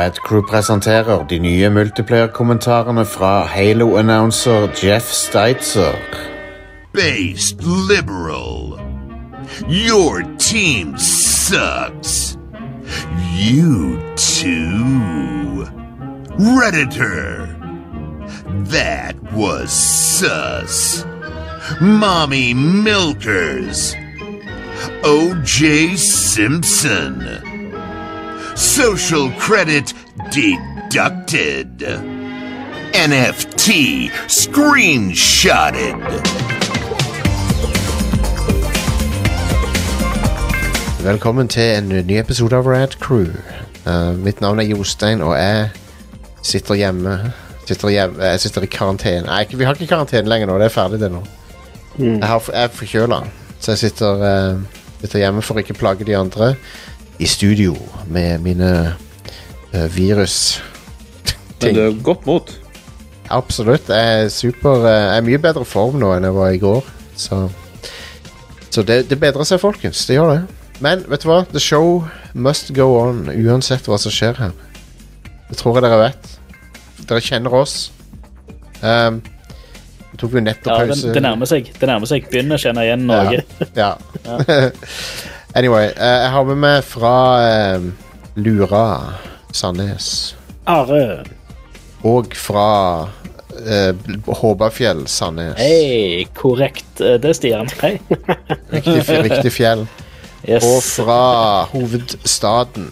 Rad Crew presenterer de nye multiplayer-kommentarene fra Halo-announcer Jeff Steitzer. based liberal. Your team sucks. You too. Redditor. That was sus. Mommy Milkers. O.J. Simpson. Social credit deducted. NFT screenshotted. Velkommen til en ny episode av Rad Crew. Uh, mitt navn er Jostein, og jeg sitter hjemme. Sitter hjemme jeg sitter i karantene. Nei, vi har ikke karantene lenger nå. Det er ferdig, det nå. Jeg, har, jeg er forkjøla, så jeg sitter, uh, sitter hjemme for ikke plage de andre. I studio med mine uh, virus. Men du er godt mot. Absolutt. Jeg er super eh, Jeg er mye bedre form nå enn jeg var i går. Så, så det, det bedrer seg, folkens. Det gjør det. Men vet du hva? The show must go on uansett hva som skjer her. Det tror jeg dere vet. Dere kjenner oss. Um, tok jo nettopp Ja, det, pause. det nærmer seg. Det nærmer seg. Begynner å kjenne igjen Norge. Ja. Ja. anyway, eh, jeg har med meg fra eh, Lura, Sandnes. Are. Og fra eh, Håbafjell, Sandnes. Hei, korrekt. Det er Stian. Hei. Riktig, riktig fjell. Yes. Og fra hovedstaden.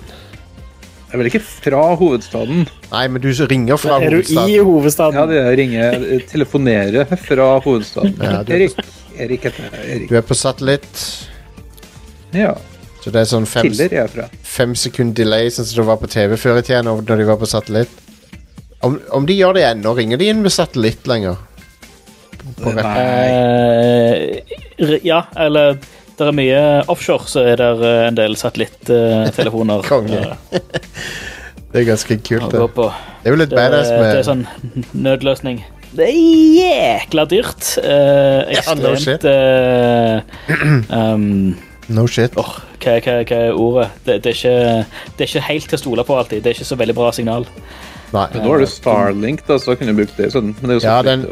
Jeg er vel ikke fra hovedstaden. Nei, men du ringer fra er du i hovedstaden. hovedstaden? Ja, det er ringer, telefonere fra hovedstaden. Ja, du er Erik. Erik heter jeg. Erik. Du er på satellitt, Ja. så det er sånn fem, Tiller jeg fra. fem sekund delay, sånn som det var på TV før i tida, når de var på satellitt. Om, om de gjør det ennå, ringer de inn med satellitt lenger? På rett- Eh, ja, eller det er mye offshore, så er det eh, en del satellitttelefoner Konge. Det er ganske kult. Det, det er jo litt Det, badass det er med sånn nødløsning. Det er jækla dyrt. Eh, Ja, no ekstremt eh, um, No shit. Åh, hva, hva, hva er ordet? Det, det, er ikke, det er ikke helt til å stole på alltid. Det er ikke så veldig bra signal. Nei. Men nå er det Starlink, da, så kan du bruke det sånn. Men det er jo så Ja, den-.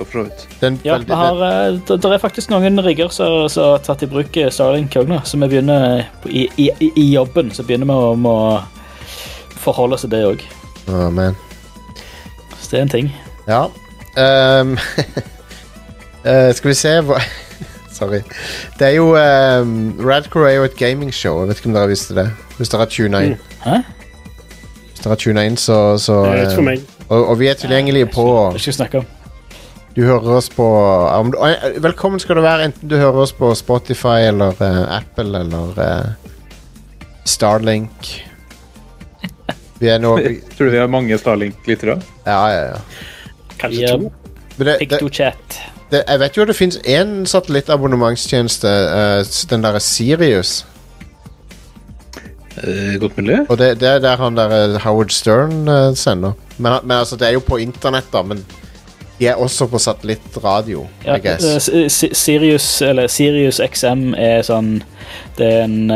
Den, Ja, veldig, vi har, eh, det, det er faktisk noen rigger som har tatt i bruk eh, Starlink òg nå, så vi begynner på- i, i, i- jobben så begynner vi å må forholde oss til det òg. den, man. Så det er en ting. Ja. Um, uh, skal vi se hva Sorry. Det er jo um, Radcore er jo et gamingshow. Jeg vet ikke om dere visste det. Hvis dere har tuna inn. Hæ? Hvis dere har tuna inn, så, så Det er litt for eh, meg. og, og vi er tilgjengelige på Det skal vi snakke om. Du hører oss på om, du- eh, Velkommen skal du være, enten du hører oss på Spotify eller eh, Apple eller eh, Starlink. Vi er nå Tror du vi har mange Starlink-lyttere? Ja, ja, ja. Kanskje Ja. to. Men det, det, Pictochat. Det, jeg vet jo det fins én satellittabonnementstjeneste, uh, den derre Sirius. Eh, godt mulig. Og det, det er der han der eh, Howard Stern uh, sender. Men, men altså, det er jo på internett, da. Men de er også på satellittradio, Ja, I guess. Sirius, eller Sirius XM er sånn Det er en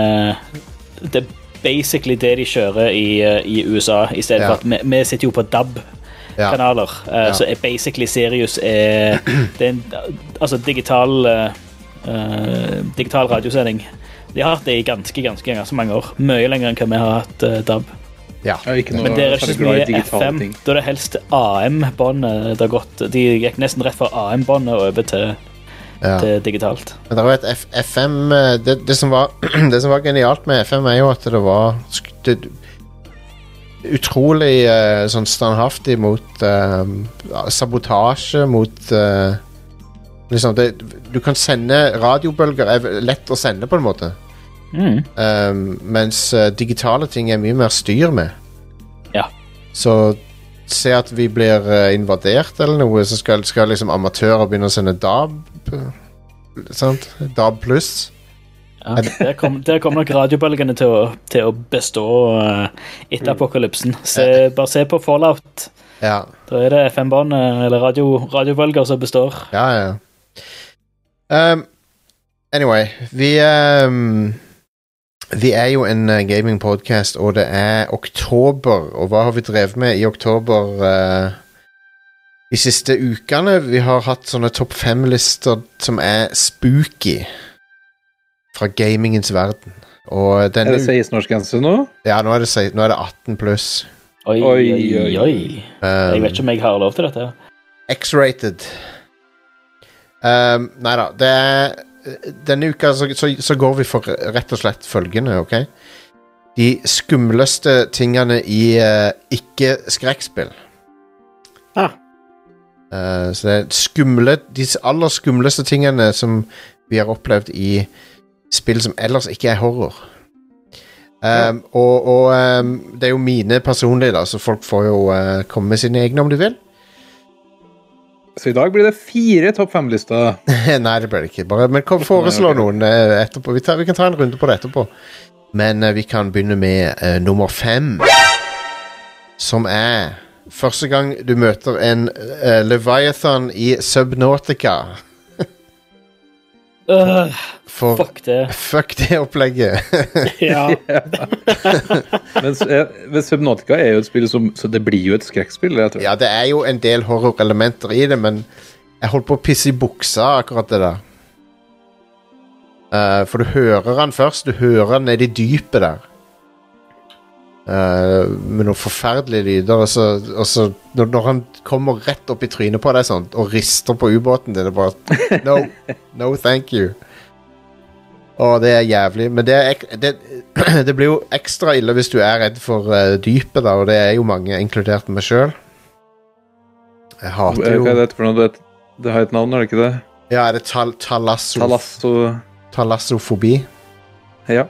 Det er basically det de kjører i, i USA, i stedet Ja. for at vi, vi sitter jo på DAB. Ja. kanaler. Eh, Ja. Så er basically Sirius er, det er en altså digital eh, eh, digital radiosending. De har hatt det i ganske ganske, ganske mange år. Mye lenger enn hva vi har hatt uh, DAB. Ja. Men det er ikke så mye FM. ting. Da er det helst AM-båndet det har gått. De gikk nesten rett fra AM-båndet og over til, ja. til digitalt. Men det var et F FM det, det, som var, det som var genialt med FM, er jo at det var det, Utrolig uh, sånn standhaftig mot uh, sabotasje, mot uh, Liksom, det, du kan sende Radiobølger er lett å sende, på en måte. Mm. Um, mens digitale ting er mye mer styr med. Ja. Så se at vi blir invadert eller noe, så skal, skal liksom amatører begynne å sende DAB. Sant? DAB pluss. Ja, der kommer der kom nok radiobølgene til å, til å bestå eh, etter apokalypsen. Se, bare se på Fallout. Ja, Da er det FM-bånd eh, eller radio, radiobølger som består. ja, ja. Um, anyway, vi um, Vi er jo en uh, gamingpodkast, og det er oktober. Og hva har vi drevet med i oktober uh, de siste ukene? Vi har hatt sånne topp fem-lister som er spooky fra gamingens verden. Og Er denne det 16-årsgrense nå? Ja, nå er det, 16, nå er det 18 pluss. Oi, Oi, oi, oi. oi. Um, Jeg vet ikke om jeg har lov til dette. X-rated. Um, nei da, det er Denne uka så, så, så går vi for rett og slett følgende, OK? De skumleste tingene i uh, ikke-skrekkspill. Ah. Uh, så det er skumle De aller skumleste tingene som vi har opplevd i spill som ellers ikke er horror. Um, Og, og um, det er jo mine personlige, da, så folk får jo uh, komme med sine egne om de vil. Så i dag blir det fire topp fem-lister. Nei, det blir det ikke. Bare, men kom, foreslå Nei, okay. noen eh, etterpå. Vi, tar, vi kan ta en runde på det etterpå. Men uh, vi kan begynne med uh, nummer fem. Som er første gang du møter en Leviathan i Subnautica. Øh, For fuck det. fuck det opplegget. Ja. Mens men Subnautica er jo et spill som Så det blir jo et skrekkspill. Jeg tror. ja, det er jo en del horrorelementer i det, men jeg holdt på å pisse i buksa akkurat det der. Uh, for du hører han først. Du hører han nede i dypet der. Eh, med noen forferdelige lyder, og så, og så når, når han kommer rett opp i trynet på deg sånn, og rister på ubåten din, det er bare No, no thank you. Og det er jævlig. Men det, er, det, det blir jo ekstra ille hvis du er redd for uh, dypet, da, og det er jo mange, inkludert meg sjøl. Jeg hater jo Hva er det for noe? Det, det har et navn, er det ikke det? Ja, er det tal talasso Talasso talassofobi? Ja,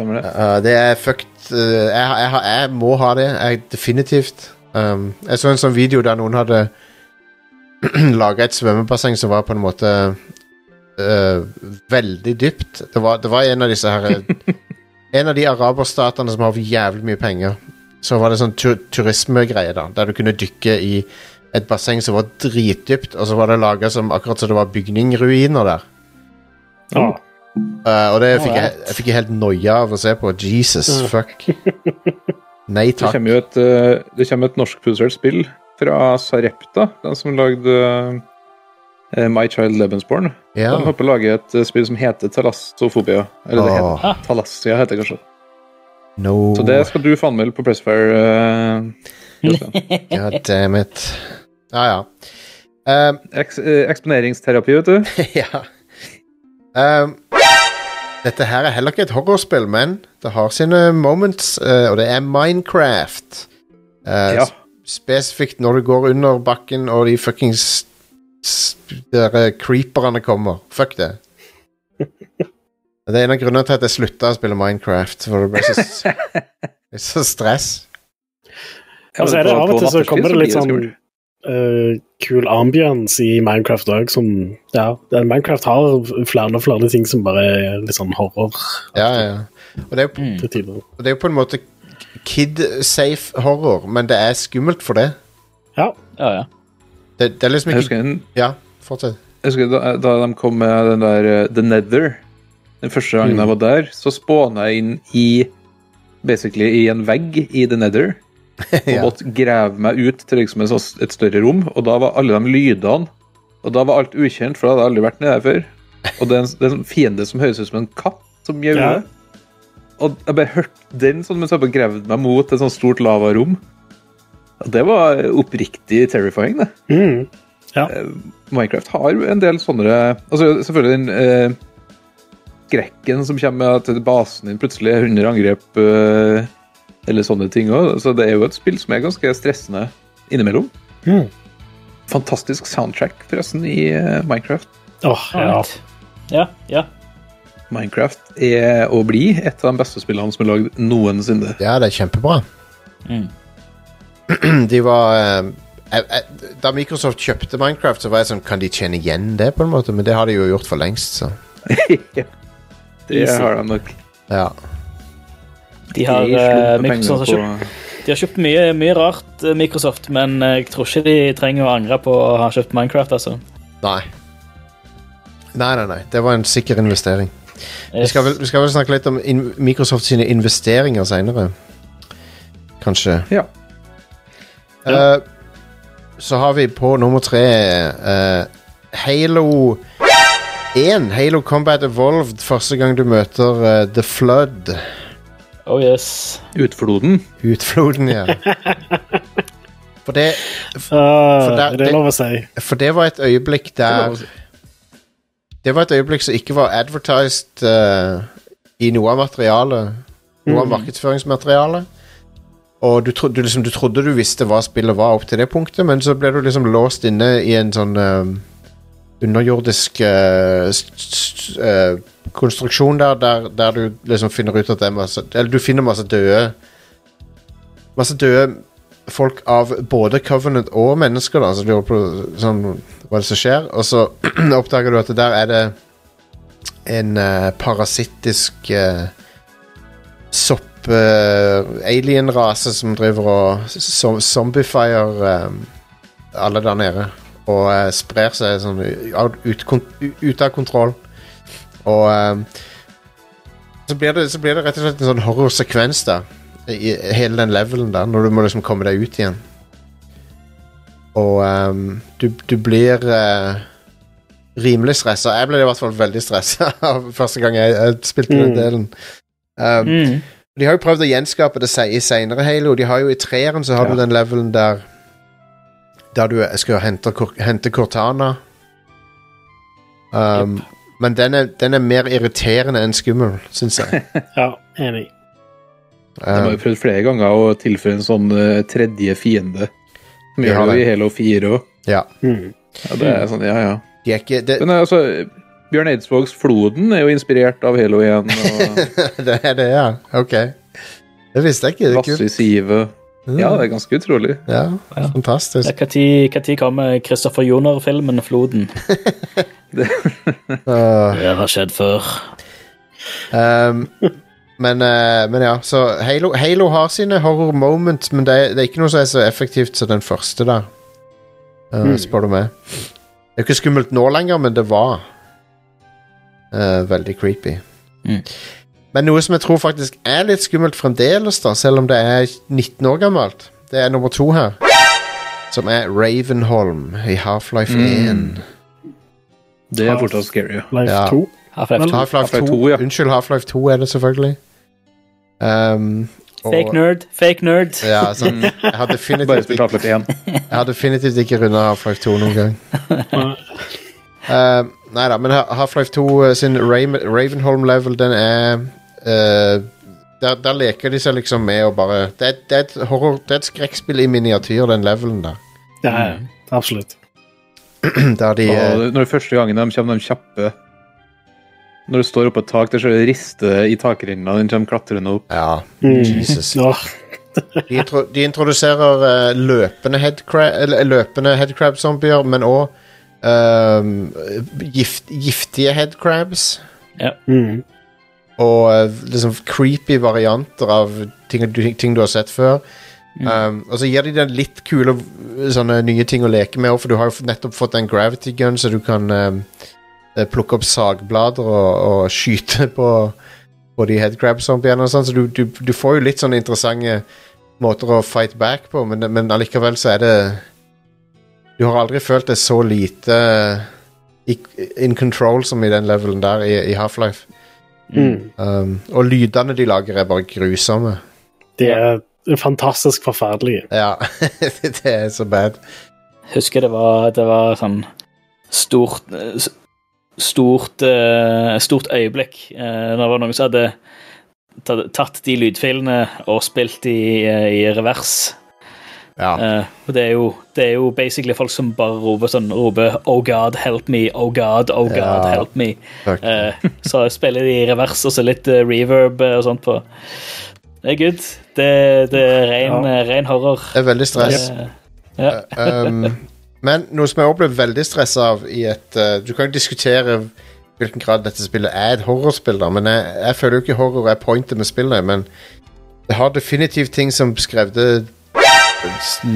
stemmer det. Uh, det er fucked uh, jeg, jeg, jeg må ha det. Jeg, definitivt. Um, jeg så en sånn video der noen hadde laga et svømmebasseng som var på en måte uh, veldig dypt. Det var, det var en av disse her En av de araberstatene som har jævlig mye penger. Så var det sånn tu turismegreie, da, der du kunne dykke i et basseng som var dritdypt, og så var det laga som akkurat som det var bygningruiner der. Ja. Uh, og det fikk jeg, jeg fikk helt noia av å se på. Jesus Mm. fuck. Nei takk. Det kommer jo et, eh, det kommer et norskprodusert spill fra Sarepta, den som lagde eh, My Child Lebensborn. Ja. De håper å lage et eh, spill som heter Talassofobia. Eller det heter Talassia, heter det kanskje. no. Så det skal du få anmelde på Pressfire. Uh, God damn it. Ja, ja. Um, Eks eh, eksponeringsterapi, vet du. ja. Um, dette her er heller ikke et horrorspill, men det har sine moments, uh, og det er Minecraft. Uh, Ja. Spesifikt når du går under bakken og de fuckings der, eh, creeperne kommer. Fuck det. Det er en av grunnene til at jeg slutta å spille Minecraft. For det ble så, så stress. Og så er det av og til så kommer det litt sånn eh, kul ambience i Minecraft òg, som Ja, Minecraft har flere og flere ting som bare er litt sånn horror Ja, ja. Og det er, jo, Mm. det er jo på en måte kid-safe horror, men det er skummelt for det. Ja. Ja, ja. Det, det er liksom Jeg husker, Ja, fortsett. jeg husker da, da de kom med den der eh, The Nether. Den første gangen Mm. jeg var der, så spåna jeg inn i Basically i en vegg i The Nether. Og Ja. måtte grave meg ut til liksom et, større rom. Og da var alle de lydene Og da var alt ukjent, for da hadde jeg aldri vært nede der før. Og det er en, det er en fiende som høres ut som en katt som gjauer. Ja. Og jeg bare hørte den sånn mens jeg bare gravde meg mot et sånt stort lavarom. Og det var oppriktig terrifying, det. Mm. Minecraft har en del sånne Altså selvfølgelig den eh, skrekken som kommer med at basen din plutselig er under angrep, eh, eller sånne ting òg. Så det er jo et spill som er ganske stressende innimellom. Mm. Fantastisk soundtrack, forresten, i eh, Minecraft. Åh, ja. Ja, ja. Minecraft er og blir et av de beste spillene som er lagd noensinne. Ja, det er kjempebra. Mm. De var eh, jeg, jeg, Da Microsoft kjøpte Minecraft, så var jeg sånn Kan de tjene igjen det, på en måte? Men det har de jo gjort for lengst, så Det Easy. har de nok. ja. De har, De eh, Microsoft har kjøpt, de har kjøpt mye, mye rart, eh, Microsoft, men eh, jeg tror ikke de trenger å angre på å ha kjøpt Minecraft, altså. Nei. Nei, nei, nei. Det var en sikker investering. Vi skal, vel, vi skal vel snakke litt om in Microsoft sine investeringer seinere. Kanskje. Ja. Eh, så har vi på nummer tre uh, Halo 1. Halo Combat Evolved. Første gang du møter uh, The Flood. Oh yes. Utfloden. Utfloden, ja. For det, for der- det er lov å si. for det var et øyeblikk der Det var et øyeblikk som ikke var advertised uh, i noe av materialet. Noe av markedsføringsmaterialet. Og du, tro, du, liksom, du trodde du visste hva spillet var opp til det punktet, men så ble du liksom låst inne i en sånn eh, underjordisk uh, st- st- konstruksjon der, der, der du liksom finner ut at det er masse Eller du finner masse døde Masse døde folk av både Covenant og mennesker, da. Så du lurer på sånn, hva det som skjer. Og så oppdager du at der er det en uh, parasittisk uh, sopp uh, som driver og som, zombifier alle der nede. Og uh, sprer seg sånn ut, ut, av kontroll. Og eh, så, blir det, så blir det rett og slett en sånn horrorsekvens der i hele den levelen der, når du må liksom komme deg ut igjen. Og um, du, du blir uh, rimelig stressa. Jeg ble i hvert fall veldig stressa første gang jeg, jeg spilte den Mm. delen. Um, Mm. De har jo prøvd å gjenskape det i seinere Halo. De har jo I treeren så har Ja. du den levelen der Der du skal hente, hente Cortana. Um, Men den er, den er mer irriterende enn skummel, syns jeg. Ja, enig. De har Um, jo prøvd flere ganger å tilføre en sånn uh, tredje fiende. De gjør har det jo i Halo 4 òg. ja. Mm. Ja, det er sånn, ja, ja. De er ikke det, Men altså, Bjørn Eidsvågs Floden er jo inspirert av Halo 1. Og det er det, ja. Ok. Det visste jeg ikke. Det er Lasse kult. i sivet. Ja, det er ganske utrolig. Ja, Ja. fantastisk. Når kommer Christopher Joner-filmen 'Floden'? Uh, Det har skjedd før. um, men, uh, men ja, så Halo, Halo har sine horror moments, men det er, det er ikke noe som er så effektivt som den første da. Uh, Mm. Spør du meg. Det er ikke skummelt nå lenger, men det var uh, veldig creepy. Mm. Men noe som jeg tror faktisk er litt skummelt fremdeles, da, selv om det er 19 år gammelt, det er nummer to her. Som er Ravenholm i Half-Life Mm. 1. Det er fortsatt scary. ja. Life Ja. 2. Half-Life 2. Half-Life 2, Half-Life 2, ja. Unnskyld, Half-Life 2 er det selvfølgelig. Um, og- Fake nerd, fake nerd. Ja, sant. Jeg har Bare definitivt, spilt Half-Life 1. jeg har definitivt ikke runda Half-Life 2 noen gang. Um, nei da, men Ha- Half-Life 2 uh, sin Ra- Ravenholm-level, den er uh, der, der leker de seg liksom med å bare Det er, det er et horror Det er et skrekkspill i miniatyr, den levelen der. Ja, ja, absolutt. Der de uh, Og når det første gangen de kommer, de kjappe Når du står oppe på et tak, der ser rister riste i takrenna, den kommer klatrende opp. Ja, Mm. Jesus. De, intro, de introduserer uh, løpende headcrab-zombier, men òg gift, giftige headcrabs. Ja. mm. Og eh, liksom creepy varianter av ting, du- ting du har sett før. Um, og så gir de deg litt kule sånne nye ting å leke med, for du har jo nettopp fått en gravity gun, så du kan um, eh, plukke opp sagblader og, og skyte på, på de headcrab-zombiene og sånn, så du, du, du får jo litt sånne interessante måter å fight back på, men, men allikevel så er det Du har aldri følt deg så lite in control som i den levelen der i, i Half-Life. Mm. Um, og lydene de lager, er bare grusomme. De er fantastisk forferdelige. Ja, det er så bad. Husker det var, det var sånn stort eh, Stort, eh, stort øyeblikk. Når Det var noen som hadde tatt- tatt de lydfilene og spilt de eh, i revers. Ja. Uh, og det er, jo, det er jo basically folk som bare roper sånn roper 'Oh God, help me', 'Oh God, oh God, Ja. help me'. Eh, så spiller de i revers og så litt uh, reverb og sånt på. Det er good. Det, det er ren, Ja. ren horror. Det er veldig stress. Ja. um, men noe som jeg også ble veldig stressa av i et uh, Du kan jo diskutere hvilken grad dette spillet er et horrorspill, men jeg, jeg føler jo ikke horror er pointet med spillet. Men det har definitivt ting som skrevde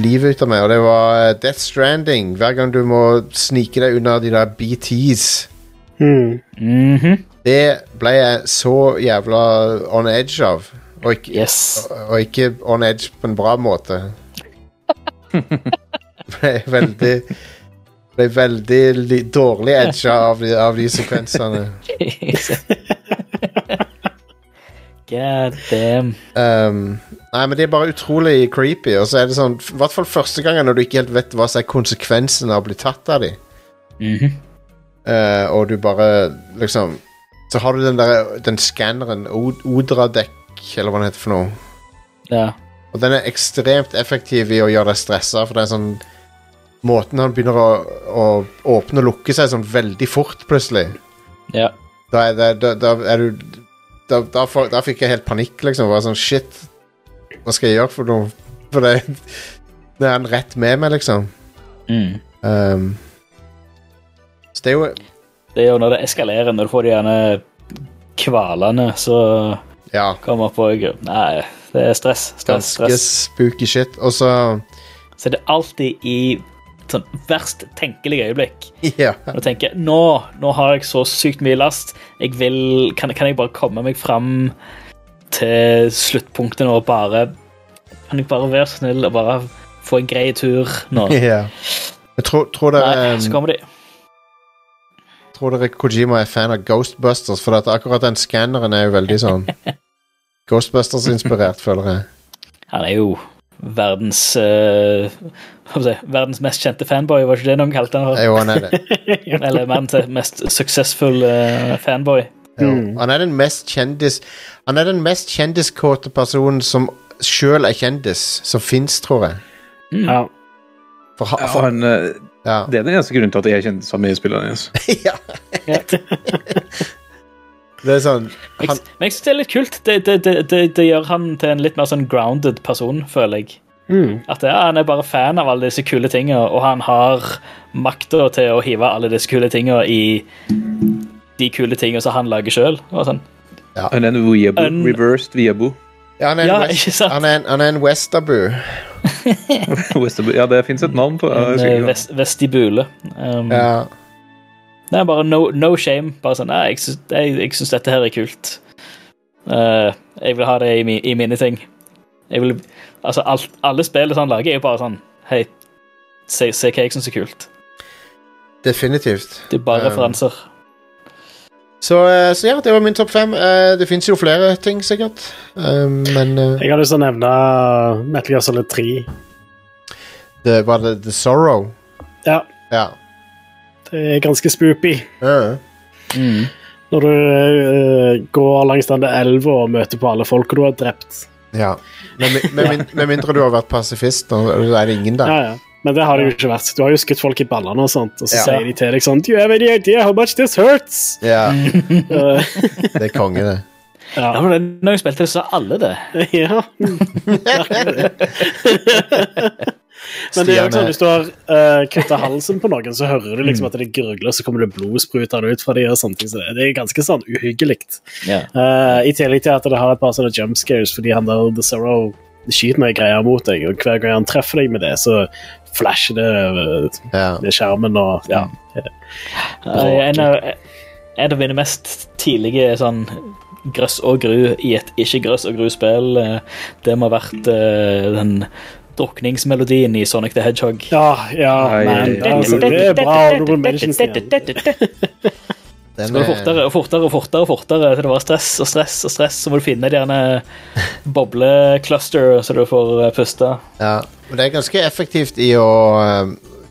livet ut av meg, og det var uh, Death Stranding. Hver gang du må snike deg unna de der BTs. Mm. Mhm. Det ble jeg så jævla on edge av. Og ikke, Yes. og ikke on edge på en bra måte. ble veldig Ble veldig li, dårlig edga av, de- av de sekvensene. God damn. Um, nei, men de er bare utrolig creepy. Og så er det sånn, i hvert fall første gangen når du ikke helt vet hva som er konsekvensen av å bli tatt av dem. Mm -hmm. uh, og du bare liksom Så har du den der Den skanneren, Odradekk, eller hva den heter for noe. Ja. Og den er ekstremt effektiv i å gjøre deg stressa, for det er sånn Måten han begynner å, å åpne og lukke seg sånn veldig fort, plutselig. ja. Da er, det, da, da er du da, da fikk jeg helt panikk, liksom. Bare sånn shit, hva skal jeg gjøre for noe? For det, det er han rett med meg, liksom. Mm. Um, så det er jo Det er jo når det eskalerer, når du får de gjerne kvalene, så Ja. kommer på Nei, det er stress. Stress, Ganske stress. spooky shit. Og så Så det er alltid i sånn verst tenkelige øyeblikk. Ja. Og du tenker nå, nå har jeg så sykt mye last. Jeg vil, kan, kan jeg bare komme meg fram til sluttpunktet nå bare Kan jeg bare være så snill og bare få en grei tur nå? Yeah. Jeg tror, tror, Nei, så kommer de. tror dere Kojima er fan av Ghostbusters, for at akkurat den skanneren er jo veldig sånn Ghostbusters-inspirert, føler jeg. Han er jo verdens uh, si, Verdens mest kjente fanboy, var ikke det noen kalte han? Jo, han er det. Eller verdens mest suksessfulle uh, fanboy. Jo. Han er den mest kjendis Han er den mest kjendiskåte personen som sjøl er kjendis, som fins, tror jeg. Ja. For, ha- Ja, han, eh, ja. det er den eneste grunnen til at jeg er kjendis med spillerne hans. ja. Det er sånn han, men jeg synes det er litt kult. Det, det, det, det, det gjør han til en litt mer sånn grounded person, føler jeg. Mm. At ja, Han er bare fan av alle disse kule tingene, og han har makta til å hive alle disse kule tingene i de kule tingene som han lager sjøl. Sånn. Han er en weeaboo, Un- reversed weeaboo. ja, han er en, Ja, west, han er en, han er en Westabu. Westerbo- Ja, det fins et navn på ja, husker eh, vest, vestibule. Um, Ja. Det er bare no, no shame. Bare sånn, jeg, syns, jeg, jeg syns dette her er kult. Uh, jeg vil ha det i, i mine ting. Jeg vil, altså, alt, alle spillene han lager, er jo bare sånn Hei, se, se hva jeg syns er kult. Definitivt. Det er bare Um, referanser. Så, eh, så ja, det var min topp fem. Eh, Det fins jo flere ting, sikkert. Um, Men eh, Jeg har lyst til å nevne Metal Gear Solid 3. det var det The Sorrow. Ja, Ja. det er ganske spoopy. Uh. Mm. Når du eh, går langs denne elva og møter på alle folka du har drept. ja. Med, med, min- med mindre du har vært pasifist, da er det ingen der. Ja, ja. Men det har det jo ikke vært. Du har jo skutt folk i ballene, og sånt, og så Ja. sier de til deg sånn Do you have any idea how much this hurts? Ja, Eh, det er konge, det. Ja, ja. men det- Når jeg spilte det, så sa alle det. ja. Men det er jo sånn, hvis du har uh, kutta halsen på noen, så hører du liksom at det gurgler, så kommer det blod sprutende ut fra de og sånne ting. Så det, det er ganske sånn uhyggelig. Yeah. Uh, I tillegg til at det har et par sånne jump scares, fordi han der The Zero skyter noen greier mot deg, og hver gang han treffer deg med det, så flasher det skjermen og ja. Eh, En av, en av mine mest tidlige sånn grøss og gru i et ikke-grøss og gru-spill, eh, det må ha vært eh, den drukningsmelodien i Sonic the Hedgehog. Ja, ja. Altså, det er bra. Den Skal det er- fortere og fortere og fortere, og fortere til det var stress og stress og stress, så må du finne gjerne boblecluster så du får eh, puste. Ja, men det er ganske effektivt i å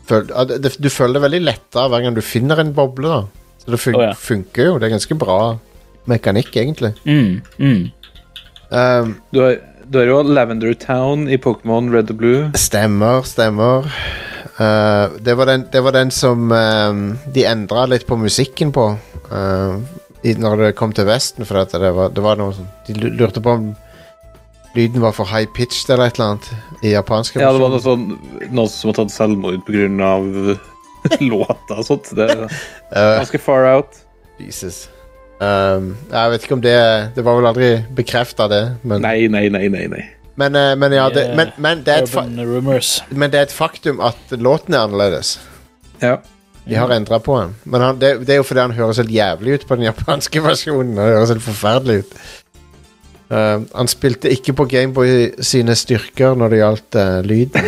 det- Du føler det veldig letta hver gang du finner en boble. da Så det fun oh, ja. funker jo. Det er ganske bra mekanikk, egentlig. Mm, mm. Um, Du har, du har jo Lavender Town i Pokémon Red og Blue. stemmer, stemmer. Uh, det, var den, det var den som um, de endra litt på musikken på uh, i, når det kom til Vesten. For det, var, det var noe sånn De lurte på om lyden var for high pitched eller et eller annet i japanske Ja, det var noe sånn Noen som har tatt selvmord pga. låta og sånt. Det er Uh, ganske far out. Jesus. Um, jeg vet ikke om det Det var vel aldri bekrefta, det. Men, Nei, nei, nei, nei. nei. Men, uh, men ja, det, men, men, det er et fa Urban rumors. men det er et faktum at låten er annerledes. Ja. De har endra på den. Men han, det, det er jo fordi han høres helt jævlig ut på den japanske versjonen. Han høres helt forferdelig ut. Eh, han spilte ikke på Gameboy sine styrker når det gjaldt uh, lyd.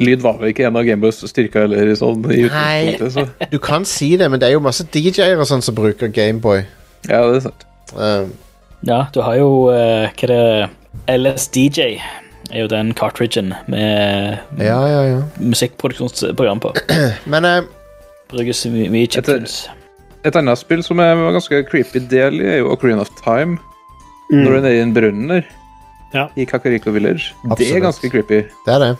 Lyd var vel ikke en av Gameboys styrker eller sånn i Nei. utgangspunktet, så Du kan si det, men det er jo masse DJ-er og sånn som bruker Gameboy. ja, det er sant. Uh, Ja, du har jo uh, hva er det LSDJ er jo den cartridgen med ja, ja, ja. musikkproduksjonsprogram på. Men eh, Brukes mye chiptunes. Et annet spill som er ganske creepy del i, er jo Ocarina of Time. Mm. Når du er nede i en brønnen der. Ja. I Kakariko Village. Det er ganske creepy. det er det.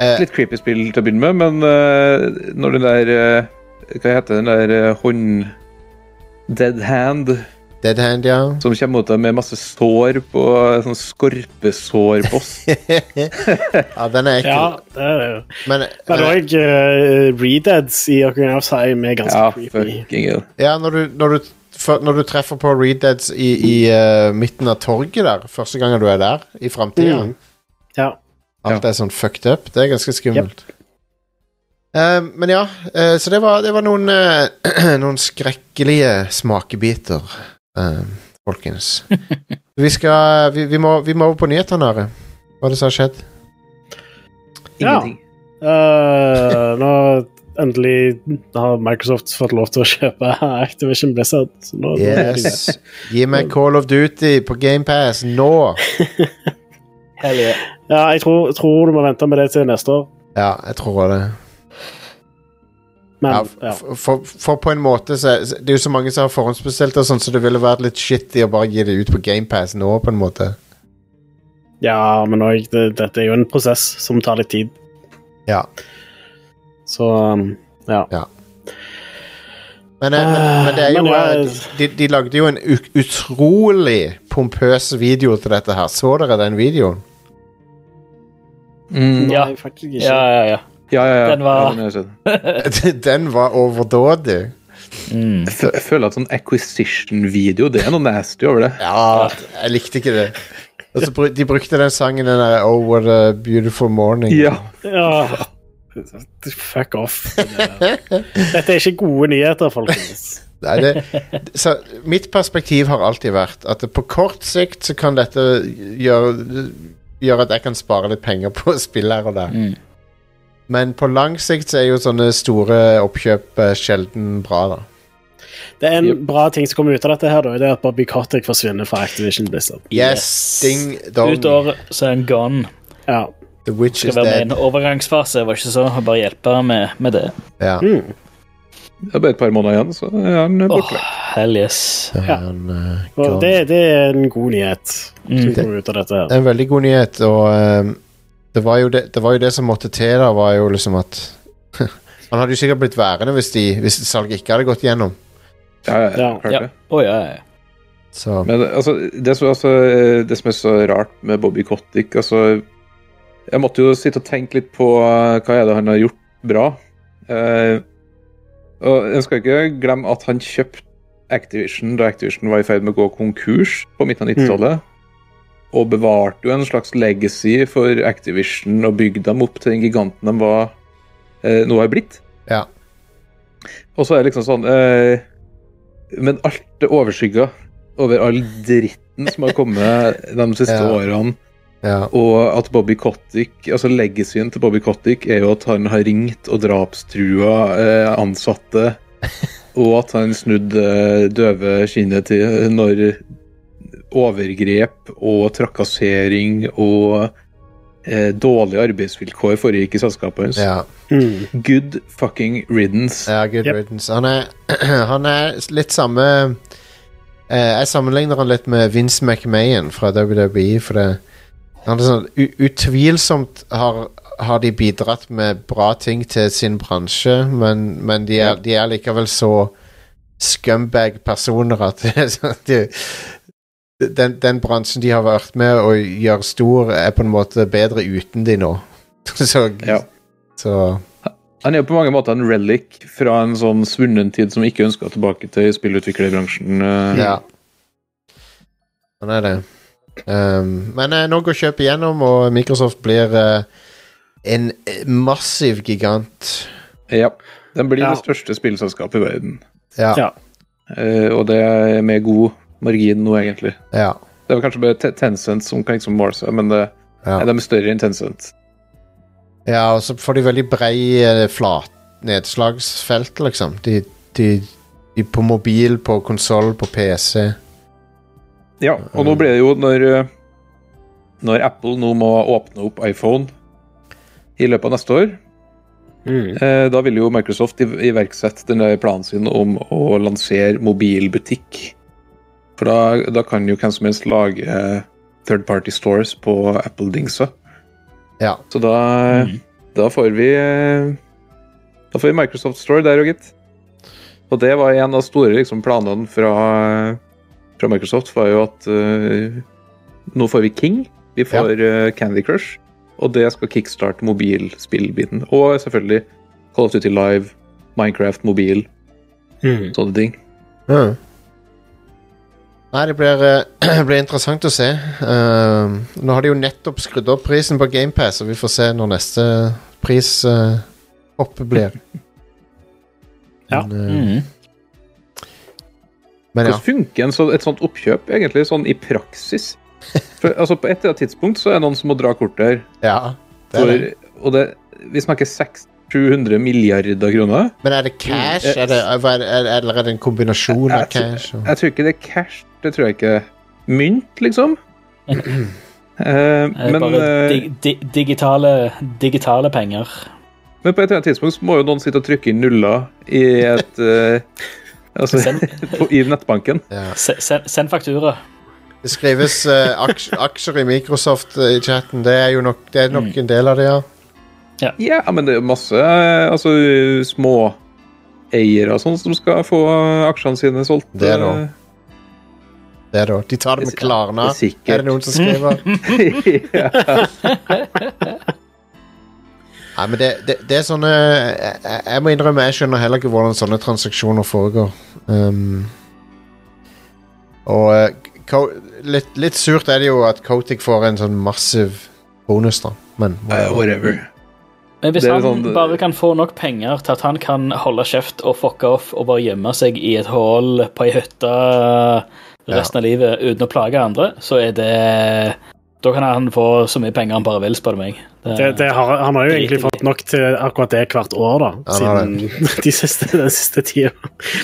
Eh, Litt creepy spill til å begynne med, men uh, når den der uh, Hva heter den der uh, hånd... Dead hand Dead Hand, ja. som kommer mot deg med masse sår på Sånn skorpesårboss. ja. Den er ekkel. Ja, det er det. jo. Men, Men òg uh, Redeads i Ocarina of Time er ganske ja, creepy. ja, når du, når, du, for, når du treffer på Redeads i, i uh, midten av torget der, første gangen du er der, i framtida Mm. Ja. Alt er sånn fucked up. Det er ganske skummelt. Eh, men ja, uh, så det var, det var noen, uh, noen skrekkelige smakebiter, eh, folkens. vi skal vi, vi, må, vi må over på nyhetene, Are. Hva er det som har skjedd? Ja. Ingenting. Eh, nå endelig har Microsoft fått lov til å kjøpe Activision Blizzard. Yes. Gi meg Call of Duty på GamePass nå! Hell yeah. Ja, jeg tror, tror du må vente med det til neste år. Ja, jeg tror det. Men Ja, ja. for, for på en måte så Det er jo så mange som har forhåndsbestilt og sånn, så det ville vært litt shitty å bare gi det ut på GamePass nå, på en måte. ja, men òg det, Dette er jo en prosess som tar litt tid. Ja. Så ja. ja. Men, eh, men, men det er jo Men ja, eh, de, de lagde jo en utrolig pompøs video til dette her. Så dere den videoen? Mm. Ja. Nei, faktisk ikke. Ja, ja, ja. Ja, ja, ja. Den var- ja, den var overdådig. Mm. Jeg fø- jeg føler at sånn acquisition-video, det er noe nasty over det. Ja, jeg likte ikke det. Altså, de brukte den sangen den der Oh, what a beautiful morning. Ja. Ja. Fuck off. Dette er ikke gode nyheter, folkens. Nei, det, så mitt perspektiv har alltid vært at på kort sikt så kan dette gjøre, gjøre at jeg kan spare litt penger på spill her og der. Mm. Men på lang sikt så er jo sånne store oppkjøp eh, sjelden bra, da. Det er en Yep. bra ting som kommer ut av dette, her da, det er at Bobby Kotick forsvinner fra Activision Blizzard. Yes, ding dong. Ut året så er han gone. Ja. The witch Skal is være med i en overgangsfase. Var ikke så? Bare hjelpe med, med det. Ja. Mm. Det er bare et par måneder igjen, så er han Åh, borte. hell yes. Ja, han, eh, Og gone. det, det er en god nyhet som Mm. kommer ut av dette. her. Det er en veldig god nyhet, og ehm, det, var jo det, det var jo det som måtte til, da, var jo liksom at Han hadde jo sikkert blitt værende hvis, de, hvis salget ikke hadde gått gjennom. Ja, ja, Ja. Ja. det. Å, ja, ja. Så Men altså, det som, altså, det som er så rart med Bobby Kotick altså, Jeg måtte jo sitte og tenke litt på eh, hva er det han har gjort bra. Eh, og En skal ikke glemme at han kjøpte Activision da Activision var i ferd med å gå konkurs på midten av 90-tallet. Og bevarte jo en slags legacy for Activision og bygde dem opp til den giganten de var eh, nå har blitt. ja. Og så er det liksom sånn eh, Men alt det overskygga over all dritten som har kommet de siste Ja. årene, ja. og at Bobby Kotick Altså legacyen til Bobby Kotick er jo at han har ringt og drapstrua eh, ansatte, og at han snudde eh, døve kinnet til når overgrep og trakassering og eh, dårlige arbeidsvilkår foregikk i selskapet hans. ja. Mm. Good fucking riddance. Ja, good Yep. riddance. Han er, han er litt samme eh, Jeg sammenligner han litt med Vince McMahon fra WWE, for det han er sånn, Utvilsomt har, har de bidratt med bra ting til sin bransje, men, men de, er, de er likevel så scumbag-personer at de, den, den bransjen de har vært med å gjøre stor, er på en måte bedre uten de nå. så, Ja. så Han er jo på mange måter en relic fra en sånn svunnen tid som vi ikke ønska tilbake til i spillutviklerbransjen. eh. Ja. Sånn er det. Um, men eh, nå går kjøpet gjennom, og Microsoft blir eh, en eh, massiv gigant. Ja. Den blir Ja. det største spillselskapet i verden. Ja. Ja. Uh, og det er med god margin nå, egentlig. ja. Det var kanskje bare Tencent som kan liksom måle seg, men det, Ja. de er større enn Tencent. Ja, og så får de veldig brei eh, flat nedslagsfelt, liksom. De, de, de på mobil, på konsoll, på PC. Ja, og nå blir det jo når, eh, når Apple nå må åpne opp iPhone i løpet av neste år, Mm. eh, da vil jo Microsoft iv- iverksette denne planen sin om å lansere mobilbutikk. For da, da kan jo hvem som helst lage eh, third party stores på Apple-dingser. Ja. Så da, da får vi eh, Da får vi Microsoft Store der òg, gitt. Og det var en av store liksom, planene fra, fra Microsoft, var jo at uh, nå får vi King, vi får eh, Candy Crush, og det skal kickstarte mobilspillbiten. Og selvfølgelig Call of Duty Live, Minecraft mobil, Mm. sånne ting. Mm. Nei, det blir, eh, blir interessant å se. Uh, nå har de jo nettopp skrudd opp prisen på GamePass, og vi får se når neste pris Opp blir. Ja. Men, uh, mm. men ja. Hvordan funker en så, et sånt oppkjøp egentlig sånn i praksis? For, altså, på et eller annet tidspunkt så er det noen som må dra kortet her. ja det er det. og det, vi snakker 600-700 milliarder kroner. Men er det cash, Mm, eh, er det, hva er er- eller er det en kombinasjon av Jeg cash? Og... Jeg tror ikke det er cash. Det tror jeg ikke. Mynt, liksom. Eh, men, Bare eh, di di digitale, digitale penger. men på et eller annet tidspunkt så må jo noen sitte og trykke inn nuller i et uh, Altså Send, på, i nettbanken. Ja. send, send faktura. Det skrives uh, aks aksjer i Microsoft uh, i chatten. Det er jo nok, det er nok Mm. en del av det, ja. Ja, men det er masse eh, altså, småeiere og sånn som skal få aksjene sine solgt. Det er eh, Det er. De tar det med Klarna. det er. Er det noen som skriver? Nei, men det, det, det er sånne jeg, jeg- jeg må innrømme, jeg skjønner heller ikke hvordan sånne transaksjoner foregår. Um, og ko, litt, litt surt er det jo at Kotik får en sånn massiv bonus, da. Men uh, whatever. Men hvis han sånn- bare kan få nok penger til at han kan holde kjeft og fucke off og bare gjemme seg i et hull på ei hytte resten av livet uten å plage andre, så er det Da kan han få så mye penger han bare vil, spør du meg. Det- Det, det har, han har jo egentlig fått nok til akkurat det hvert år, da. Siden de siste, den siste tida.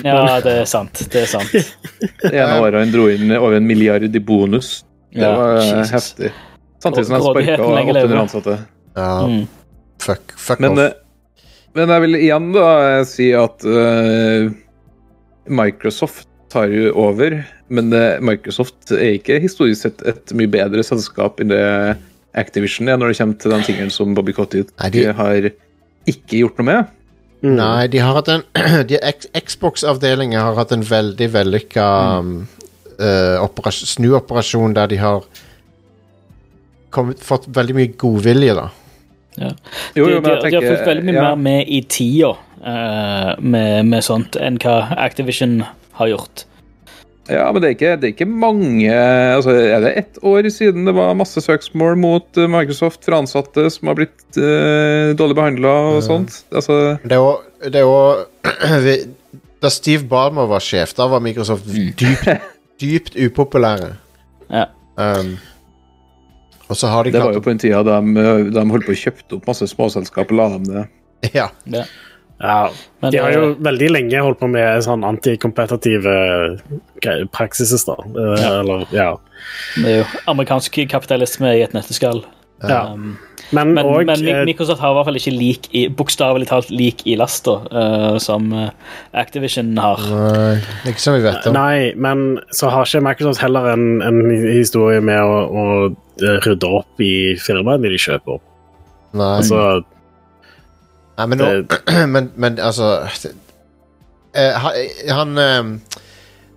Ja, det er sant. Det er sant. Det ene året han dro inn over en milliard i bonus. Det Ja, var eh, Jesus. heftig. Samtidig som han sparka lenge 800 ansatte. ja, Mm. Fuck, fuck Men, off. eh, men jeg vil igjen da eh, si at uh, Microsoft tar jo over, men uh, Microsoft er ikke historisk sett et mye bedre selskap enn det Activision er når det kommer til den tingen som Bobby Cottit de- har ikke gjort noe med. Mm. Nei, de har hatt en Xbox-avdelingen har hatt en veldig vellykka mm. uh, operas- snuoperasjon der de har kommet, fått veldig mye godvilje, da. Jo, de, jo, de, men jeg de har fulgt veldig mye ja. mer med i tida uh, med, med sånt enn hva Activision har gjort. Ja, men det er ikke, det er ikke mange altså Er det ett år siden det var masse søksmål mot eh, Microsoft fra ansatte som har blitt uh, dårlig behandla og sånt? Altså, Det er jo, jo Da Steve Barmer var sjef, da var Microsoft dypt, dypt upopulære. Ja. Um, de det var jo på den tida de, de holdt på å kjøpte opp masse småselskap og la dem det. Ja. Det. Ja, Men de har jo veldig lenge holdt på med sånn antikompetitive praksiser, praksises, da. Eh, Ja. Eller, ja. Det er jo amerikansk kapitalisme i et nøtteskall. Ja. Um, Men, men, og, men eh, Microsoft har i hvert fall ikke lik i, bokstavelig talt lik i lasta uh, som eh, Activision har. Nei, ikke som vi vet om. Nei, men så har ikke Microsoft heller en, en historie med å, å eh, rydde opp i firmaene de kjøper opp. Nei. Altså, Nei, men, nå, men, men altså eh, Han eh,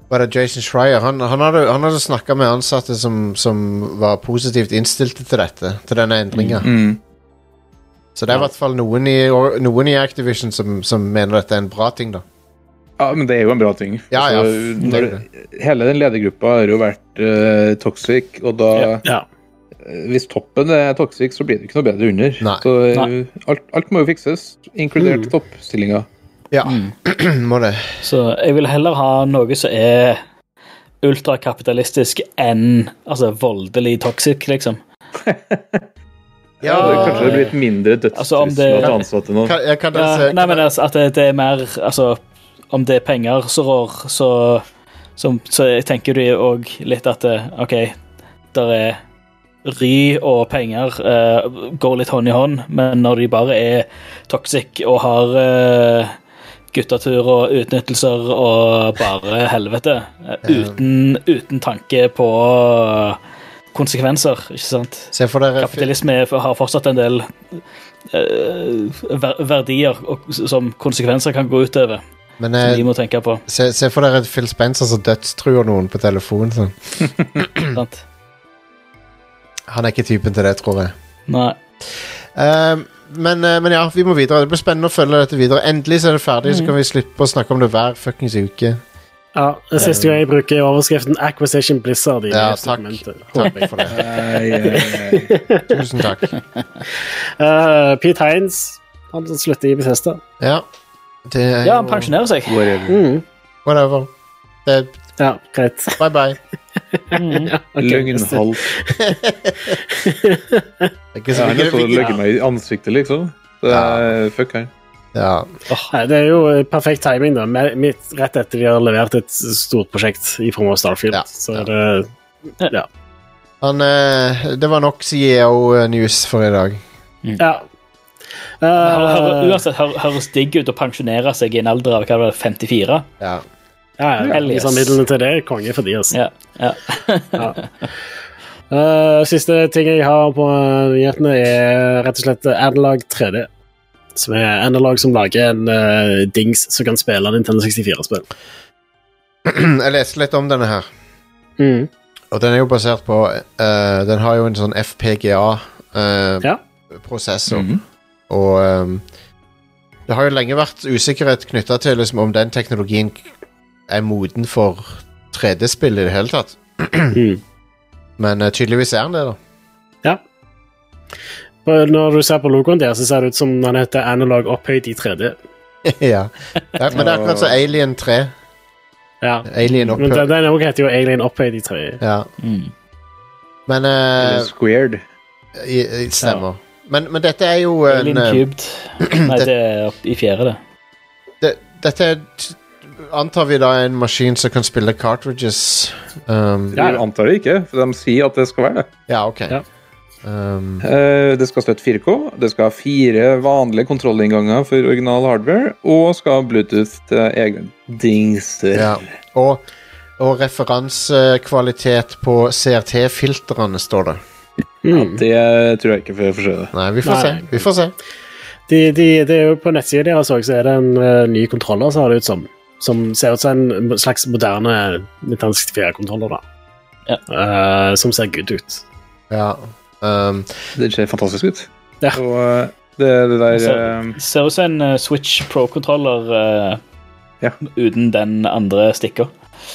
Var det Jason Schreier? Han, han hadde, han hadde snakka med ansatte som, som var positivt innstilte til dette, til denne endringa. Mm. Så det er i hvert fall noen i, noen i Activision som, som mener dette er en bra ting, da. Ja, men det er jo en bra ting. Ja, ja, Altså, det er når, hele den ledergruppa har jo vært uh, toxic, og da ja. Hvis toppen er toxic, så blir det ikke noe bedre under. Nei. Så eh, Nei. alt, alt må jo fikses, inkludert Mm. toppstillinga. Ja, må det. Så jeg vil heller ha noe som er ultrakapitalistisk enn altså voldelig toxic, liksom. Ja, det, kanskje det blir litt mindre Altså, om dødstrusler det- til ansatte nå. Kan, jeg kan Ja, se nei, men altså, at det, det er mer Altså, om det er penger som rår, så så, så jeg tenker du òg litt at OK, der er ry og penger uh, går litt hånd i hånd, men når de bare er toxic og har uh, guttatur og utnyttelser og bare helvete, uh, uten, uten tanke på konsekvenser, ikke sant? Dere Kapitalisme har fortsatt en del eh, ver verdier og, som konsekvenser kan gå utover, Men som de eh, må tenke på. se, se for dere Phil Spencer som dødstruer noen på telefonen. Sånn. Sant? Han er ikke typen til det, tror jeg. Nei. Eh, men, eh, men ja, vi må videre. Det blir spennende å følge dette videre. Endelig så er det ferdig, så kan vi slippe å snakke om det hver fuckings uke. Ja, det Siste gang jeg bruker overskriften 'Acquisition Blizzard' i Ja, takk. Takk for det. Tusen takk. Uh, Pete Hines han slutter i Bethesda. Ja. Det er Ja, han pensjonerer seg. whatever. Mm. Whatever. Det, Ja, greit. bye bye. Mm. halv. Det er ikke så Ja, mye løgge meg i ansiktet, liksom. Det er, Fuck her. ja. Oh. det er jo perfekt timing, da. Midt, rett etter de har levert et stort prosjekt i form av Starfield. Ja, Så er det Ja. Han, eh, det var nok CEO-news for i dag. ja. Hø- hø- Eh, Uansett høres digg ut å pensjonere seg i en alder av hva var det, 54. Ja. Ja, ja, yes. midlene til det, konge for de, altså. Ja, ja. Ja. Eh, siste ting jeg har på nyhetene, er rett og slett Analog 3D. Som er Analog som lager en uh, dings som kan spille Nintendo 64-spill. Jeg leste litt om denne her. Mm. Og den er jo basert på uh, Den har jo en sånn FPGA-prosessor. Mhm. Og um, det har jo lenge vært usikkerhet knytta til liksom, om den teknologien er moden for 3D-spill i det hele tatt. Mm. Men uh, tydeligvis er han det, da. Ja. Når du ser på logoen der, så ser det ut som den heter Analog opphøyd i 3D. ja. ja. Men det er akkurat som Alien 3. Ja. Alien Men opphøyd. den, den også heter jo Alien opphøyd i 3D. Ja. Mm. Men Eller eh, Squared. i, i, Stemmer. Men, men dette er jo en Alien eh, Cubed. Nei, det er opp i fjerde, det. det, Dette er Antar vi da en maskin som kan spille cartridges? Um, Vi antar det ikke, for de sier at det skal være det. ja, ok. Ja. Um, Eh, Det skal støtte 4K, det skal ha fire vanlige kontrollinnganger for original hardware, og skal ha Bluetooth til egen dingser. ja. Og, og referansekvalitet på CRT-filtrene, står det. Mm. Det tror jeg ikke får se. Nei, vi får Nei. se. Vi får se. De, de, det er jo På nettsida deres så er det en uh, ny kontroller, ser det ut som. Som ser ut som en slags moderne Nintendo 64-kontroller. da. Ja. Uh, som ser good ut. Ja. Um, Det ser fantastisk ut. Ja. Og eh, det, det der Så- eh, Ser ut som en eh, Switch Pro-kontroller uh, Ja. uten den andre stikker.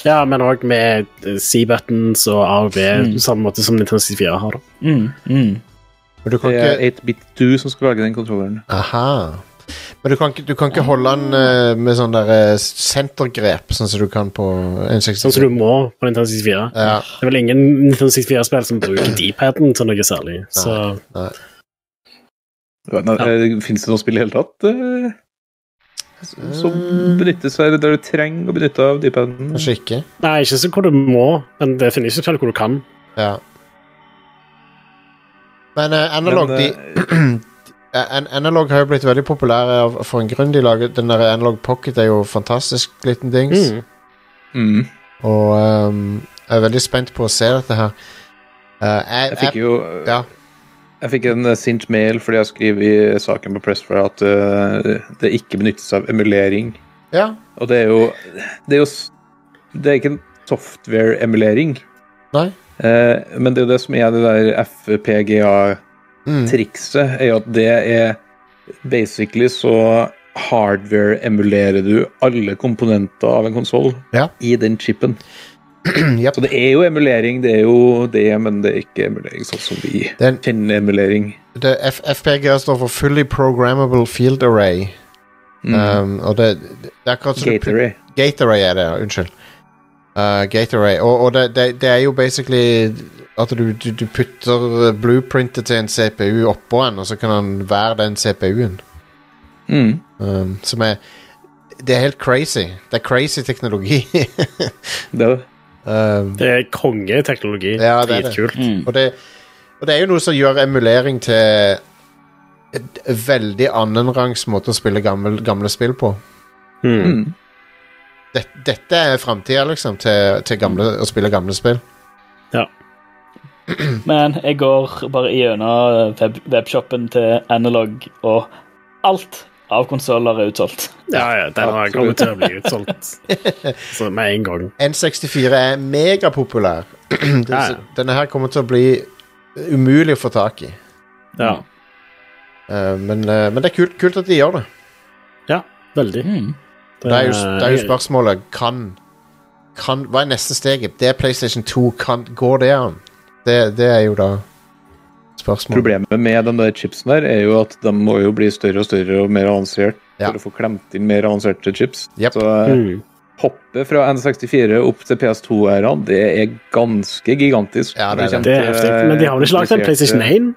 Ja, men òg med C-buttons og A og B, Mm. samme måte som Nintendo 64 har. da. Mm, mm. men du kan det er 8bit2 som skal lage den kontrolleren. Aha. Men du kan ikke, du kan ikke holde den eh, med sånn der eh, sentergrep, sånn som du kan på N64. Sånn som du må på Nintendo 64. Ja. Det er vel ingen Nintendo 64-spill som bruker D-paden til noe særlig. Så Nei. Ja, nei, eh, Finnes det noe spill i hele tatt eh, som benytter seg der du trenger å benytte av D-paden? Kanskje ikke. Nei, ikke så hvor du må, men det finnes jo spill hvor du kan. Ja. Men eh, analog Men, de, Eh, Analog har jo blitt veldig populær for en grunn. De lager, den der Analog Pocket er jo fantastisk liten dings. Mm. Mm. Og um, jeg er veldig spent på å se dette her. Uh, jeg, Jeg fikk jo ja. Jeg fikk en eh, sint mail fordi jeg skrev i saken på Pressfire at uh, det ikke benyttes av emulering. ja. Og det er jo Det er jo Det er ikke en software-emulering. Nei. Uh, men det er jo det som er det der FPGA-trikset, Mm. er jo at det er basically så hardware-emulerer du alle komponenter av en konsoll Ja. i den chipen. yep. Så det er jo emulering, det er jo det, men det er ikke emulering sånn som vi Den- kjenner emulering. Det FPGA FPG står for Fully Programmable Field Array. Mm. Um, og det, det er akkurat som du put- Gate Array er det. Unnskyld. Uh, Gate Array. Og, og det, det, det er jo basically at du, du, du putter blueprintet til en CPU oppå den, og så kan han være den CPU-en. Mm. Um, som er Det er helt crazy. Det er crazy teknologi. Det er um, Det er kongeteknologi. Ja, det er. Dritkult. Mm. og, det, og det er jo noe som gjør emulering til et veldig annenrangs måte å spille gamle, gamle spill på. Mm. Mm. Det, dette er framtida, liksom, til, til gamle, å spille gamle spill. Ja. Men jeg går bare gjennom web webshopen til Analog, og alt av konsoller er utsolgt. Ja, ja, den har kommet til å bli utsolgt så med en gang. N64 er megapopulær. Ja, ja. Denne her kommer til å bli umulig å få tak i. Ja, Uh, men, uh, men det er kult, kult at de gjør det. ja veldig. Mm. Det er jo, det er jo spørsmålet kan, kan Hva er neste steget? Det er PlayStation 2. Kan, går det an? Det, det er jo da spørsmålet. Problemet med den der chipsen der er jo at de må jo bli større og større og mer avansert Ja. for å få klemt inn mer avanserte chips. Yep. Så eh, Mm. hoppet fra N64 opp til PS2-æraen, det er ganske gigantisk. Ja, det er det. Det er heftig. Men de har vel ikke lagd en PlayStation 1?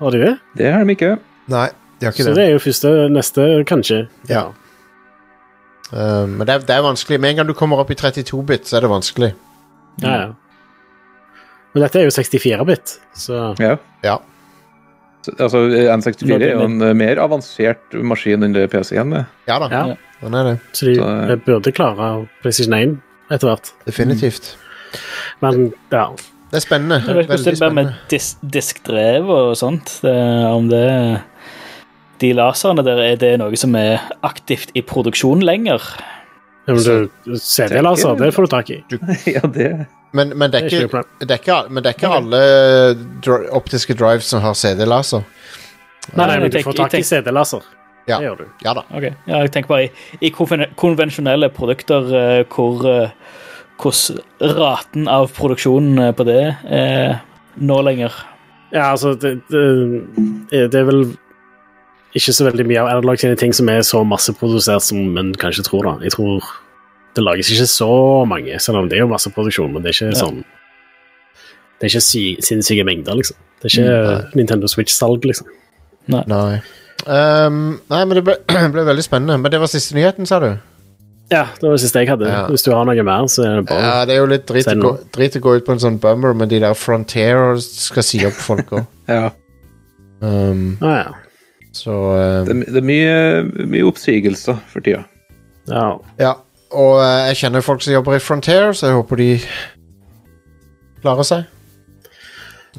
Har de det? Det har de ikke. Nei, de har ikke Så det. det er jo første, neste, kanskje. Ja. Uh, men det er, det er vanskelig. Med en gang du kommer opp i 32-bit, så er det vanskelig. Ja, ja. Men dette er jo 64-bit, så Ja. Ja. Så, altså, N64 er jo en mer avansert maskin enn det PC-en er. Ja da, Ja. den er det. Så de Så, eh, burde klare PlayStation 1 etter hvert. Definitivt. Men ja. Det er spennende. Jeg vet ikke hvordan Veldig det er med disk, diskdrev og sånt. Det, om det De laserne der, er det noe som er aktivt i produksjon lenger? Men du, CD-laser, det får du tak i. ja, det Men, men, det er ikke det er ikke, men det er ikke alle optiske drives som har CD-laser. Nei, nei, men du får tak i CD-laser. Ja. Det gjør du. Ja da. Ok, ja, jeg tenker bare i, i konvensjonelle produkter eh, hvor eh, hvordan raten av produksjonen eh, på det er nå lenger. Ja, altså, det, det, det er vel ikke så veldig mye av Analog sine ting som er så masseprodusert som en kanskje tror, da. Jeg tror det lages ikke så mange, selv om det er jo masseproduksjon, men det er ikke Ja. sånn Det er ikke sy- sinnssyke mengder, liksom. Det er ikke Nintendo Switch-salg, liksom. Nei. Um, nei, men det ble, ble veldig spennende. Men det var siste nyheten, sa du? Ja, det var det siste jeg hadde. Ja. Hvis du har noe mer, så er det bare Ja, det er jo litt drit å, gå, drit å gå ut på en sånn bummer med de der Frontier skal si opp folk òg. Ja. Um, ah, ja. Så um, Det, det er mye, mye oppsigelser for tida. ja. Ja. Og uh, jeg kjenner folk som jobber i Frontier, så jeg håper de klarer seg.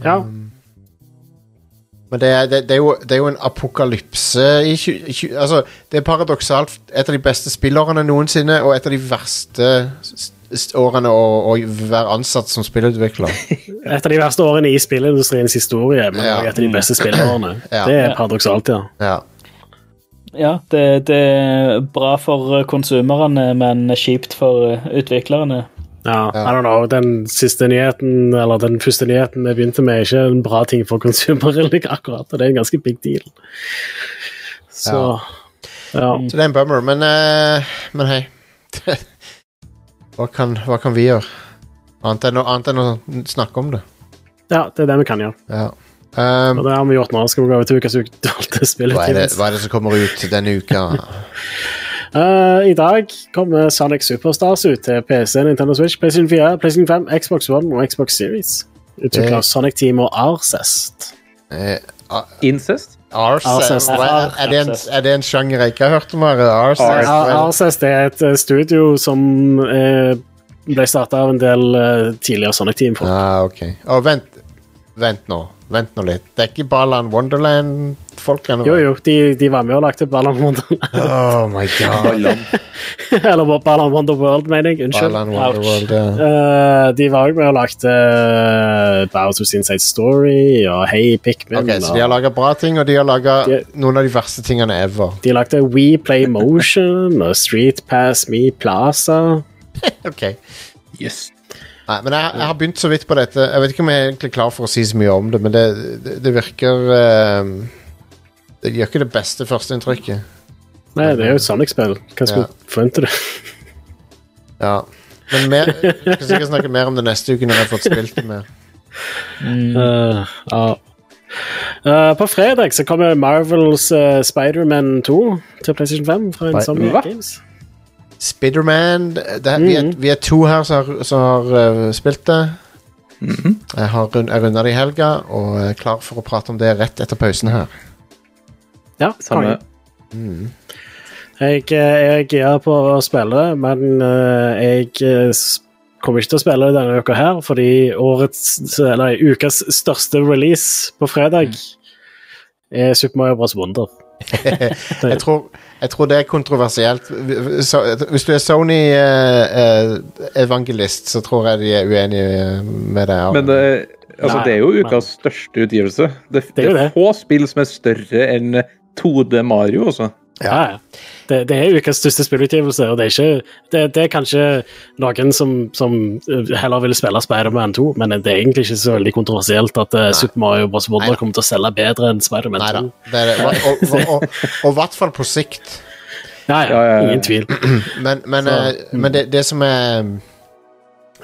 ja. Men det er, det, det, er jo, det er jo en apokalypse i 20, 20, Altså, det er paradoksalt et av de beste spillårene noensinne, og et av de verste årene å, å være ansatt som spillutvikler. Et av de verste årene i spillindustriens historie, men Ja. et av de beste spillårene. Ja. Det er paradoksalt, ja. Ja. Ja, det, det er bra for konsumerne, men kjipt for utviklerne. Ja, Ja. I don't know. Den siste nyheten, eller den første nyheten vi begynte med, er ikke en bra ting for konsumere akkurat, og det er en ganske big deal. Så ja. Så det er en bummer, men, uh, men hei. hva, kan, hva kan vi gjøre? Annet enn, annet enn å snakke om det. ja, det er det vi kan gjøre. Ja. Um, Og det har vi gjort nå. Skal vi gå over til ukas uke? hva, hva er det som kommer ut denne uka? Eh, I dag kommer Sonic Superstars ut til PC, Nintendo Switch, PlayStation 4, PlayStation 5, Xbox One og Xbox Series. Utvikla av Sonic Team og Arcest. Eh, Incest? Arcest. Er, er, det en, er det en sjanger jeg ikke har hørt om? her? Arcest? Arcest er et eh, studio som eh, ble starta av en del eh, tidligere Sonic Team. folk. Ah, okay. oh, vent. Vent nå. Vent nå litt. Det er ikke Balan Wonderland-folkene? Jo, jo, de, de var med og lagde Ballon Wonderland. Oh my god. Eller Balan Wonderworld, mener jeg. Unnskyld. Balan Wonderworld, ja. Uh, de var også med og lagde uh, Bowser's Inside Story og Hey Pikmin. Okay, Så de har laga bra ting, og de har laga noen av de verste tingene ever. De lagde We Play Motion og Street Pass Me Plaza. Ok. Yes. Nei, men jeg, jeg har begynt så vidt på dette. Jeg vet ikke om jeg er egentlig klar for å si så mye om det, men det, det, det virker eh, Det gjør ikke det beste førsteinntrykket. Nei, det er jo et Sonic-spill. Hva skal Ja. forvente det? Ja. Men mer, jeg skal sikkert snakke mer om det neste uke når jeg har fått spilt det mer. Mm. Uh, uh. Uh, på fredag så kommer Marvels uh, Spiderman 2 til PlayStation 5 fra Hva? Insomniac Games. Spiderman det, er- vi, vi er to her som har, som har uh, spilt det. Jeg har rund, runda det i helga og er klar for å prate om det rett etter pausen her. Ja, Samme. konge. Jeg, eh, jeg er gira på å spille men eh, jeg eh, kommer ikke til å spille denne uka her, fordi årets, eller ukas største release på fredag er Super Mario Bros. Wonder. Jeg tror, jeg tror det er kontroversielt. Hvis du er Sony-evangelist, så tror jeg de er uenige med deg. Men det, altså, Nei, det er jo men- ukas største utgivelse. Det, Det er det er få spill som er større enn 2D Mario, altså. Ja, ja. Det, det er ukas største spillutgivelse, og det er ikke Det, det er kanskje noen som, som uh, heller ville spille Spiderman 2, men det er egentlig ikke så veldig kontroversielt at Nei. Super Mario Bros. Wonder kommer til å selge bedre enn Spiderman Nei 2. Det er det. Og- Og og- og- og i hvert fall på sikt. Ja, ja, ingen tvil. Men, men, Så, eh, men det, det som er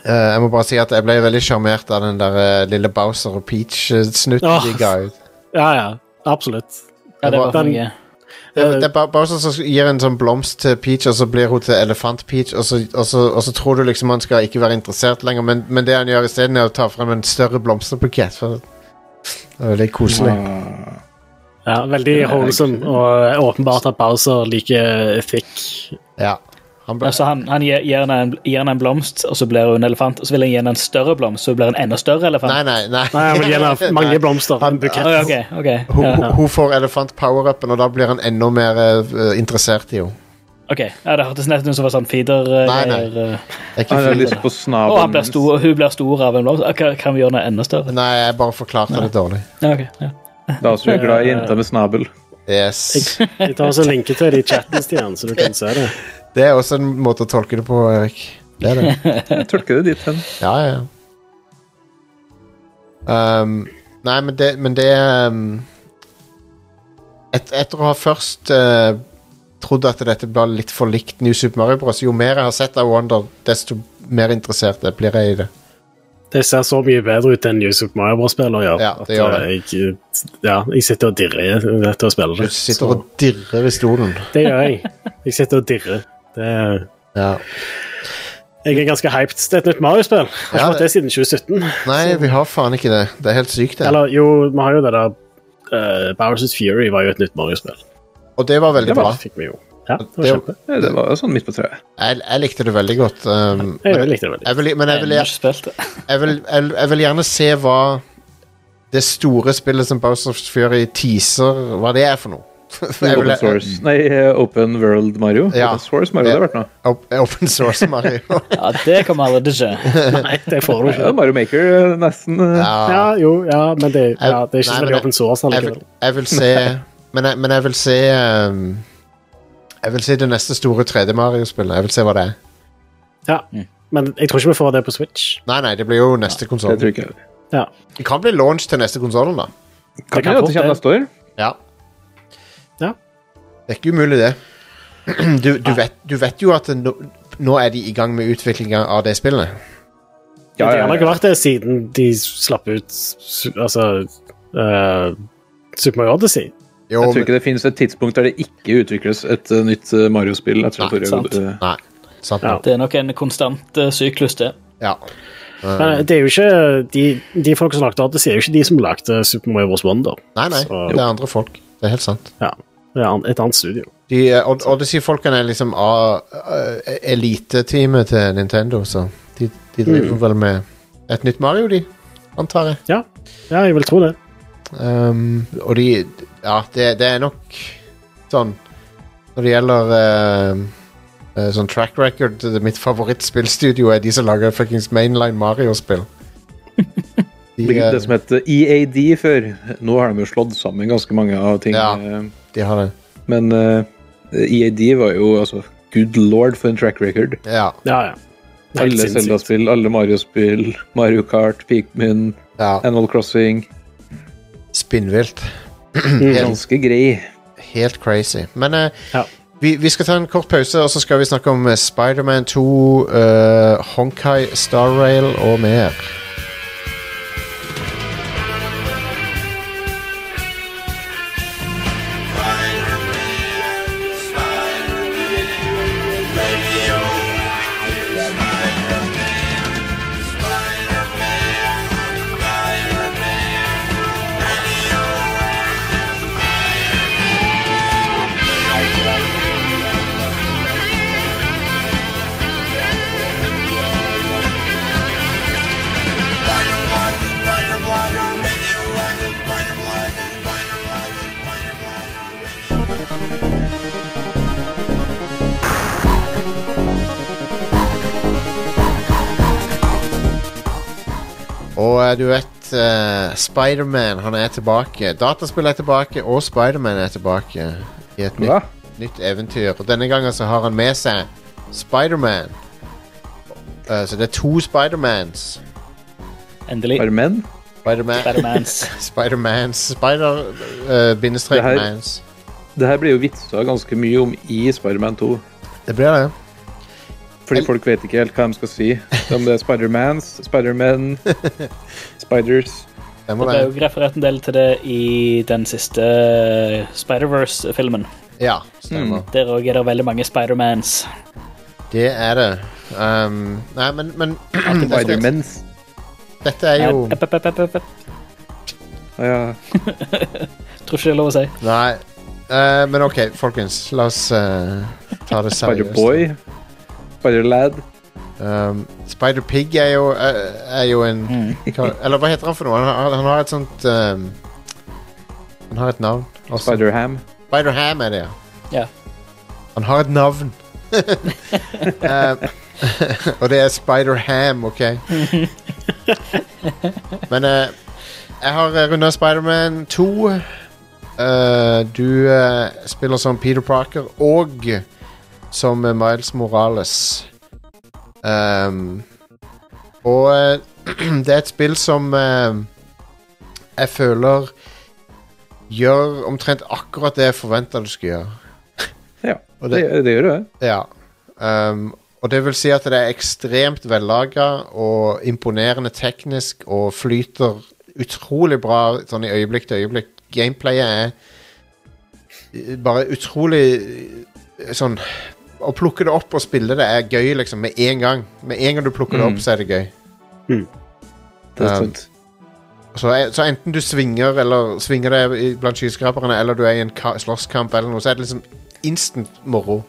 eh, Jeg må bare si at jeg ble veldig sjarmert av den der eh, lille Bowser og Peach-snutten de ga ut. Ja, ja, absolutt. Ja, det var for Den- Det, det er Bow- Bowser som gir en sånn blomst til Peach, og så blir hun til Elefant-Peach, og, så- og, og så tror du liksom han skal ikke være interessert lenger, men, men det han gjør isteden, er å ta frem en større blomsterbukett. For det er veldig koselig. Ja, veldig holsom, og åpenbart at Bowser liker thick. Ja. Han ble, Altså, han han gir, gir, henne en, gir henne en blomst, og så blir hun en elefant. Og så vil han gi henne en større blomst, så hun blir en enda større elefant. nei, nei, nei. Nei, han vil gi henne mange blomster. Han, bukett. okay, ok, ok. Hun, Ja. ja. hun får elefant-power-upen, og da blir han enda mer uh, interessert i henne. ok, ja, Det hørtes nesten ut som var sånn feeder-greier. Nei, nei. Jeg, Det er ikke Han har lyst på Og han blir snabelen. stor, hun blir stor av en blomst. Kan, Kan vi gjøre henne enda større? Nei, jeg bare forklarte det dårlig. Ja, okay, ja. Da er vi glad i jenter med snabel. Yes. Vi tar også link til det i chatten, Stian, så du kan se det. Det er også en måte å tolke det på, Erik. Det er det. Jeg tolker det dit hen. Ja, ja. Um, nei, men det, men det um, et, Etter å ha først uh, trodd at dette ble litt for likt New Super Mario Bros., jo mer jeg har sett av Wonder, desto mer interessert jeg blir jeg i det. Det ser så mye bedre ut enn New Super Mario Bros-spiller gjør. Ja, det gjør det. eh, Jeg, ja, jeg sitter og dirrer etter å spille Du det. sitter så- og dirrer i stolen. Det gjør jeg. Jeg sitter og dirrer. Det er Ja. Jeg er ganske hyped. Det er et nytt Mario-spill. Har ikke ja, det siden 2017. Nei, vi har faen ikke det. Det er helt sykt, det. Eller jo, vi har jo det der uh, Bowers Fury var jo et nytt Mario-spill. Og det var veldig Det bra. fikk vi jo. Ja, det var Det-. Det var jo sånn midt på treet. Jeg, jeg likte det veldig godt. Um, Jeg likte det veldig. jeg vil, men jeg vil, det. vil, jeg vil gjerne se hva det store spillet som Bowser's Fury teaser, hva det er for noe. Jeg Open source. Nei, eh, Open World Mario. Ja. Open source Mario, det har vært noe. Op- Open source Mario. Ja, Det kommer aldri til å skje. Nei, det får du Ja. Mario Maker eh, nesten eh, Ja, Ja, jo, ja, men det, ja, det er ikke så veldig open source allikevel. jeg vil se Men jeg, men jeg vil se um, Jeg vil se det neste store 3D Mario-spillet. Jeg vil se hva det er. Ja. Men jeg tror ikke vi får det på Switch. Nei, nei, det blir jo neste Det konsoll. tror. Ja. Det kan bli launch til neste konsollen, da. Kan kan hende det kommer neste år. Ja. Ja. Det er ikke umulig, det. Du, du, vet, du vet jo at nå, nå er de i gang med utviklinga av det spillet. Ja, det ja, har nok vært det siden de slapp ut altså uh, Super Mario Odyssey. Jo, Jeg tror men, ikke det finnes et tidspunkt der det ikke utvikles et uh, nytt eh, Mario-spill. Nei, sant. nei. Sant. Ja. Det er nok en konstant syklus, det. Ja. Men det er jo ikke de, de folk som lagde Odyssey, er jo ikke de som lagde Super Mario Bros. Wonder. Nei, nei. Så- Det er andre folk. Det er helt sant. Ja. Det er et annet studio. De, eh, Od- Odyssey-folkene er liksom eh, eliteteamet til Nintendo, så de, de driver vel med et nytt Mario, de, antar jeg. Ja, ja jeg vil tro det. Um, og de Ja, det, det er nok sånn Når det gjelder uh, uh, sånn track record det Mitt favorittspillstudio er de som lager fuckings mainline Mario-spill. De, Det, det som het EAD før. Nå har de jo slått sammen ganske mange av ting. Ja. Eh, de har det. Men uh, EAD var jo altså Good lord for en track record. Ja. Ja, ja. Alle. Zelda-spill, alle Mario-spill, Mario Kart, Pikmin, Ja, Animal Crossing. Spinnvilt. Mm. Ganske grei. Helt crazy. Men uh, Ja. vi, vi skal ta en kort pause, og så skal vi snakke om eh, Spiderman 2, uh, Honkai Star Rail og mer. Du vet uh, Spiderman, han er tilbake. Dataspill er tilbake, og Spiderman er tilbake i et nytt, nytt eventyr. Og denne gangen så har han med seg Spiderman. Uh, så det er to Spidermans. Endelig. Menn? Spiderman Spidermans. Spidermans Spider uh, bindestrek Det her-. Det her blir jo vitsa ganske mye om i Spiderman 2. Det blir det. Fordi folk vet ikke helt hva de skal si. Om det er Spidermans, Spidermen, Spiders. Det Det er jo referert en del til det i den siste Spider-Verse-filmen. Ja, stemmer. Der òg er det veldig mange Spider-Mans. Det er det. Um, nei, men, men dette, Spidermens. dette er jo Epp, epp, epp, epp, ja. Tror ikke det er lov å si. Nei. Uh, men OK, folkens. La oss uh, ta det seriøst. Spiderboy. Spiderlad. Um, Spider-Pig er jo, er, er jo en hva- Eller hva heter han for noe? Han har, han har et sånt um, Han har et navn. Spider-Ham. Spider-Ham er det, ja. Yeah. Han har et navn. um, og det er Spider-Ham, OK? Men uh, jeg har runda Spider-Man 2. Uh, du uh, spiller som Peter Parker og som Miles Morales. Um, og eh, det er et spill som eh, jeg føler gjør omtrent akkurat det jeg forventa det skulle gjøre. Ja, det, det- det gjør det. Ja. Um, og det vil si at det er ekstremt vellaga og imponerende teknisk og flyter utrolig bra sånn i øyeblikk til øyeblikk. Gameplayet er eh, bare utrolig sånn Å plukke det opp og spille det er gøy liksom med en gang. Med en gang du plukker det Mm. opp, så er det gøy. det er Um, sant. Så, så enten du svinger eller svinger deg blant skyskraperne, eller du er i en ka- slåsskamp, eller noe, så er det liksom instant moro.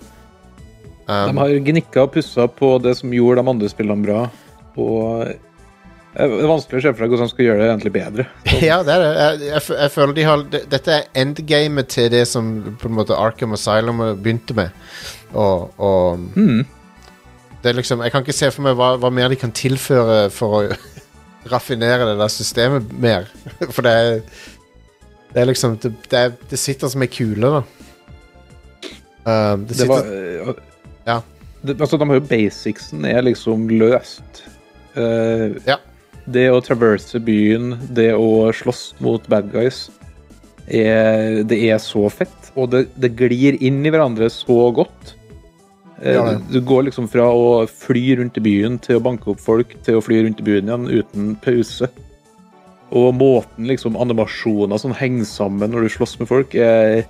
Um, De har gnikka og pussa på det som gjorde de andre spillene bra. Og det er vanskelig å se for seg hvordan de skal gjøre det egentlig bedre. ja, det er det. Jeg, jeg, jeg føler de har det, Dette er endgamet til det som på en måte Arkham Asylum begynte med. Og, og Mm. det er liksom Jeg kan ikke se for meg hva, hva mer de kan tilføre for å raffinere det der systemet mer. For det er Det er liksom Det, det, er, det sitter som ei kule, da. Uh, det sitter, var uh, Ja. Det, altså, de har jo basicsen er liksom løst. Uh, Ja. Det å traverse byen, det å slåss mot bad guys, er, det er så fett. Og det, det glir inn i hverandre så godt. Eh, Ja, du går liksom fra å fly rundt i byen til å banke opp folk, til å fly rundt i byen igjen uten pause. Og måten liksom animasjoner som henger sammen når du slåss med folk, er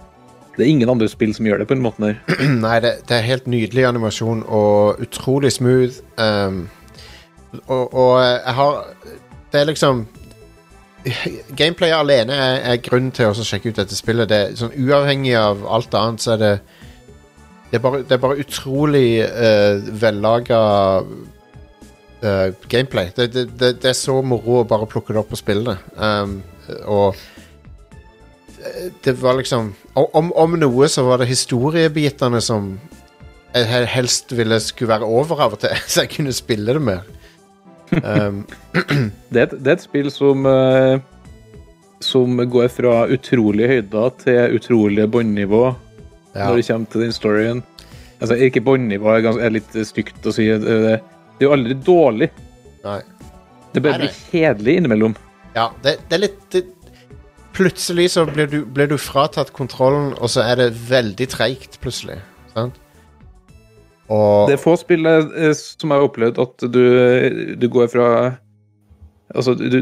det er ingen andre spill som gjør det på den måten her. Nei, det, det er helt nydelig animasjon og utrolig smooth. Um, og, og jeg har Det er liksom Gameplay alene er, er grunnen til å sjekke ut dette spillet. Det sånn Uavhengig av alt annet, så er det Det er bare, det er bare utrolig uh, vellaga uh, gameplay. Det, det, det er så moro å bare plukke det opp og spille det. Um, og det var liksom Om, om noe så var det historiebitene som jeg helst ville skulle være over av og til, så jeg kunne spille det mer. Um, Det et, det er et spill som eh, Som går fra utrolige høyder til utrolige båndnivå ja. når det kommer til den storyen. Altså, ikke båndnivå er, er litt stygt å si. Det, det Det er jo aldri dårlig. Nei. Det bare blir kjedelig innimellom. Ja, det, det er litt det, Plutselig så blir du, blir du fratatt kontrollen, og så er det veldig treigt plutselig. Sant? Og Det er få spill eh, som jeg har opplevd at du, du går fra Altså, du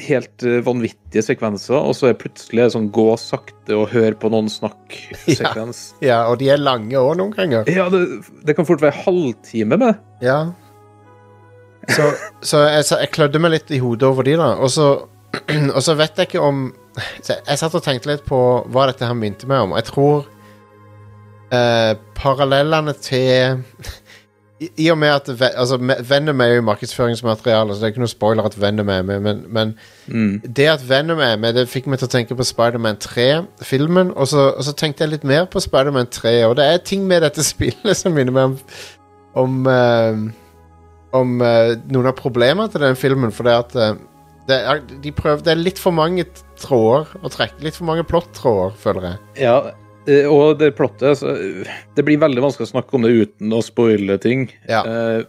helt eh, vanvittige sekvenser, og så er plutselig sånn gå sakte og hør på noen snakk-sekvens. Ja, og de er lange òg noen ganger. Ja, det, det kan fort være halvtime med. Ja. Så, så jeg, så jeg klødde meg litt i hodet over de, da. Og så, og så vet jeg ikke om jeg satt og tenkte litt på hva dette her minte meg om. Jeg tror eh, parallellene til i, I og med at altså, Venom er jo markedsføringsmateriale, så det er ikke noe spoiler at Venom er med, men, men Mm. det at Venom er med, det fikk meg til å tenke på Spiderman 3-filmen, og, og så tenkte jeg litt mer på Spiderman 3, og det er ting med dette spillet som minner meg om om, uh, om uh, noen av problemene til den filmen, for det at uh, det er, de prøver, det er litt for mange tråder å trekke, litt for mange plott-tråder, føler jeg. Ja, og det plottet så, Det blir veldig vanskelig å snakke om det uten å spoile ting. Ja. Eh,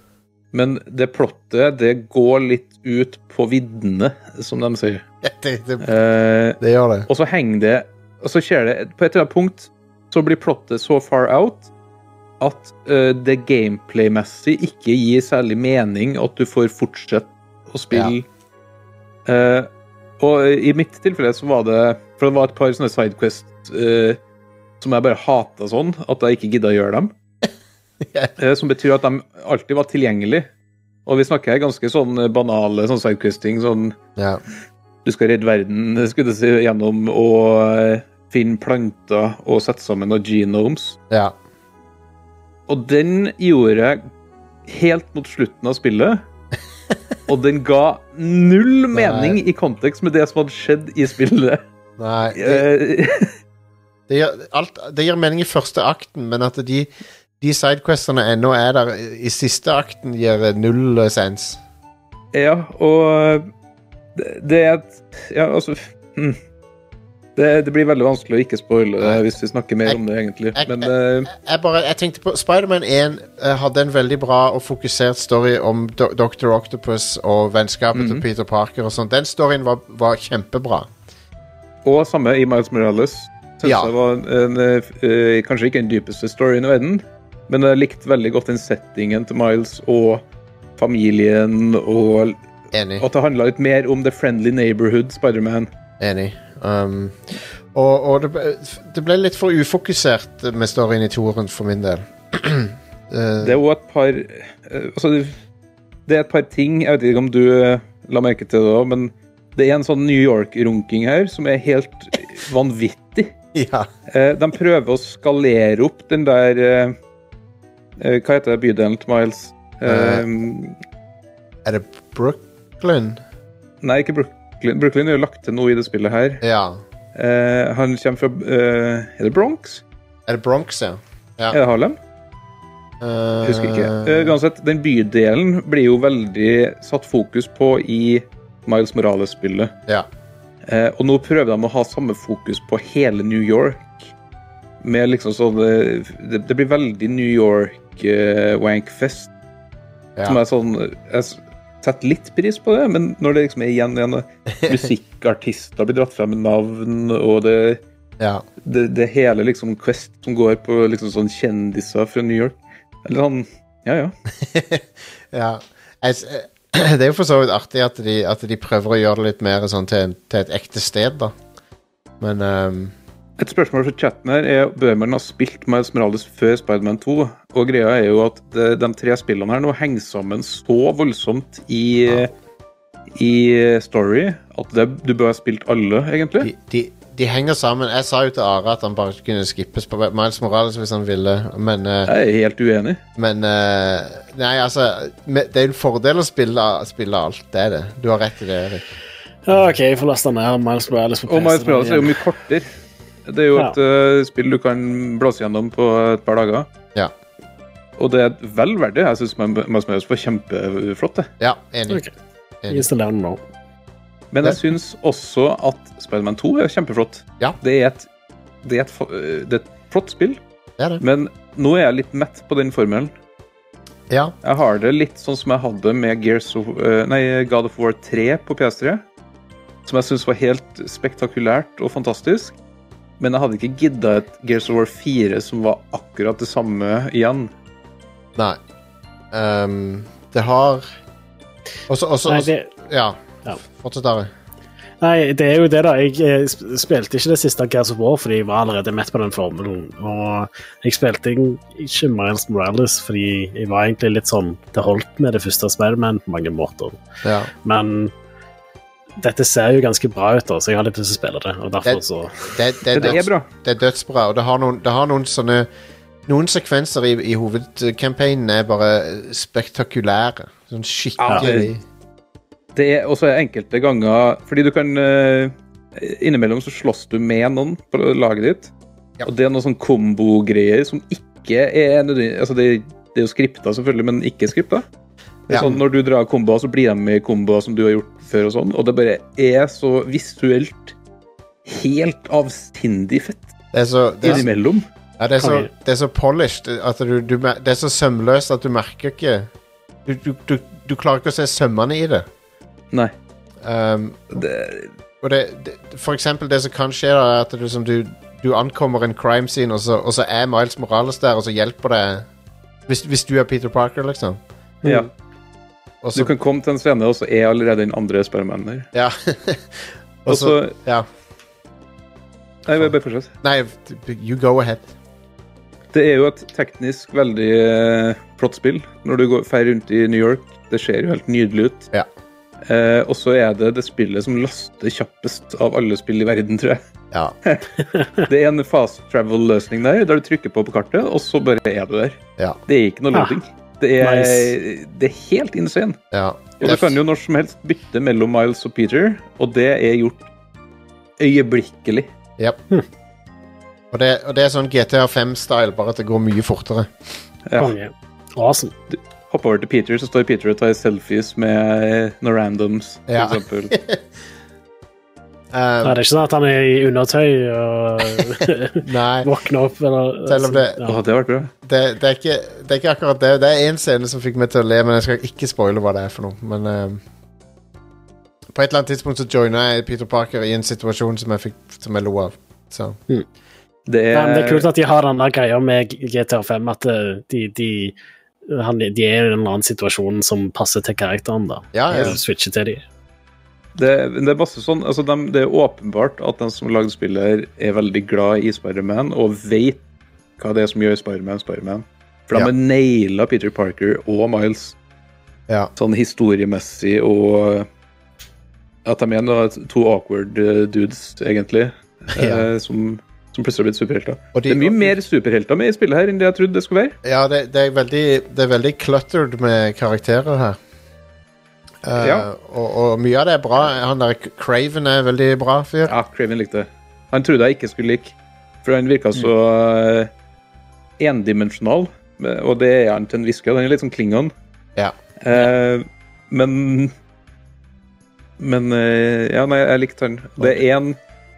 Men det plottet, det går litt ut på viddene, som de sier. Det, det, Eh, det gjør det. Og så henger det Og så skjer det På et eller annet punkt så blir plottet så far out at eh, det gameplay-messig ikke gir særlig mening at du får fortsette å spille. Eh, og i mitt tilfelle så var det For det var et par sånne sidequests uh, som jeg bare hata sånn, at jeg ikke gidda å gjøre dem. yeah. som betyr at de alltid var tilgjengelige. Og vi snakker ganske sånn banale sånn sidequesting. sånn yeah. du skal redde verden skulle du si, gjennom å eh, finne planter og sette sammen noen genomes. ja. Og den gjorde jeg helt mot slutten av spillet. Og den ga null mening i kontekst med det som hadde skjedd i spillet. Nei. Det, Eh, det, gjør, alt, det gir mening i første akten, men at de, de sidequestene ennå er der i siste akten, gir null sens. ja, og det, er Ja, altså hm. det, det blir veldig vanskelig å ikke spoile det hvis vi snakker mer om det, egentlig. Jeg- Men jeg, jeg, bare, jeg tenkte på Spiderman 1 eh, hadde en veldig bra og fokusert story om Do Dr. Octopus og vennskapet til Mhm. Peter Parker og sånn. Den storyen var, var kjempebra. Og samme i Miles Morales. Synes Ja. Det var en, eh, Kanskje ikke den dypeste storyen i verden, men jeg likte veldig godt den settingen til Miles og familien, og Enig. at det handla litt mer om The Friendly Neighborhood Spiderman. Enig. Um, og og det, ble, det ble litt for ufokusert med storyen i toeren for min del. Uh, Det er òg et par eh, Altså, det- er et par ting Jeg vet ikke om du eh, la merke til det òg, men det er en sånn New York-runking her som er helt vanvittig. ja. Eh, De prøver å skalere opp den der eh, eh, Hva heter det bydelen til Miles? Er det Brooklyn? Nei, ikke Brooklyn. Brooklyn er jo lagt til noe i det spillet her. Ja. Han kommer fra Er det Bronx? Er det Bronx, ja? Ja. Er det Harlem? Uh, Husker ikke. Uansett, den bydelen blir jo veldig satt fokus på i Miles Morales-spillet. ja. Eh, og nå prøver de å ha samme fokus på hele New York. Med liksom sånn eh, Det, det blir veldig New York-wankfest. Som ja. er sånn Jeg setter litt pris på det, men når det liksom er igjen igjen Musikkartister blir dratt frem med navn, og det, ja. det, det hele liksom Quest som går på liksom sånn kjendiser fra New York. Eller sånn Ja, ja. ja. Jeg, det er jo for så vidt artig at de, at de prøver å gjøre det litt mer sånn til, til et ekte sted, da. Men um, Et spørsmål fra chatten her er bør man ha spilt Miles Morales før Spiderman 2. Og greia er jo at de, de tre spillene her nå henger sammen så voldsomt i, i story at det, du bør ha spilt alle, egentlig. de, de, de henger sammen. Jeg sa jo til Are at han bare kunne skippes på Miles Morales hvis han ville, men uh, Jeg er helt uenig. Men uh, Nei, altså Det er en fordel å spille, spille alt. Det er det. Du har rett i det, Erik. OK, jeg får laste ned Miles Morales på Og Miles Morales er jo mye kortere. Det er jo et eh, spill du kan blåse gjennom på et par dager. Ja. Og det er vel verdt det. Jeg syns Miles Morales var kjempeflott. det. Ja, enig. Ok. Installer den nå. Men jeg syns også at Spiderman 2 er kjempeflott. Ja. Det er et, det er et, det er et flott spill, Det er det. men nå er jeg litt mett på den formelen. Ja. Jeg har det litt sånn som jeg hadde med Gears of, eh, nei, God of War 3 på PS3. Som jeg syns var helt spektakulært og fantastisk. Men jeg hadde ikke gidda et Gears of War 4 som var akkurat det samme igjen. Nei. Um, det har Også, også Ja. Ja. Fortsett, Are. nei, det er jo det, da. Jeg eh, spilte ikke det siste Gears of War fordi jeg var allerede mett på den formelen. Og jeg spilte ikke Miles Morales fordi jeg var egentlig litt sånn Det holdt med det første Spiderman på mange måter. Ja. Men dette ser jo ganske bra ut, da, så jeg har litt lyst til å spille det. Og derfor Det- så Det, det, Det, det er døds, bra. det er dødsbra, og det har noen, det har noen sånne Noen sekvenser i, i hovedcampaignen er bare spektakulære. Sånn skikkelig Det er også enkelte ganger Fordi du kan eh, Innimellom så slåss du med noen på laget ditt. Ja. Og det er noen sånn kombogreier som ikke er nødvendig Altså det, det er jo skripta, selvfølgelig, men ikke skripta. Ja. Sånn, når du drar komboer, så blir de med i komboer som du har gjort før, og sånn. Og det bare er så visuelt helt avsindig fett Det er så, det er, innimellom. ja, det er så, det er så polished at du, du Det er så sømløst at du merker ikke Du, du, du, du klarer ikke å se sømmene i det. Nei. Um, Det, og det, det, for eksempel det som kan skje, da, er at du, som du, du ankommer en crime scene, og så, og så er Miles Morales der, og så hjelper det hvis, hvis du er Peter Parker, liksom. ja. Og Du kan komme til en scene, og så er allerede den andre Spidermanen der. ja. og så Ja. Nei, bare fortsett. Nei, you go ahead. Det er jo et teknisk veldig eh, flott spill når du går fer rundt i New York. Det ser jo helt nydelig ut. Ja. Eh, og så er det det spillet som laster kjappest av alle spill i verden, tror jeg. Ja. Det er en fast travel-løsning der, der du trykker på på kartet, og så bare er du der. Ja. Det er ikke noe Ah. loading. Det er, Nice. det er helt insane. ja. Og du kan jo når som helst bytte mellom Miles og Peter, og det er gjort øyeblikkelig. Yep. Og, det, og det er sånn GTA 5-style, bare at det går mye fortere. Ja. Konge. Awesome. Hopp over til Peter, så står Peter og tar selfies med noen randoms, for Ja. eksempel. Um, det er ikke sånn at han er i undertøy og våkner opp eller Selv om det- ja. Å, det har vært bra. det, det, er ikke, det er ikke akkurat det. Det er én scene som fikk meg til å le, men jeg skal ikke spoile hva det er for noe. Men um, på et eller annet tidspunkt så joina jeg Peter Parker i en situasjon som jeg fikk som jeg lo av. Så Det er... men det er kult at de har den greia med GTA5, at eh, de, de, han, de er i en annen situasjon som passer til karakteren. da. ja, ja. Switche til de. det, det er masse sånn altså de, Det er åpenbart at den som lagde spiller, er veldig glad i Spiderman og vet hva det er som gjør Spiderman Spiderman. For de Ja. har naila Peter Parker og Miles ja. sånn historiemessig og At de er to awkward eh, dudes, egentlig, Ja. eh, som, som plutselig har blitt superhelter. De- det er mye mer superhelter med i spillet her enn det jeg trodde det skulle være. Ja, det, det, er veldig, det er veldig cluttered med karakterer her. Uh, Ja. og, og mye av det er bra. Han der Craven er veldig bra fyr. Ja, Craven likte det. Han trodde jeg ikke skulle like, for han virka så uh, endimensjonal. Og det er han til en viss grad. Han er litt sånn Klingon. Ja. Uh, men Men ja, nei, jeg likte han. Det er en,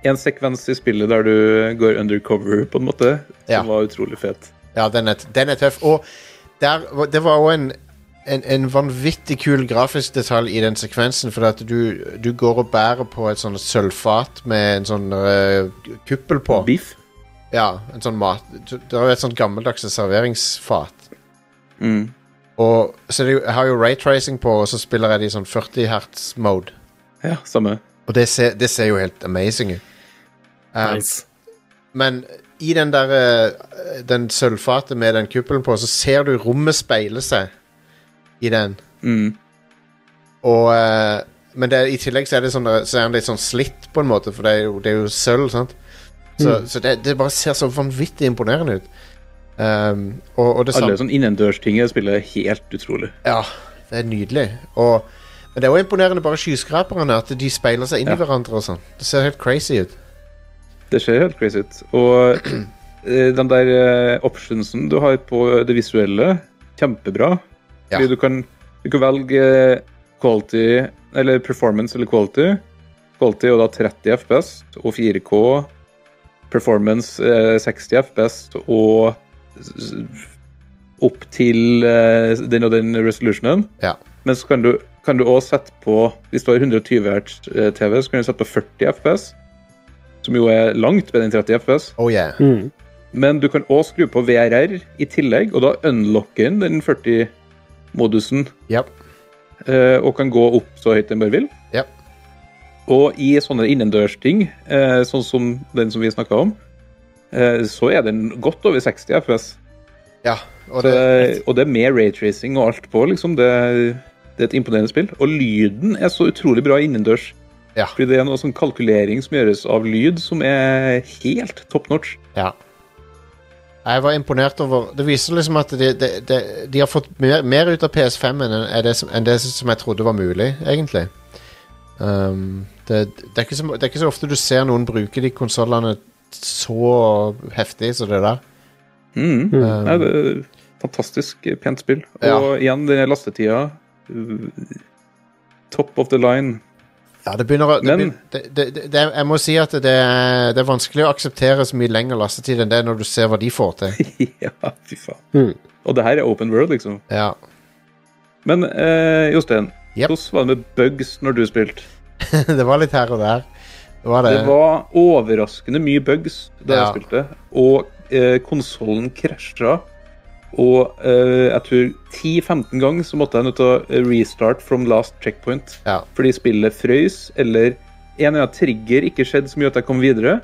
en sekvens i spillet der du går undercover, på en måte, som Ja. var utrolig fet. Ja, den er, den er tøff. Og der, det var òg en, en, en vanvittig kul grafisk detalj i den sekvensen. For at du, du går og bærer på et sånt sølvfat med en sånn uh, kuppel på. Beef. Ja, en sånn mat Det er jo et sånt gammeldags serveringsfat. Mm. Og så det, jeg har jo raytracing på, og så spiller jeg det i sånn 40 hertz mode. Ja, samme. Og det ser, det ser jo helt amazing ut. Um, Nice. Men i den der eh, Den sølvfatet med den kuppelen på, så ser du rommet speile seg i den. Mm. Og eh, Men det, i tillegg så er det sånn så er den litt sånn slitt, på en måte, for det er jo, det er jo sølv, sant. Så, så det, det bare ser så vanvittig imponerende ut. Um, og, og det Alle sånne sånn innendørsting spiller er helt utrolig. Ja, det er nydelig. Og, men det er jo imponerende bare skyskraperne, at de speiler seg inn i hverandre og sånn. Det ser helt crazy ut. Det ser helt crazy ut. Og eh, den der eh, optionsen du har på det visuelle, kjempebra. Ja. Fordi du kan, du kan velge quality, eller performance eller quality. Quality og da 30 FPS og 4K. Performance eh, 60 FPS og opp til eh, den og den resolutionen. Ja. Men så kan du, kan du også sette på Hvis du har 120 Hz eh, TV, så kan du sette på 40 FPS. Som jo er langt bedre enn 30 FPS. Oh yeah. Mm. Men du kan også skru på VRR i tillegg, og da unlocker den den 40-modusen. Yep. eh, og kan gå opp så høyt den bare vil. Yep. Og i sånne innendørsting, eh, sånn som den som vi snakka om, eh, så er den godt over 60 FPS. ja. Og det, det, og det er med raytracing og alt på, liksom. Det, det er et imponerende spill. Og lyden er så utrolig bra innendørs. Ja. Fordi det er noe sånn kalkulering som gjøres av lyd, som er helt top notch. ja. Jeg var imponert over Det viser liksom at de, de, de, de har fått mer, mer ut av PS5 enn enn det, som, enn det som jeg trodde var mulig, egentlig. Um, det, det, er ikke så, det er ikke så ofte du ser noen bruke de konsollene så heftig som det der. Mm. Um, Nei, det er fantastisk pent spill. Og igjen, den lastetida Top of the line. Ja, det begynner å det, Men- begynner, det, det, Jeg må si at det er, vanskelig å akseptere så mye lengre lastetid enn det når du ser hva de får til. ja, fy faen. Mm. Og det her er open world, liksom. Ja. Men eh, Jostein, Yep. hvordan var det med bugs når du spilte? det var litt her og der. Det var. Det var overraskende mye bugs da Ja. jeg spilte, og eh, konsollen krasja. Og uh, jeg tror 10-15 ganger så måtte jeg nødt til å restart from last checkpoint. Ja. Fordi spillet frøys, eller en eller annen trigger ikke skjedde så mye at jeg kom videre.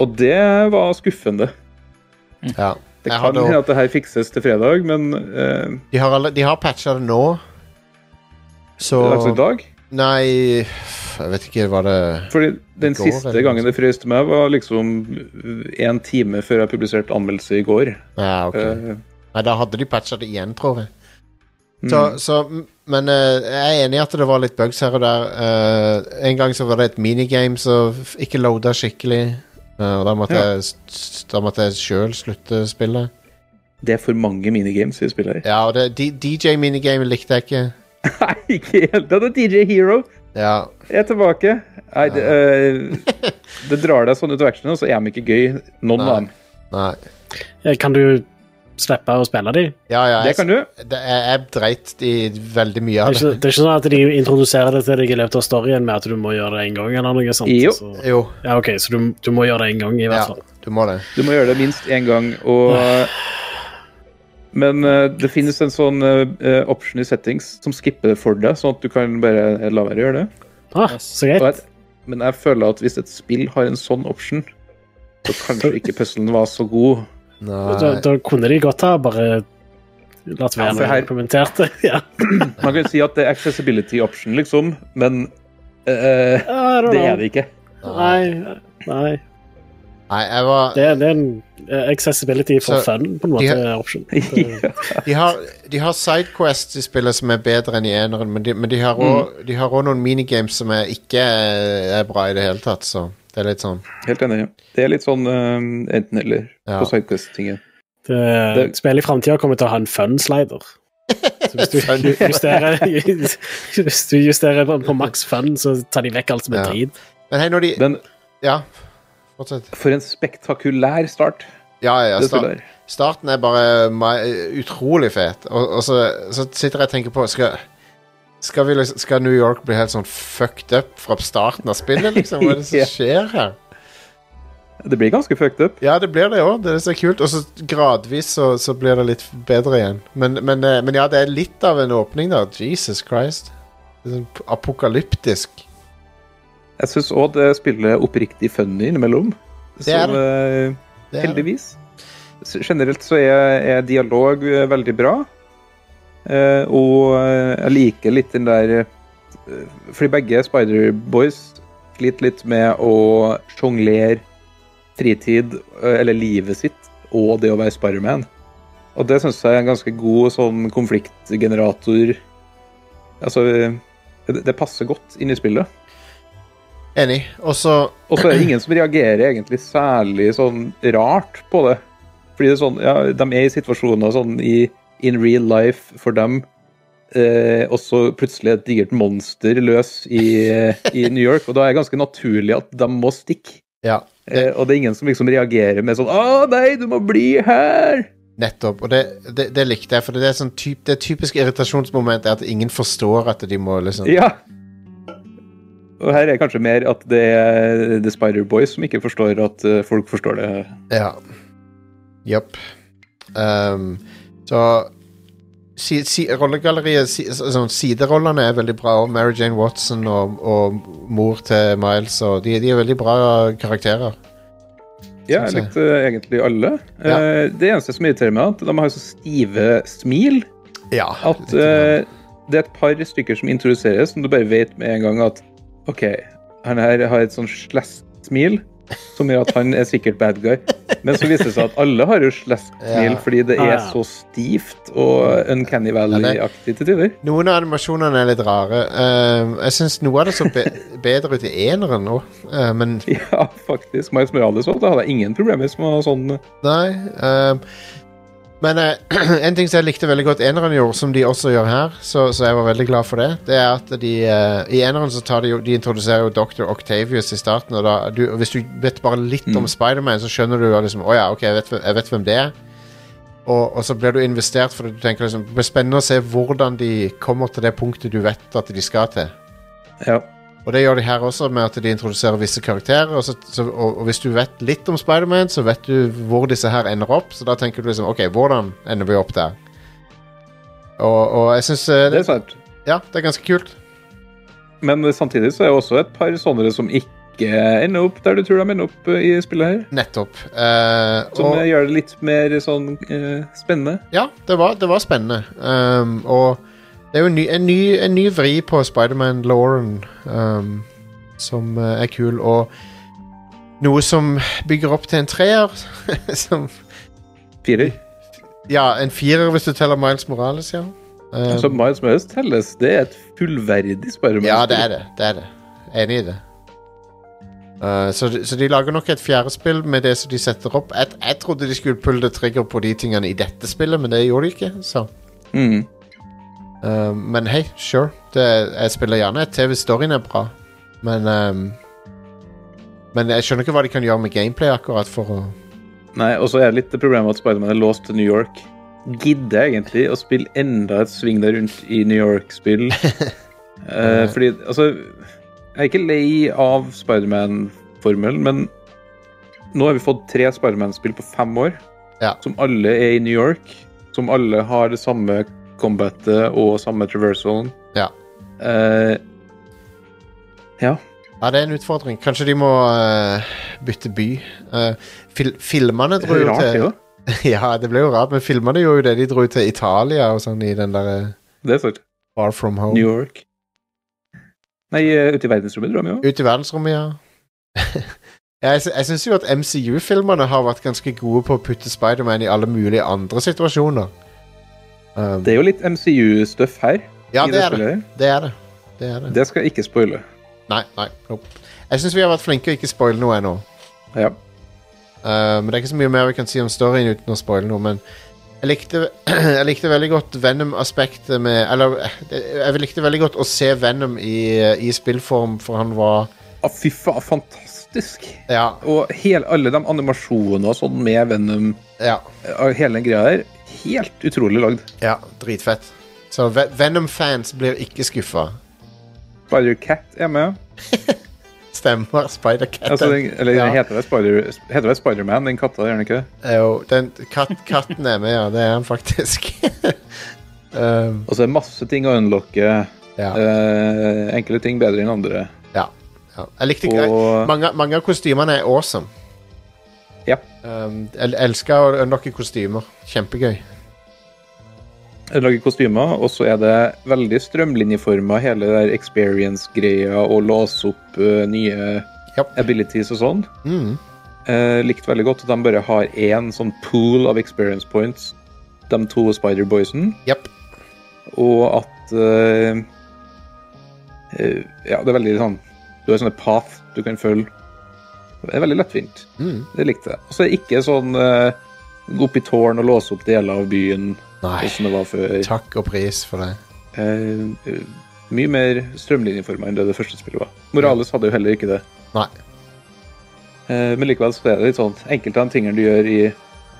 Og det var skuffende. ja. Det Jeg kan hende også- at det her fikses til fredag, men uh, De har, alle, de har patcha det nå. Så altså i dag Nei, jeg vet ikke hva det Fordi den går, siste gangen det frøs til meg, var liksom en time før jeg publiserte anmeldelse i går. Ja, ok. Uh, Nei, da hadde de patcha det igjen, tror jeg. Så, mm. så, men uh, jeg er enig i at det var litt bugs her og der. Uh, en gang så var det et minigame som ikke loada skikkelig. Og da måtte Ja. jeg, da måtte jeg sjøl slutte spillet. Det er for mange minigames i spillet her. Ja, og det, DJ-minigamet likte jeg ikke. Nei, ikke helt. Det er DJ Hero. Ja, Jeg er tilbake. Nei, det, øh, det drar deg sånn ut av actionen, og så er de ikke gøy, noen Nei. nei. Eh, Kan du slippe å spille de? Ja, ja, Det jeg, kan du. det, jeg, jeg dreit i veldig mye Det er, ikke, det. det er ikke sånn at de introduserer det til deg i løpet av storyen med at du må gjøre det en gang, eller noe sånt? Jo. Så, Jo, ja, ok, så du, du må gjøre det en gang, i ja, hvert fall. du må det. Du må gjøre det minst én gang, og Men uh, det finnes en sånn uh, option i settings som skipper det for deg, sånn at du kan bare la være å gjøre det. Ah, så greit. men jeg føler at hvis et spill har en sånn option, så kanskje ikke puzzlen var så god. Da, da kunne de godt ha bare latt være for når her- de. Ja. Man kan si at det er accessibility option, liksom, men uh, det er det ikke. Nei, nei. Nei, jeg var Det, det er en eh, accessibility for Så, fun, på en de måte, har- option. Ja. De har, de har sidequests i spillet som er bedre enn i eneren, men de, men de har også- de har òg noen minigames som er ikke er, er bra i det hele tatt, så det er litt sånn Helt enig. Ja. Det er litt sånn eh, enten-eller Ja. på Sidequest-tingen. det, Det- Spillet i framtida kommer til å ha en fun-slider. Så hvis du justerer, hvis du justerer på, på maks fun, så tar de vekk alt som er Ja. drit. Men hei, når de Den, Ja, fortsett. for en spektakulær start Ja, ja, det sta, spillet her. starten er bare utrolig fet, og, og så, så sitter jeg og tenker på Skal skal, vi, skal New York bli helt sånn fucked up fra starten av spillet, liksom? Hva er det som skjer her? Det blir ganske fucked up. Ja, det blir det òg. Det er så kult. Og så gradvis så, så blir det litt bedre igjen. Men, men, eh, men ja, det er litt av en åpning, da. Jesus Christ. Sånn apokalyptisk. Jeg syns òg det spillet er oppriktig funny innimellom. Det er eh, Det er det. heldigvis. Generelt så er, er dialog eh, veldig bra. Eh, og eh, jeg liker litt den der eh, Fordi begge Spider-Boys sliter litt med å sjonglere fritid, eh, eller livet sitt, og det å være Spider-Man. Og det syns jeg er en ganske god sånn konfliktgenerator. Altså eh, det, det passer godt inn i spillet. Enig. Og så Og så er det ingen som reagerer egentlig særlig sånn rart på det. Fordi det er sånn, ja, de er i situasjoner sånn i in real life for dem, eh, og så plutselig et digert monster løs i, i New York, og da er det ganske naturlig at de må stikke. Ja. Eh, og det er ingen som liksom reagerer med sånn 'Å nei, du må bli her!' Nettopp. Og det, det, det likte jeg, for det er sånn typ, det typiske irritasjonsmomentet er at ingen forstår at de må liksom Ja! Og her er kanskje mer at det er The Spider Boys som ikke forstår at eh, folk forstår det. Ja. Japp. Um, så si, si, rollegalleriet si, så- sånn, Siderollene er veldig bra. Og Mary Jane Watson og, og mor til Miles. Og de, de er veldig bra karakterer. Ja, jeg jeg. likte egentlig alle. Ja. Uh, Det eneste som irriterer meg, er at de har så stive smil Ja. at uh, det er et par stykker som introduseres, som du bare vet med en gang at OK, han her har et sånn slest-smil som gjør at han er sikkert bad guy. Men så viser det seg at alle har jo slest-smil Ja. fordi det Ah, er ja. så stivt og Uncanny Valley-aktig til tider. Noen av animasjonene er litt rare. Uh, jeg syns noe av det så be bedre ut i eneren nå, uh, men Ja, faktisk. Miles Morales da hadde jeg ingen problemer med sånn Nei. ehm, men eh, en ting som jeg likte veldig godt eneren gjorde, som de også gjør her, så, så jeg var veldig glad for det, det er at de eh, I eneren så tar de jo De introduserer jo Dr. Octavius i starten, og da du, hvis du vet bare litt om Spiderman, så skjønner du liksom Å ja, OK, jeg vet, jeg vet hvem det er. Og, og så blir du investert, for du tenker liksom Det blir spennende å se hvordan de kommer til det punktet du vet at de skal til. Ja. Og det gjør de her også, med at de introduserer visse karakterer. Og, så, så, og, og hvis du vet litt om Spiderman, så vet du hvor disse her ender opp. Så da tenker du liksom OK, hvordan ender vi opp der? Og, og jeg syns Det det, er sant. Ja, det er ganske kult. Men samtidig så er det også et par sånne som ikke ender opp der du tror de ender opp eh, i spillet her. Nettopp. Uh, Som eh, gjør det litt mer sånn uh, spennende. ja, det var, det var spennende. Um, og det er jo en ny, en ny, en ny vri på Spiderman-Lauren um, som eh, er kul. Og noe som bygger opp til en treer. som Firer. Ja, en firer hvis du teller Miles Morales, ja. Um, Så Miles Morales telles. Det er et fullverdig Spiderman. ja, det er det. det er det. Enig i det. Uh, så, de, så de lager nok et fjerde spill med det som de setter opp. Jeg, jeg trodde de skulle pulle trigger på de tingene i dette spillet, men det gjorde de ikke. Så. Mm. Uh, men hei, sure. Det, jeg spiller gjerne et hvis storyen er bra. Men um, Men jeg skjønner ikke hva de kan gjøre med gameplay akkurat for å Nei, og så er det litt det problemet at Spiderman er låst til New York. Gidder jeg egentlig å spille enda et sving der rundt i New York-spill? uh, fordi, altså Jeg er ikke lei av Spiderman-formelen, men nå har vi fått tre Spiderman-spill på fem år, Ja. som alle er i New York, som alle har det samme combatet og samme traversalen. Ja. Uh, ja. Ja, det er en utfordring. Kanskje de må uh, bytte by. Uh, fil filmene dro jo til. Ja, det ble jo rart, men filmene gjorde jo det. De dro til Italia og sånn i den der Det er sant. Far From Home. New York. Nei, ute i verdensrommet drar vi jo. Ut i verdensrommet, ja. ja jeg jeg syns jo at MCU-filmene har vært ganske gode på å putte Spiderman i alle mulige andre situasjoner. Um, Det er jo litt MCU-stuff her. ja, det, det er det. Det er det. Det er det. Det skal jeg ikke spoile. Nei, nei. Nope. Jeg syns vi har vært flinke å ikke spoile noe ennå. Ja. Uh, men det er ikke så mye mer vi kan si om storyen uten å spoile noe. Men jeg likte, jeg likte veldig godt Venom-aspektet med Eller eh, jeg likte veldig godt å se Venom i, i spillform, for han var Ah, fy faen, fantastisk. Ja. Og hele, alle de animasjonene og sånn med Venom, ja, og hele den greia der, helt utrolig lagd. ja dritfett. Så Venom-fans blir ikke skuffa. Spider-Cat er med. Stemmer. Spider-Cat. Altså, eller Ja. heter det Spider-Man, Spider den katta, gjør den ikke det? Jo, den kat, katten er med, ja. Det er han faktisk. um, Og så er det masse ting å unlocke. ja, Uh, enkle ting bedre enn andre. ja, ja. Jeg likte. Og Mange, mange av kostymene er awesome. Um, jeg elsker å unlocke kostymer. Kjempegøy. lage kostymer, og så er det veldig strømlinjeforma, hele der experience-greia, og låse opp uh, nye yep. abilities og sånn. Mm. Uh, likte veldig godt at de bare har én sånn pool av experience points, de to Spider-Boysen, Yep. og at uh, eh, Ja, det er veldig sånn Du har sånne path du kan følge. Det er veldig lettvint. Mm. Det likte jeg. Og så det ikke sånn uh, gå opp i tårn og låse opp deler av byen, Nei. sånn som det var før. Takk og pris for det. Uh, mye mer strømlinjeforma enn det det første spillet var. Morales hadde jo heller ikke det. Nei. Uh, men likevel så er det litt sånn enkelte av de tingene du gjør i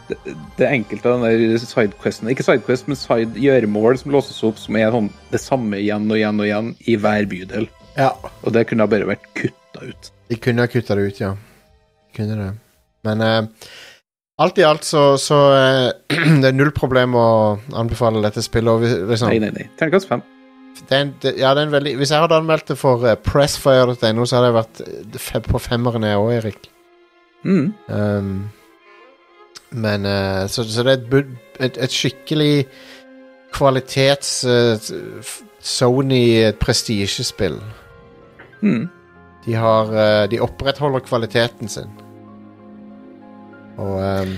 det, det enkelte av den der sidequesten Ikke sidequest, men side gjøremål som låses opp, som er sånn det samme igjen og igjen og igjen i hver bydel. Ja. Og det kunne ha bare vært kutta ut. De kunne ha kutta det ut, ja. Kunne det. Men eh, alt i alt så, så eh, Det er null problem å anbefale dette spillet. Og liksom, Nei, nei, nei. Terningkast fem. det en, det, ja, det er en veldig, hvis jeg hadde anmeldt det for uh, pressfire.no, så hadde jeg vært fem, på femmeren jeg òg, Erik. Mm. Um, men uh, så, så det er et, et, et skikkelig kvalitets uh, Sony prestisjespill. Mm. De har eh, De opprettholder kvaliteten sin. Og um,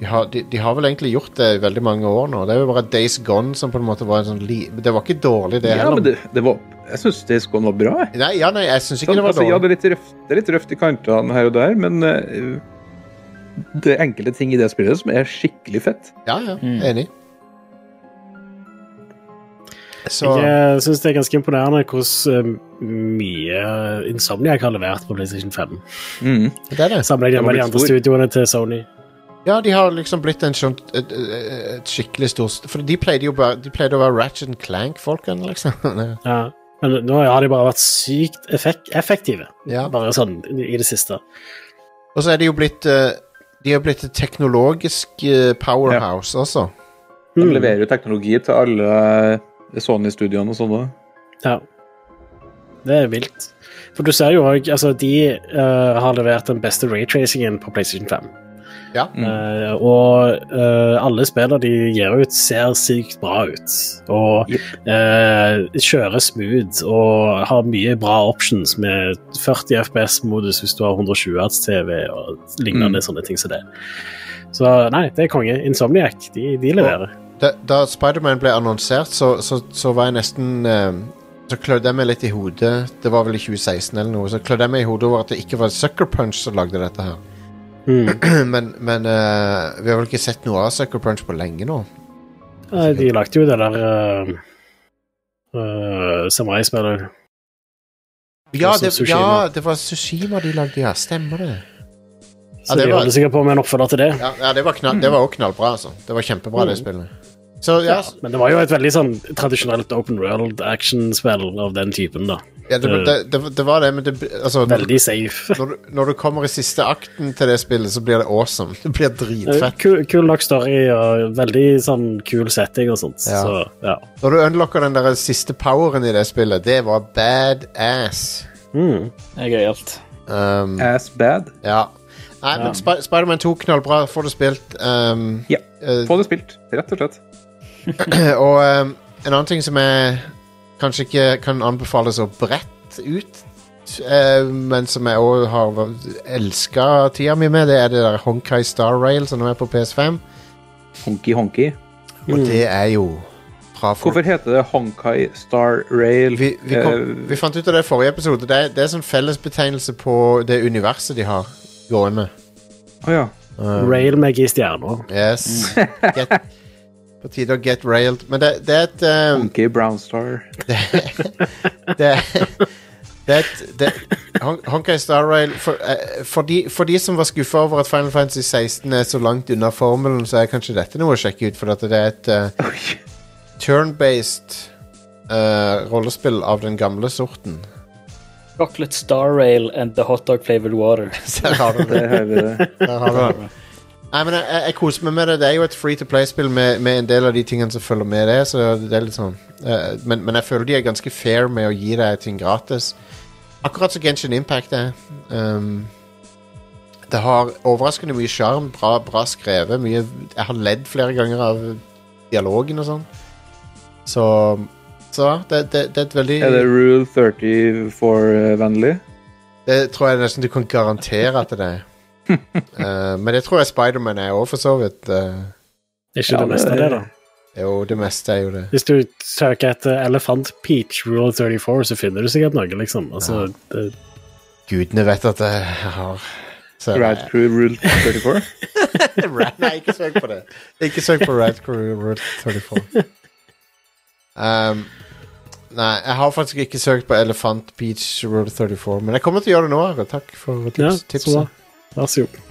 de, har, de, de har vel egentlig gjort det i veldig mange år nå. Det er jo bare Days Gone som på en måte var en sånn li Det var ikke dårlig, det Ja, heller. men det, det var Jeg syns Days Gone var bra. jeg. Nei, ja, nei, jeg syns ikke Sånn, det var altså, ja, dårlig. det er, litt røft, det er litt røft i kantene her og der, men uh, det er enkelte ting i det spillet som er skikkelig fett. Ja, ja, Mm. enig. Så Jeg syns det er ganske imponerende hvordan eh, mye Insomniac har levert på PlayStation 5. Mm. det er det. Sammenlignet med de andre stor. studioene til Sony. Ja, de har liksom blitt en sånn et, et skikkelig stor For de pleide jo bare De pleide å være Ratchet and Clank-folkene, liksom. Ja. Men nå har de bare vært sykt effekt, effektive, ja. bare sånn i det siste. Og så er de jo blitt eh, De har blitt et teknologisk powerhouse powerhouse også. De leverer jo teknologi til alle eh, Sony-studioene og sånn. da. Ja. Det er vilt. For du ser jo òg Altså, de uh, har levert den beste raytracingen på PlayStation 5. Ja. Mm. Uh, og uh, alle spillene de gir ut, ser sykt bra ut. Og Yep. eh, kjører smooth og har mye bra options med 40 FPS-modus hvis du har 120 Hz TV og lignende Mm. sånne ting som det. Så nei, det er konge. Insomniac, de, de leverer. Da, da Spiderman ble annonsert, så, så, så var jeg nesten eh, Så klødde jeg meg litt i hodet. Det var vel i 2016 eller noe. Så klødde jeg meg i hodet over at det ikke var Sucker Punch som lagde dette her. Mm. men men eh, vi har vel ikke sett noe av Sucker Punch på lenge nå. Nei, De lagde jo det der uh, uh, samurai-spillet. Ja ja, det var Sushima de lagde, ja. Stemmer det. Så det de var- holder sikkert på med en oppfølger til det. Ja, ja det var knall, det var også knallbra, altså. Det var kjempebra, det Mm. spillet. Så ja, Ja, men det var jo et veldig sånn tradisjonelt open world action-spill av den typen, da. ja det, det, det, det var det, men det altså, Veldig safe. når, du- når du kommer i siste akten til det spillet, så blir det awesome. Det blir dritfett. Kul, kul nok story og veldig sånn kul setting og sånt. Ja. Så ja. Når du unlocker den der siste poweren i det spillet, det var badass. Mm. Det er gøyalt. Um, Ass bad. ja. Nei, men Sp Spiderman 2, knallbra. Får det spilt. Um, Ja. eh, Få det spilt, rett og slett. og um, en annen ting som jeg kanskje ikke kan anbefale så bredt ut, uh, men som jeg òg har elska tida mi med, det er det der Honkai Star Rail som nå er på PS5. Honky honky. Og det er jo Hvorfor heter det Honkai Star Rail? vi, vi, kom, Eh, vi fant ut av det i forrige episode. Det er, det er sånn fellesbetegnelse på det universet de har gående. Å ja. Um, Rail meg i stjerna. Yes. Get, på tide å get railed. Men det, det er et um, Honky Brown Star. det, det, det det, Hon- Honkai Star Rail for, uh, for, de, for de som var skuffa over at Final Fantasy 16 er så langt unna formelen, så er kanskje dette noe å sjekke ut, for at det er et uh, turn-based uh, rollespill av den gamle sorten. Chocolate Star Rail and the hot dog flavored water. Der har du det. Der har vi det. Der har du det. Nei, men jeg, jeg, jeg koser meg med det. Det er jo et free to play-spill med, med en del av de tingene som følger med det. Så det er litt sånn eh, men, men jeg føler de er ganske fair med å gi deg ting gratis. Akkurat som Genshin Impact er. Um, det har overraskende mye sjarm, bra, bra skrevet. Mye, jeg har ledd flere ganger av dialogen og sånn. Så, så det, det, det er et veldig Er det Rule 34-vennlig? Det tror jeg nesten du kan garantere at det er. uh, men det tror jeg Spiderman er òg, for så vidt. eh. Er ikke Ja, det meste av det, da? jo, det meste er jo det. Hvis du søker etter Elefant Peach Rule 34, så finner du sikkert noe, liksom. Altså, det, Gudene vet at jeg har så, Rad Crew Rule 34? Nei, ikke søk på det. Ikke søk på Rad Crew Rule 34. Um, nei, jeg har faktisk ikke søkt på Elefant Beach Road 34, men jeg kommer til å gjøre det nå. Are. Takk for ja, tips, så bra. tipset. Vær så god.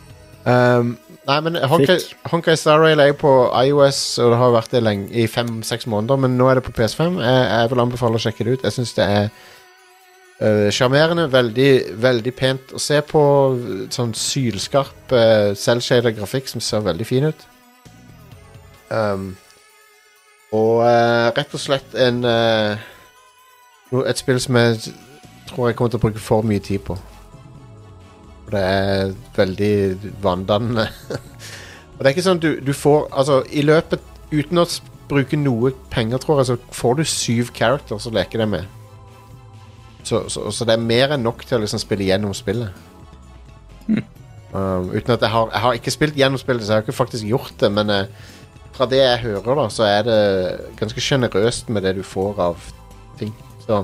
Um, Nei, men Honkai, Honkai Star Rail er jo på iOS, og det har vært det lenge, i fem-seks måneder, men nå er det på PS5. Jeg, jeg vil anbefale å sjekke det ut. Jeg syns det er sjarmerende. Uh, veldig, veldig pent å se på. Sånn sylskarp, uh, selvshada grafikk som ser veldig fin ut. Um, og uh, rett og slett en no- Et spill som jeg tror jeg kommer til å bruke for mye tid på. Det er veldig vanndannende. og det er ikke sånn du, du får Altså, i løpet Uten å bruke noe penger, tror jeg, så får du syv characters å leke deg med. Så, så, så det er mer enn nok til å liksom spille gjennom spillet. Um, uten at jeg har Jeg har ikke spilt gjennom spillet, så jeg har ikke faktisk gjort det, men uh, fra det jeg hører, da, så er det ganske sjenerøst med det du får av ting. Så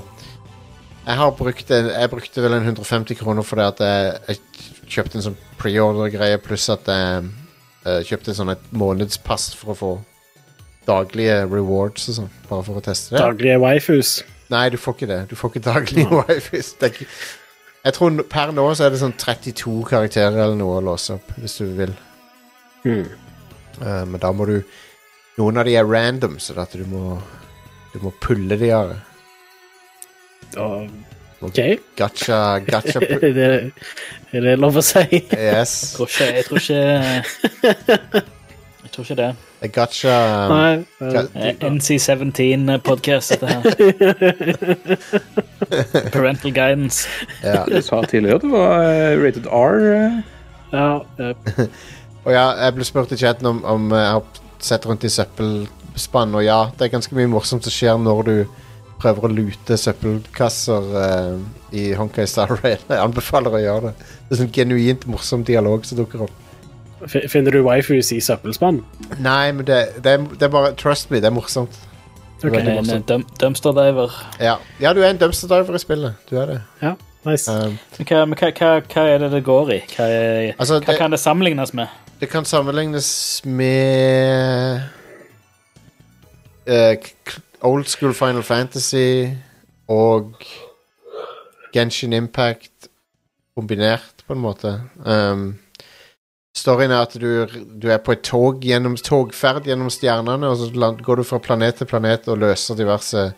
jeg har brukt en, Jeg brukte vel en 150 kroner fordi at jeg, jeg kjøpte en sånn preorder-greie, pluss at jeg jeg kjøpte en sånn et månedspass for å få daglige rewards og sånn, bare for å teste det. Daglige waifus. Nei, du får ikke det. Du får ikke daglige. Det er ikke, jeg tror per nå så er det sånn 32 karakterer eller noe å låse opp, hvis du vil. Mm. Uh, men da må du Noen av de er random, så du må Du må pulle de av. Og, OK. Gacha, gacha er, det, er det lov å si? Yes. Tror ikke, jeg tror ikke Jeg tror ikke det. Gacha eh, ga, Eh, NC17-podkast, dette her. Parental guidance. ja. Du sa tidligere at det var eh, rated R. eh. ja, Yep. Og ja, jeg ble spurt i chatten om, om jeg har sett rundt i søppelspann, og ja, det er ganske mye morsomt som skjer når du prøver å lute søppelkasser uh, i Honkai Star Rail. Jeg anbefaler å gjøre det. Det er sånn genuint morsom dialog som dukker opp. fi- Finner du waifus i søppelspann? Nei, men det, det, er, det er bare Trust me, det er morsomt. Det er. En dum dumpster diver. Ja. ja, du er en dumpster diver i spillet. Du er det. Ja, nice. Um, Men hva, men hva, hva, hva er det det går i? Hva, er, Altså, hva det- kan det sammenlignes med? Det kan sammenlignes med eh, k- Old School Final Fantasy og Genshin Impact kombinert, på en måte. Um, storyen er at du, du er på et tog gjennom, togferd gjennom stjernene, og så går du fra planet til planet og løser diverse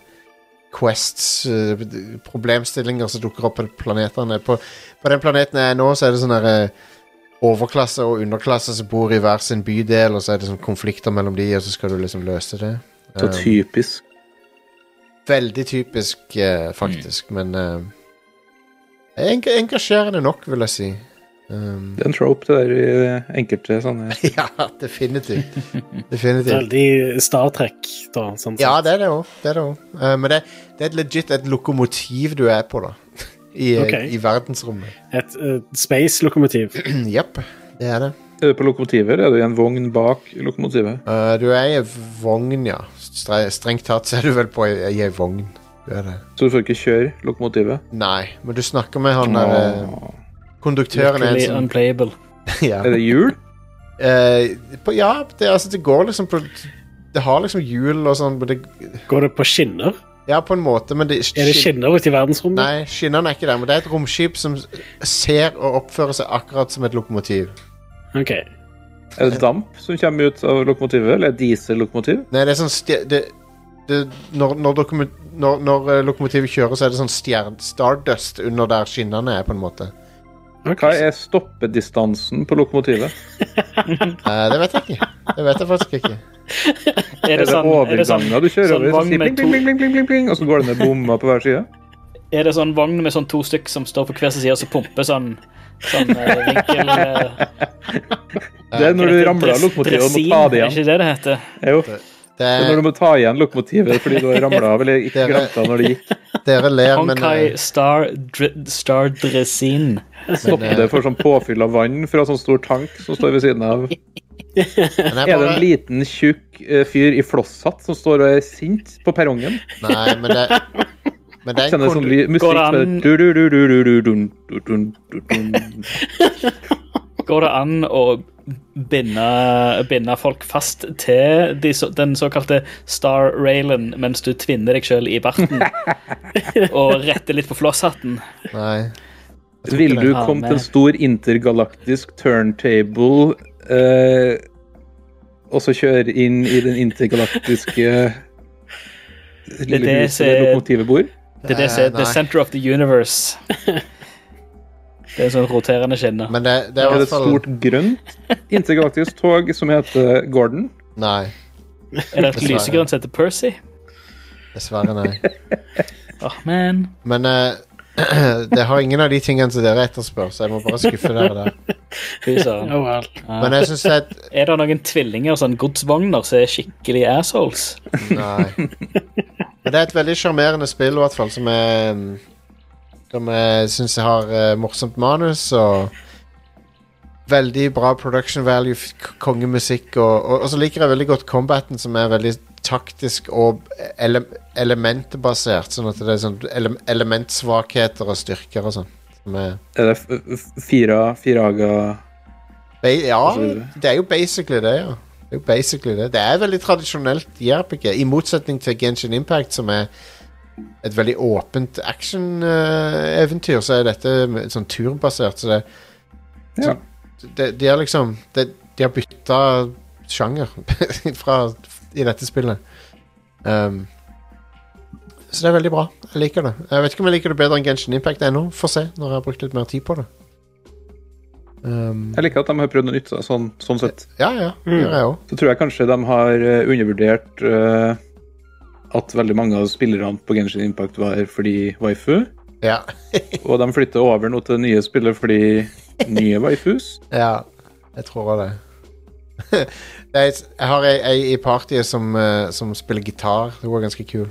quests, eh, problemstillinger som dukker opp på planetene. På, på den planeten jeg er nå, så er det sånn derre overklasse og underklasse som bor i hver sin bydel, og så er det sånn konflikter mellom de, og så skal du liksom løse det. Så Um, typisk. Veldig typisk, eh, faktisk, men uh, eng engasjerende nok, vil jeg si. Um, Det er en trope, det der i eh, enkelte sånne ja, definitivt. definitivt. Veldig Star Trek, da. Sånn Ja, det er det òg. Det er det også. Eh, men det, det er legit et lokomotiv du er på, da. I, okay. i verdensrommet. Et uh, space-lokomotiv. Jepp, det er det. Er du på lokomotivet, eller er du i en vogn bak lokomotivet? Uh, du er i en vogn, ja. Stre strengt tatt så er du vel på ei i ei vogn. Du er det. Så du får ikke kjøre lokomotivet? Nei, men du snakker med han der oh. Konduktøren er en sånn ja. Er det hjul? Eh, på, ja, det, altså, det går liksom på Det har liksom hjul og sånn, men det Går det på skinner? Ja, på en måte, men det Er det skinner ute i verdensrommet? Nei, skinnene er ikke der, men det er et romskip som ser og oppfører seg akkurat som et lokomotiv. Ok. Er det damp som kommer ut av lokomotivet, eller er diesellokomotiv? Nei, det er sånn stje- det, det, Når, når, når, når eh, lokomotivet kjører, så er det sånn stjern, stardust under der skinnene er, på en måte. Hva er stoppedistansen på lokomotivet? Eh, det vet jeg ikke. Det vet jeg faktisk ikke. Er Er det sånn- er det sånn- du kjører sånn over, så bling, bling, bling, bling, bling, og så går det ned bommer på hver side? Er det sånn vogn med sånn to stykk som står på hver sin side og så pumper sånn Sånn eh, vinkel eh, Det er når du ramler av lokomotivet og må ta det igjen. Er ikke det det heter? Jo, Det det er når du må ta igjen lokomotivet fordi du har ramla av, eller ikke Dere- glemt av når det gikk. dere ler, men Honkai eh, Star, dr Star Dresin. Stopper det for sånn påfyll av vann fra sånn stor tank som står ved siden av. men jeg Er det en bare, liten, tjukk eh, fyr i flosshatt som står og er sint på perrongen? Nei, men det Men den kunne sånn musikk Går det an- er. Går det an å binde, binde folk fast til de, den såkalte star-railen mens du tvinner deg sjøl i barten og retter litt på flosshatten? Nei. Vil du kommet komme til en stor intergalaktisk turntable eh, og så kjøre inn i den intergalaktiske lille huset der er- lokomotivet bor. Det er det som er Eh, the center of the universe. Det er sånn roterende skinner. Men det, det er Er det et fall stort grønt intergalaktisk tog som heter Gordon? Nei. Er det et lysegrønt som heter Percy? Dessverre, nei. Oh, man. Men uh, det har ingen av de tingene som dere etterspør, så jeg må bare skuffe dere der. Oh, well. Men jeg syns at... Er det noen tvillinger, sånn godsvogner, som er skikkelig assholes? Nei. Men det er et veldig sjarmerende spill, i hvert fall, som mm, Som jeg syns har eh, morsomt manus og Veldig bra production value, kongemusikk, og, og, og så liker jeg veldig godt combaten, som er veldig taktisk og ele elementbasert. Sånn at det er sånn ele elementsvakheter og styrker og sånn. Er Er det fire, fire firaga Ja, Og så videre. det er jo basically det, ja. Det er jo basically det. Det er veldig tradisjonelt JRPG, i motsetning til Genshin Impact, som er et veldig åpent action-eventyr, så er dette sånn turbasert, så det Ja. det, de er liksom De, De har bytta sjanger fra, i dette spillet. Um, så det er veldig bra. Jeg liker det. Jeg vet ikke om jeg liker det bedre enn Genshin Impact ennå. Får se når jeg har brukt litt mer tid på det. Um, Jeg liker at de har prøvd noe nytt. Sånn, sånn sett. ja, ja. mm. ja. Så tror jeg kanskje de har eh, undervurdert uh, at veldig mange av spillerne på Genshin Impact var fordi waifu. Ja. Og de flytter over nå til nye spillere fordi nye waifus. ja. Jeg tror det. det er, jeg har ei, ei i partyet som, eh, som spiller gitar. Hun er ganske kul.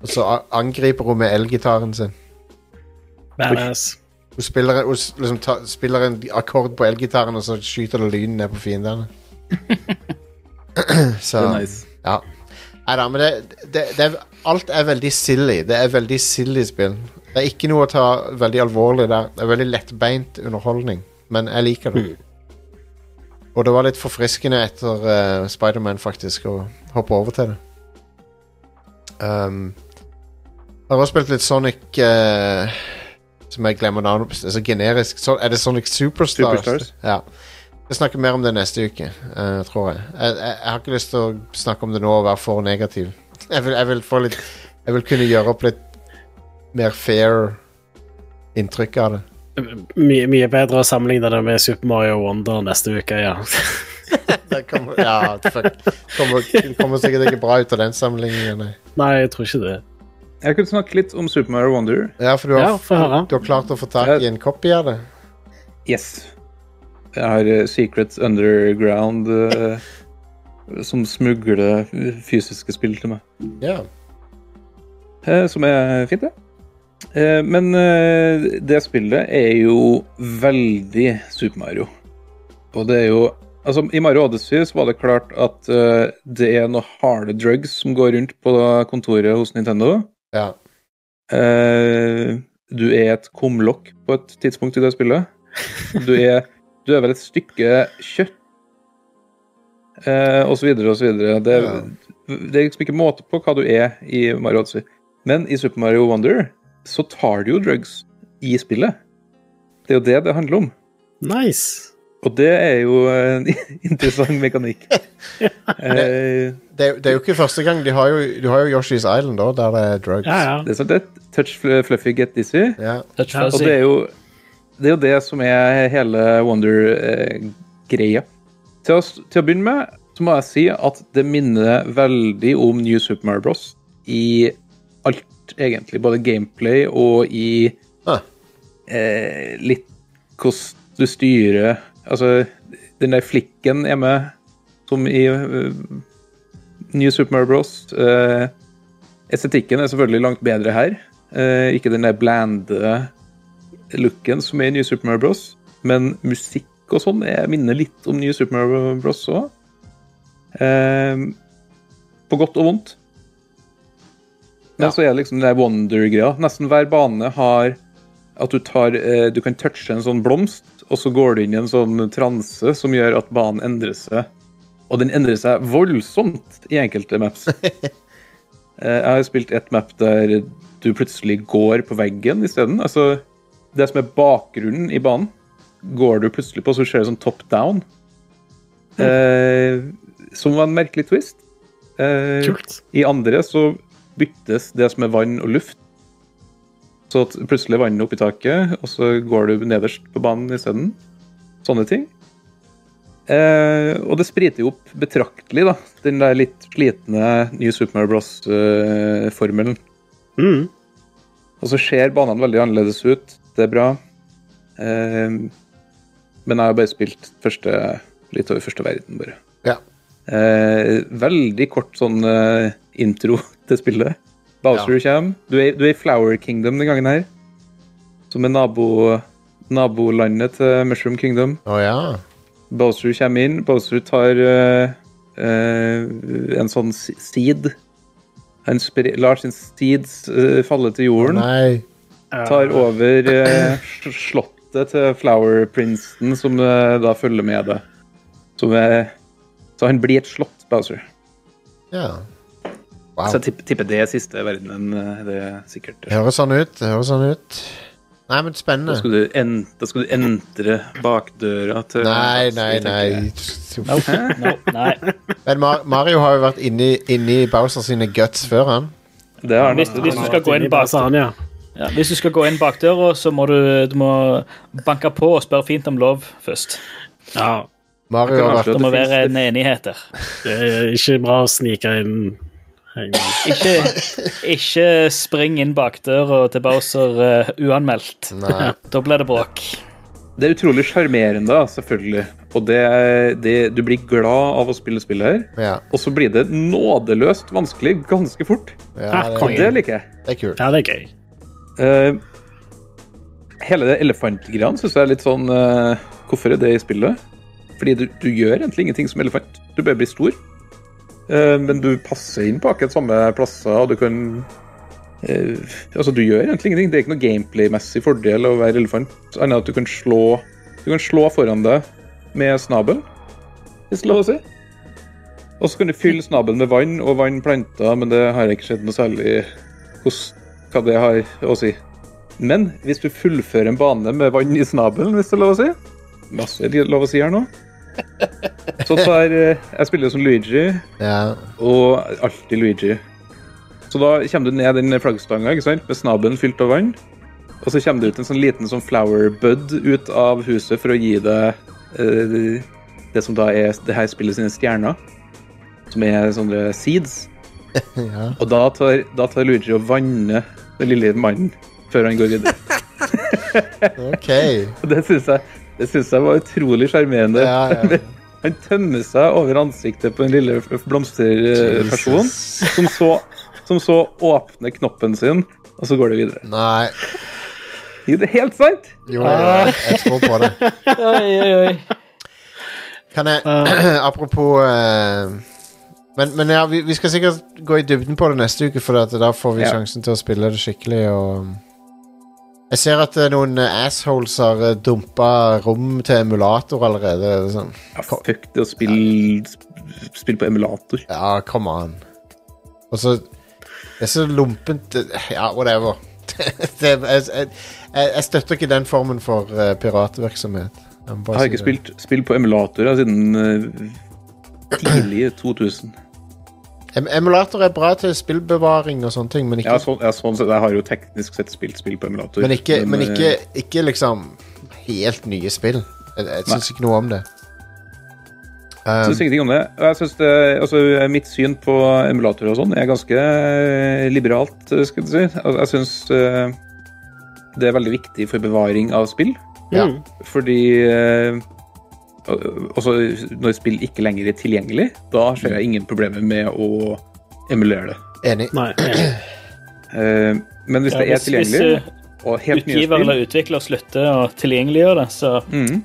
Og så angriper hun med elgitaren sin. Badass. Hun spiller, hun liksom ta, spiller en akkord på elgitaren, og så skyter det lyn ned på fiendene. så nice. Ja. Nei da, men det, det, det er, alt er veldig silly. Det er veldig silly spill. Det er ikke noe å ta veldig alvorlig der. Det er veldig lettbeint underholdning, men jeg liker det. Og det var litt forfriskende etter uh, Spiderman, faktisk, å hoppe over til det. Um, jeg har også spilt litt Sonic eh, Som jeg glemmer navnet på. Altså generisk. Så, er det Sonic Superstars? Superstars. Ja. Jeg snakker mer om det neste uke, uh, tror jeg. Jeg, jeg. jeg har ikke lyst til å snakke om det nå og være for negativ. Jeg vil, jeg vil få litt Jeg vil kunne gjøre opp litt mer fair inntrykk av det. Mye, mye bedre å sammenligne det med Super Mario Wonder neste uke, ja. Det kommer, ja, fuck. Kommer, kommer sikkert ikke bra ut av den sammenligningen. nei. Nei, jeg tror ikke det. Jeg kunne snakke litt om Super Mario Wonder. Ja, for du har, Ja, for høre. du har klart å få tak i en copy av det? Yes. Jeg har Secrets Secret Underground uh, som smugler fysiske spill til meg. Ja. Uh, som er fint, det. Eh, men eh, det spillet er jo veldig Super Mario. Og det er jo Altså, I Mario Odyssey så var det klart at eh, det er noe harde drugs som går rundt på kontoret hos Nintendo. Ja. Uh, du er et kumlokk på et tidspunkt i det spillet. Du er, du er vel et stykke kjøtt. uh, og så videre og så videre. Det, Ja. det er liksom ikke måte på hva du er i Mario Odyssey. Men i Super Mario Wonder så tar du jo drugs i spillet. Det er jo det det handler om. Nice. Og det er jo en interessant mekanikk. det, Det, er- det er jo ikke første gang. De har jo, du har jo Yoshi's Island, da, der det er drugs. Ja, ja. det er sant, det touch fluffy get dizzy. Ja. Og det er jo det, er jo det som er hele Wonder-greia. til, å til å begynne med så må jeg si at det minner veldig om New Super Mario Bros. i alt, egentlig. Både gameplay og i Ah. eh, litt hvordan du styrer Altså, den der flikken er med, som i uh, New Super Mario Bros. Uh, estetikken er selvfølgelig langt bedre her. Uh, ikke den der blande looken som er i New Super Mario Bros. Men musikk og sånn jeg minner litt om New Super Mario Bros. òg. Uh, på godt og vondt. Men Ja. så er det liksom den der wonder-greia. Nesten hver bane har at du tar Du kan touche en sånn blomst, og så går du inn i en sånn transe som gjør at banen endrer seg. Og den endrer seg voldsomt i enkelte maps. Eh, Jeg har spilt et map der du plutselig går på veggen isteden. Altså, det som er bakgrunnen i banen, går du plutselig på, så skjer det sånn top down. Eh, som var en merkelig twist. Eh, Kult. I andre så byttes det som er vann og luft. Så plutselig er vannet oppe i taket, og så går du nederst på banen isteden. Sånne ting. Eh, og det spriter jo opp betraktelig, da, den der litt slitne New Super Mario Bros.-formelen. Mm. Og så ser banene veldig annerledes ut. Det er bra. Eh, men jeg har bare spilt første, litt over første verden, bare. Ja. Eh, veldig kort sånn eh, intro til spillet. Bowser kommer. Du er, du er i Flower Kingdom den gangen her. Som er nabo, nabolandet til Mushroom Kingdom. Oh, ja. Bowser kommer inn. Bowser tar uh, uh, en sånn seed. Han lar sin seed uh, falle til jorden Nei. tar over eh, slottet til Flower Princeton, som eh, da følger med det. Som er, så han blir et slott, Bowser. Ja. Wow. Så jeg tipper, tipper det er siste verdenen. eh, Det er sikkert. Høres sånn ut. Det høres sånn ut. Nei, men Da spennende. skal du, en, da skal du entre bakdøra til Nei, nei, nei. Nope. No, nei. Men Mario har jo vært inni, inni Bowser sine guts før, han. Det har han. Hvis, hvis du skal gå inn Inni bak basen, ja. ja, Hvis du skal gå inn bakdøra, så må du, du må banke på og spørre fint om lov først. ja. Mario har vært Det må være en enighet der. Det er ikke bra å snike inn Ikke, ikke spring inn bakdøra til Bowser uh, uanmeldt. Nei. Da blir det bråk. Det er utrolig sjarmerende, selvfølgelig. Og det, det, du blir glad av å spille spillet her. Ja. Og så blir det nådeløst vanskelig ganske fort. ja det, det, det liker jeg. det er kult. Ja, det er gøy. Uh, hele det elefantgreiene syns jeg er litt sånn uh, Hvorfor er det i spillet? Fordi du, du gjør egentlig ingenting som elefant. Du bare blir stor. Eh, men du passer inn på akkurat samme plasser, og du kan eh, Altså, du gjør egentlig ingenting. Det er ikke noe gameplay-messig fordel å være elefant, annet enn at du kan slå Du kan slå foran deg med snabelen, hvis det er lov å si. Og så kan du fylle snabelen med vann og vannplanter, men det har ikke skjedd noe særlig hva det har å si. Men hvis du fullfører en bane med vann i snabelen, hvis det er lov å si Masse lov å si her nå. Så tar eh, Jeg spiller som Luigi, Ja. og alltid Luigi. Så da kommer du ned den flaggstanga ikke sant? med snabelen fylt av vann. Og så kommer det ut en sånn liten sånn flower bud ut av huset for å gi deg eh, det som da er det her spillet sine stjerner. Som er sånne seeds. ja. Og da tar, da tar Luigi og vanner den lille mannen før han går videre. OK. Det syns jeg, det synes jeg var utrolig sjarmerende. Ja, ja. Han tømmer seg over ansiktet på den lille blomsterpersonen, som, så- som så åpner knoppen sin, og så går det videre. Nei. Jo, det er helt sant! Jo, jeg, jeg tror på det. Oi, oi, oi. Kan jeg Apropos uh, men, men ja, vi, vi skal sikkert gå i dybden på det neste uke, for at da får vi Ja. sjansen til å spille det skikkelig. Og jeg ser at eh, noen eh, assholes har uh, dumpa rom til emulator allerede. Er Sånn. Ja, fuck det å spille, spille på emulator. Ja, come on. Og så Det er så lumpent eh, Ja, whatever. det, jeg, jeg, jeg støtter ikke den formen for uh, piratvirksomhet. Jeg Jeg har ikke spilt spill på emulator siden uh, tidlig 2000. Em emulator er bra til spillbevaring og sånne ting, men ikke Ja, sånn, ja, sånn sett, jeg har jo teknisk sett spilt spill på emulator. Men ikke, men men ikke, ikke liksom helt nye spill. Jeg, jeg syns ikke noe om det. Jeg Um, syns ingenting om det. Jeg synes det altså, mitt syn på emulator og sånn er ganske eh, liberalt, eh, skal du si. Altså, Jeg syns det er veldig viktig for bevaring av spill. ja. Mm. Fordi eh, altså, når spill ikke lenger er tilgjengelig, da ser jeg ingen problemer med å emulere det. Enig. Nei. Eh, men hvis Ja, det er hvis, hvis tilgjengelig, eh, og helt nye utgiver spill, eller utvikler slutter å tilgjengeliggjøre det, så mm.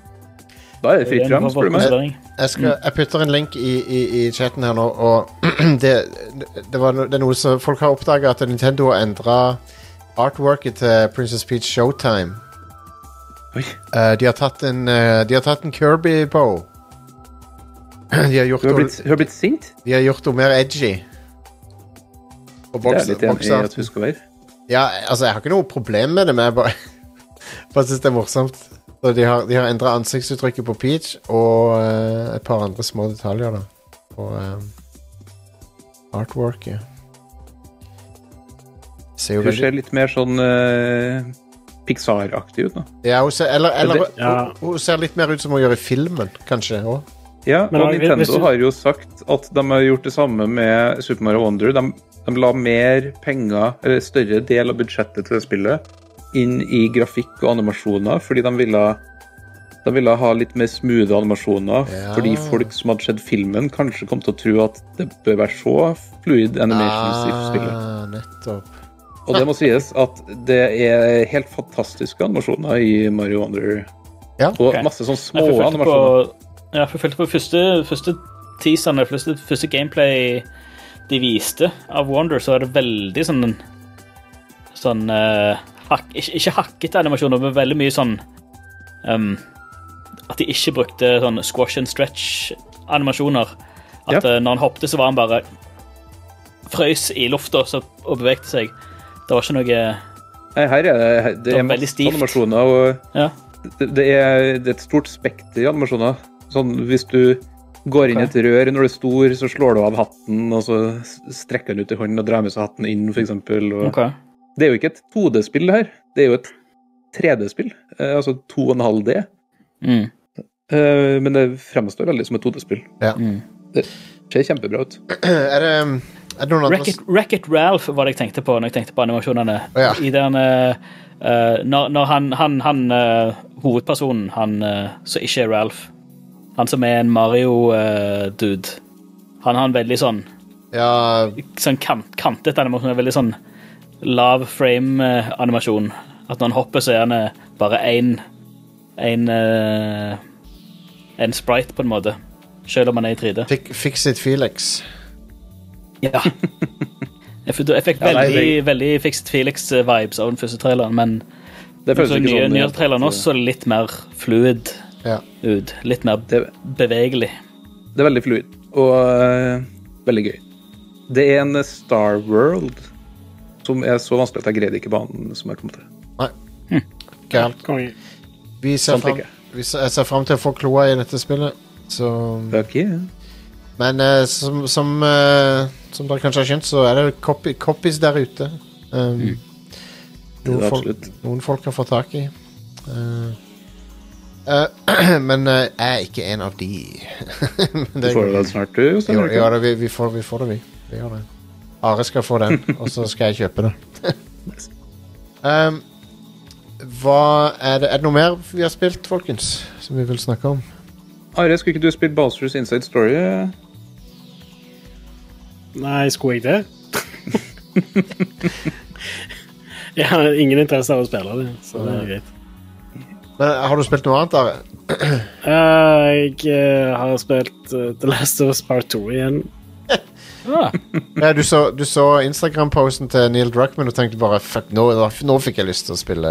da er det fritt fram, spør du meg. Jeg, skal, jeg putter en link i, i, i chatten her nå, og det, det, var, no- det er noe som folk har oppdaga, at Nintendo har endra artworket til Princess Peach Showtime. Eh, de, har tatt en, eh, de har tatt en Kirby på. De har gjort Du har blitt, hun har blitt sint? de har gjort henne mer edgy. Og Det er boks- litt enig i at hun skal være. Ja, altså, jeg har ikke noe problem med det, men jeg bare, bare syns det er morsomt Så de har, de har endra ansiktsuttrykket på Peach og eh, et par andre små detaljer da. på um, artworket. Ser jo Hun veldig ser litt mer sånn eh, Pixar-aktig ut nå. Ja, hun ser, eller, eller det- Ja. hun, hun ser litt mer ut som hun gjør i filmen, kanskje. også. Ja, Men og Nintendo du- har jo sagt at de har gjort det samme med Super Mario Wonder. De, de la mer penger, eller større del av budsjettet til det spillet, inn i grafikk og animasjoner, fordi de ville, de ville ha litt mer smoothe animasjoner. Ja. Fordi folk som hadde sett filmen, kanskje kom til å tro at det bør være så fluid animations i spillet. Ah, nettopp. Og det må sies at det er helt fantastiske animasjoner i Mario Wonder. Ja. Og Ok. masse sånn små jeg animasjoner. på, ja, jeg fulgte på første, første teaserne, første, første gameplay de viste av Wonder, så er det veldig sånn Sånn uh, hak, ikke, ikke hakkete animasjoner, men veldig mye sånn um, At de ikke brukte sånn squash and stretch-animasjoner. At Ja. uh, når han hoppet, så var han bare frøys i lufta og bevegte seg. Det var ikke noe Nei, her er det, det Det er veldig masse stivt. animasjoner, og Ja. det, det, er, det er et stort spekter i animasjoner. Sånn hvis du går inn i et rør når du er stor, så slår du av hatten, og så strekker den ut i hånden og drar med seg hatten inn, f.eks. Okay. Det er jo ikke et 2D-spill, det her. Det er jo et 3D-spill. Eh, altså 2,5D. Mm. Eh, men det fremstår veldig som et 2D-spill. Ja. Mm. Det ser kjempebra ut. Er det, Wreck-It Ralph var det jeg tenkte på når jeg tenkte på animasjonene. Oh, ja. I den eh, Når, når han, han, han uh, hovedpersonen, han uh, som ikke er Ralph, han som er en Mario-dude, han har en veldig sånn, Ja, sånn kant, kantet animasjon, veldig sånn lav frame-animasjon. At når han hopper, så er han bare én en, en sprite, på en måte. Selv om han er i 3D. Fix It Felix. Ja. Jeg fikk, jeg fikk Ja, nei, veldig, veldig Fixed Felix-vibes av den første traileren, men Det føles ikke nye, sånn. nye traileren også er litt mer fluid Ja. ut. Litt mer Det, bevegelig. det er veldig fluid og uh, veldig gøy. Det er en Star World som er så vanskelig at jeg greide ikke banen som jeg kom til. Nei. Gærent. Konge. Vi ser Sånn fram, jeg. vi ser, jeg ser fram til å få kloa i dette spillet. Så Fuck yeah. Men uh, som, som, eh, som dere kanskje har skjønt, så er det copy, copies der ute. Um, mm. noen, folk, noen folk har fått tak i. Uh, uh, men eh, jeg er ikke en av de. Du får det snart, du, jo, ja, det, vi, vi, får, vi får det, vi. vi gjør det. Are skal få den, og så skal jeg kjøpe det. um, hva er det Er det noe mer vi har spilt, folkens? Som vi vil snakke om? Are, skulle ikke du spilt Bowsers Inside Story? Nei, skulle jeg det? jeg har ingen interesse av å spille det, så det er greit. Men Har du spilt noe annet, Are? Uh, jeg uh, har spilt uh, The Last of Us Part 2 igjen. Ah, Ja, du så, så Instagram-posten til Neil Druckmann og tenkte bare Fuck, nå, nå fikk jeg lyst til å spille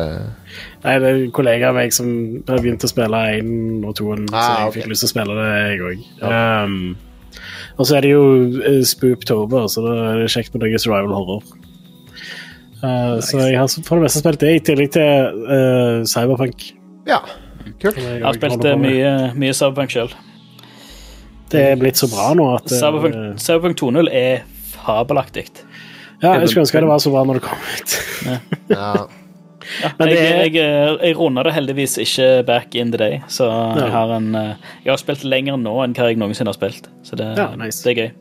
Nei, det er en kollega av meg som har begynt å spille 1 og 2, så Ah, jeg okay. fikk lyst til å spille det, jeg òg. Um, og så er det jo uh, Spooptober, så da er det kjekt med noe survival horror. Uh, Så jeg har for det meste spilt det, i tillegg til uh, Cyberpunk. Ja, kult. jeg jeg har spilt eh, mye, mye Cyberpunk sjøl. Det er blitt så bra nå at uh, Cyberpunk, Cyberpunk 2.0 er fabelaktig. Ja, jeg skulle ønske det var så bra når det kom ut. Ja. Men det er- jeg, jeg, jeg runder det heldigvis ikke back in the day, så jeg har en eh, Jeg har spilt lenger nå enn hva jeg noensinne har spilt, så det, Ja, nice. det er gøy.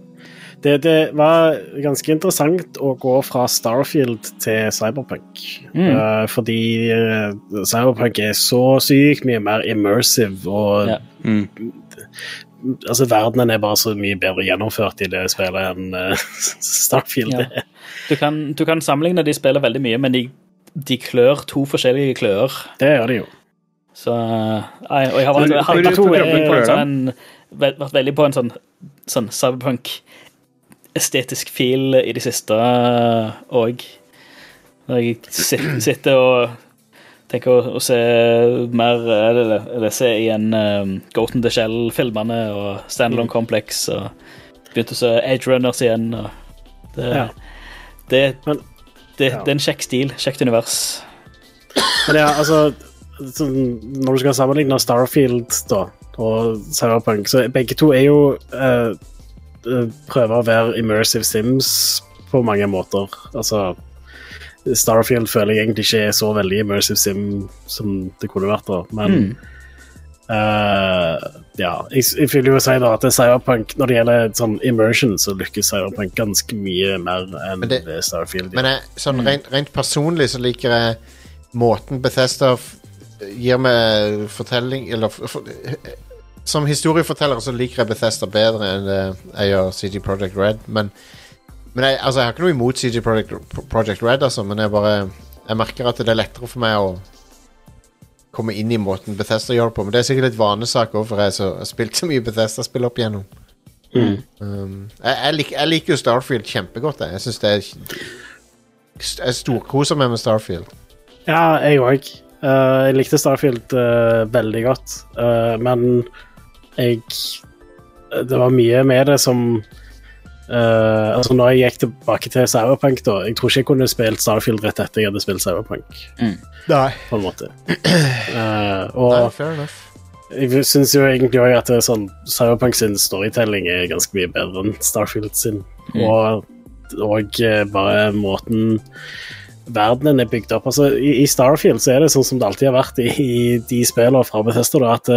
Det, det var ganske interessant å gå fra Starfield til Cyberpunk. Mm. Uh, fordi eh, Cyberpunk er så sykt mye mer immersive, og Ja. Mm. altså, verdenen er bare så mye bedre gjennomført i det spillet enn uh, Starfield Ja. Du kan, du kan sammenligne de spiller veldig mye, men de, de klør to forskjellige klør. Det gjør det jo. Så nei, Og jeg har vært, jeg har vært, klør sånn, vært, vært veldig på en sånn, sånn cyberpunk-estetisk feel i det siste òg. Når jeg sitter, og tenker å, se mer Eller, eller se igjen um, Goat in the Shell-filmene og Standalone Complex og begynte å se Edge Runners igjen. Og det, Ja. det, Men- det, ja. det er en kjekk stil, kjekt univers. Men ja, altså Når du skal sammenligne Starfield da, og Cyberpunk, så begge to er jo eh, prøver å være immersive sims på mange måter. Altså Starfield føler jeg egentlig ikke er så veldig immersive sim som det kunne vært, da, men Mm. Eh, ja, jeg, jeg vil jo si da at er Cyberpunk Når det gjelder sånn immersion, så lykkes Cyberpunk ganske mye mer enn det- det Starfield. Men jeg, sånn rent, rent personlig så liker jeg måten Bethesda gir meg fortelling Eller for, Som historieforteller så liker jeg Bethesda bedre enn jeg gjør CG Project Red. Men, men jeg, altså, jeg har ikke noe imot CG Project, Project Red, altså, men jeg bare Jeg merker at det er lettere for meg å komme inn i måten Bethesda gjør det på. Men det er sikkert litt vanesak òg, for jeg så- har spilt så mye Bethesda-spill opp igjennom. Mm. Um, jeg, jeg, lik, jeg liker jo Starfield kjempegodt. Jeg, jeg syns det er Jeg storkoser meg med Starfield. Ja, jeg òg. jeg likte Starfield uh, veldig godt, uh, men jeg Det var mye med det som eh, altså Når jeg gikk tilbake til Cyberpunk, da Jeg tror ikke jeg kunne spilt Starfield rett etter jeg hadde spilt Cyberpunk, Nei. på en måte. Uh, og fair enough. jeg syns jo egentlig òg at sånn, Cyberpunk sin storytelling er ganske mye bedre enn Starfield sin. Og, og eh, bare måten verdenen er bygd opp altså, i, I Starfield så er det sånn som det alltid har vært i, i de spillene fra Bethesda, da, at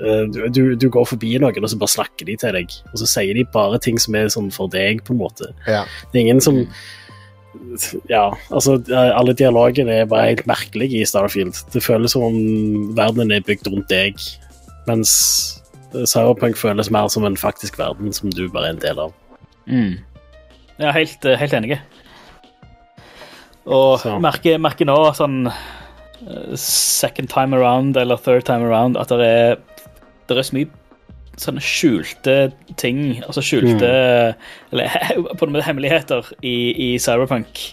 uh, du, du går forbi noen, og så bare snakker de til deg. Og så sier de bare ting som er sånn for deg, på en måte. Ja. Det er ingen som Ja, altså, alle dialogene er bare helt merkelige i Starfield. Det føles som om verdenen er bygd rundt deg, mens Cyberpunk føles mer som en faktisk verden som du bare er en del av. Mm. Ja, helt, eh, helt enig. Og Så. merker, merker nå sånn eh, second time around eller third time around at det er, det er så mye sånne skjulte ting, altså skjulte Eller på en måte hemmeligheter i, i Cyberpunk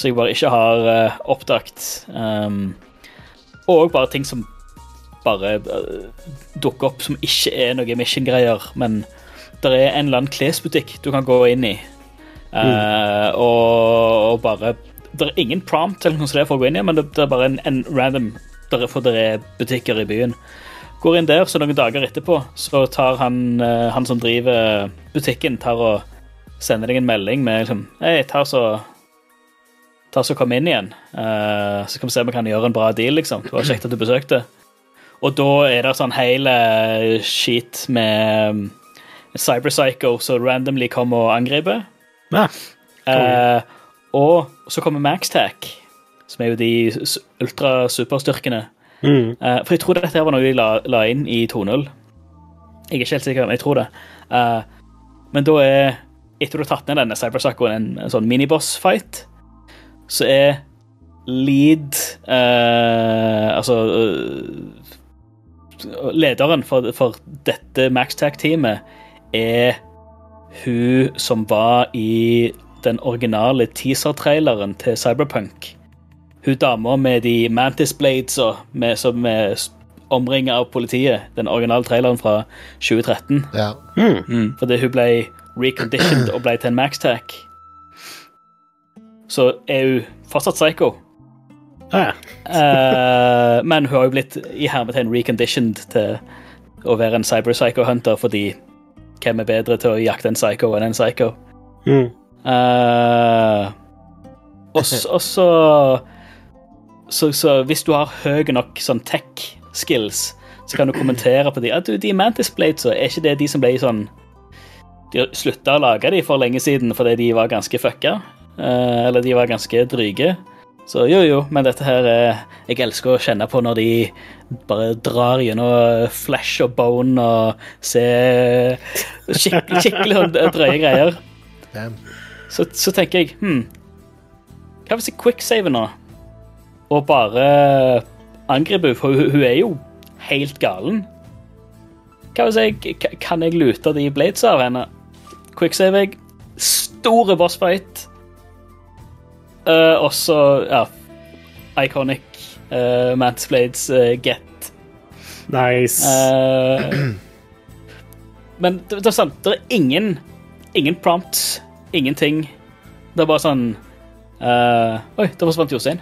som jeg bare ikke har uh, oppdaget. Um, og bare ting som bare uh, dukker opp som ikke er noe mission-greier, men det er en eller annen klesbutikk du kan gå inn i. Eh, og, og bare Det er ingen prompt eller noe for å gå inn i, men det, det er bare en, en random der, For det er butikker i byen. Går inn der, så noen dager etterpå så tar han, eh, han som driver butikken, tar og sender deg en melding med liksom Hei, ta så Ta så kom inn igjen. uh, så kan vi se om vi kan gjøre en bra deal, liksom. Det var kjekt at du besøkte. Og da er det sånn hele skit med um, Cyberpsycho som randomly kommer og angriper. Ja. Uh, og så kommer Maxtac, som er jo de ultrasuperstyrkene. Mm. Uh, for jeg tror dette var noe de la, la inn i 2.0. Jeg er ikke helt sikker, men jeg tror det. Uh, men da er, etter du har tatt ned denne Cyberpsychoen, en, en sånn miniboss-fight, så er lead uh, Altså Lederen for, for dette Maxtac-teamet er hun som var i den originale teaser-traileren til Cyberpunk. Hun dama med de Mantis Blades og med, som er omringa av politiet. Den originale traileren fra 2013. Ja. Fordi hun ble reconditioned og ble til en Maxtac. Så er hun fortsatt psycho. Ja. uh, men hun har jo blitt i hermetegn reconditioned til å være en cyber-psycho-hunter, fordi hvem er bedre til å jakte en psycho enn en psycho? Mm. Eh, og så, så Så hvis du har høy nok sånn tech-skills, så kan du kommentere på de at du, de Mantis Blades, er ikke det de som ble sånn De slutta å lage de for lenge siden fordi de var ganske fucka. eh, eller de var ganske dryge. Så jo, jo, men dette her er Jeg elsker å kjenne på når de bare drar gjennom flash og bone og ser skikkelig, skikkelig drøye greier. Damn. Så, så tenker jeg hm, Hva hvis jeg quicksaver nå? Og bare angriper henne, for hun, hun er jo helt galen. Hva hvis jeg Kan jeg lute de blades av henne? Quicksaver jeg. Store bossfight. Uh, og så, ja Iconic uh, Mantis Blades uh, get Nice. Uh, men det, det er sant, det er ingen Ingen prompts, ingenting. Det er bare sånn uh, Oi, der forsvant Jostein.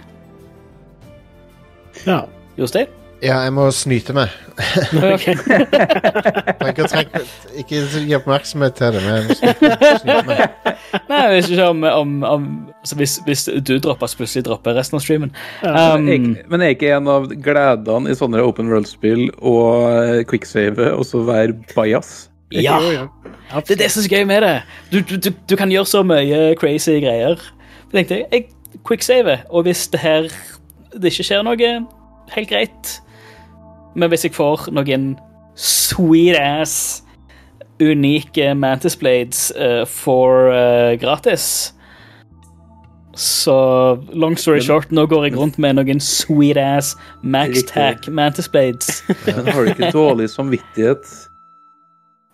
ja. Jostein? Ja, jeg må snyte meg. Ok. Jeg trekke, ikke gi oppmerksomhet til det, men jeg må snyte, snyte meg. Nei, hvis, om, om, om altså hvis, hvis du dropper, så plutselig dropper resten av streamen. Um, Jeg, men er ikke en av gledene i sånne open world-spill og eh, quicksave og så være bajas? Ja! Ja. Det er det som er så gøy med det. Du, du, du, du kan gjøre så mye crazy greier. Jeg tenkte, jeg quicksaver, og hvis det her det ikke skjer noe, helt greit. Men hvis jeg får noen sweet ass unike Mantis Blades uh, for uh, gratis Så long story short, nå går jeg rundt med noen sweet ass Max. Tack Mantis Blades. Men har du ikke dårlig samvittighet?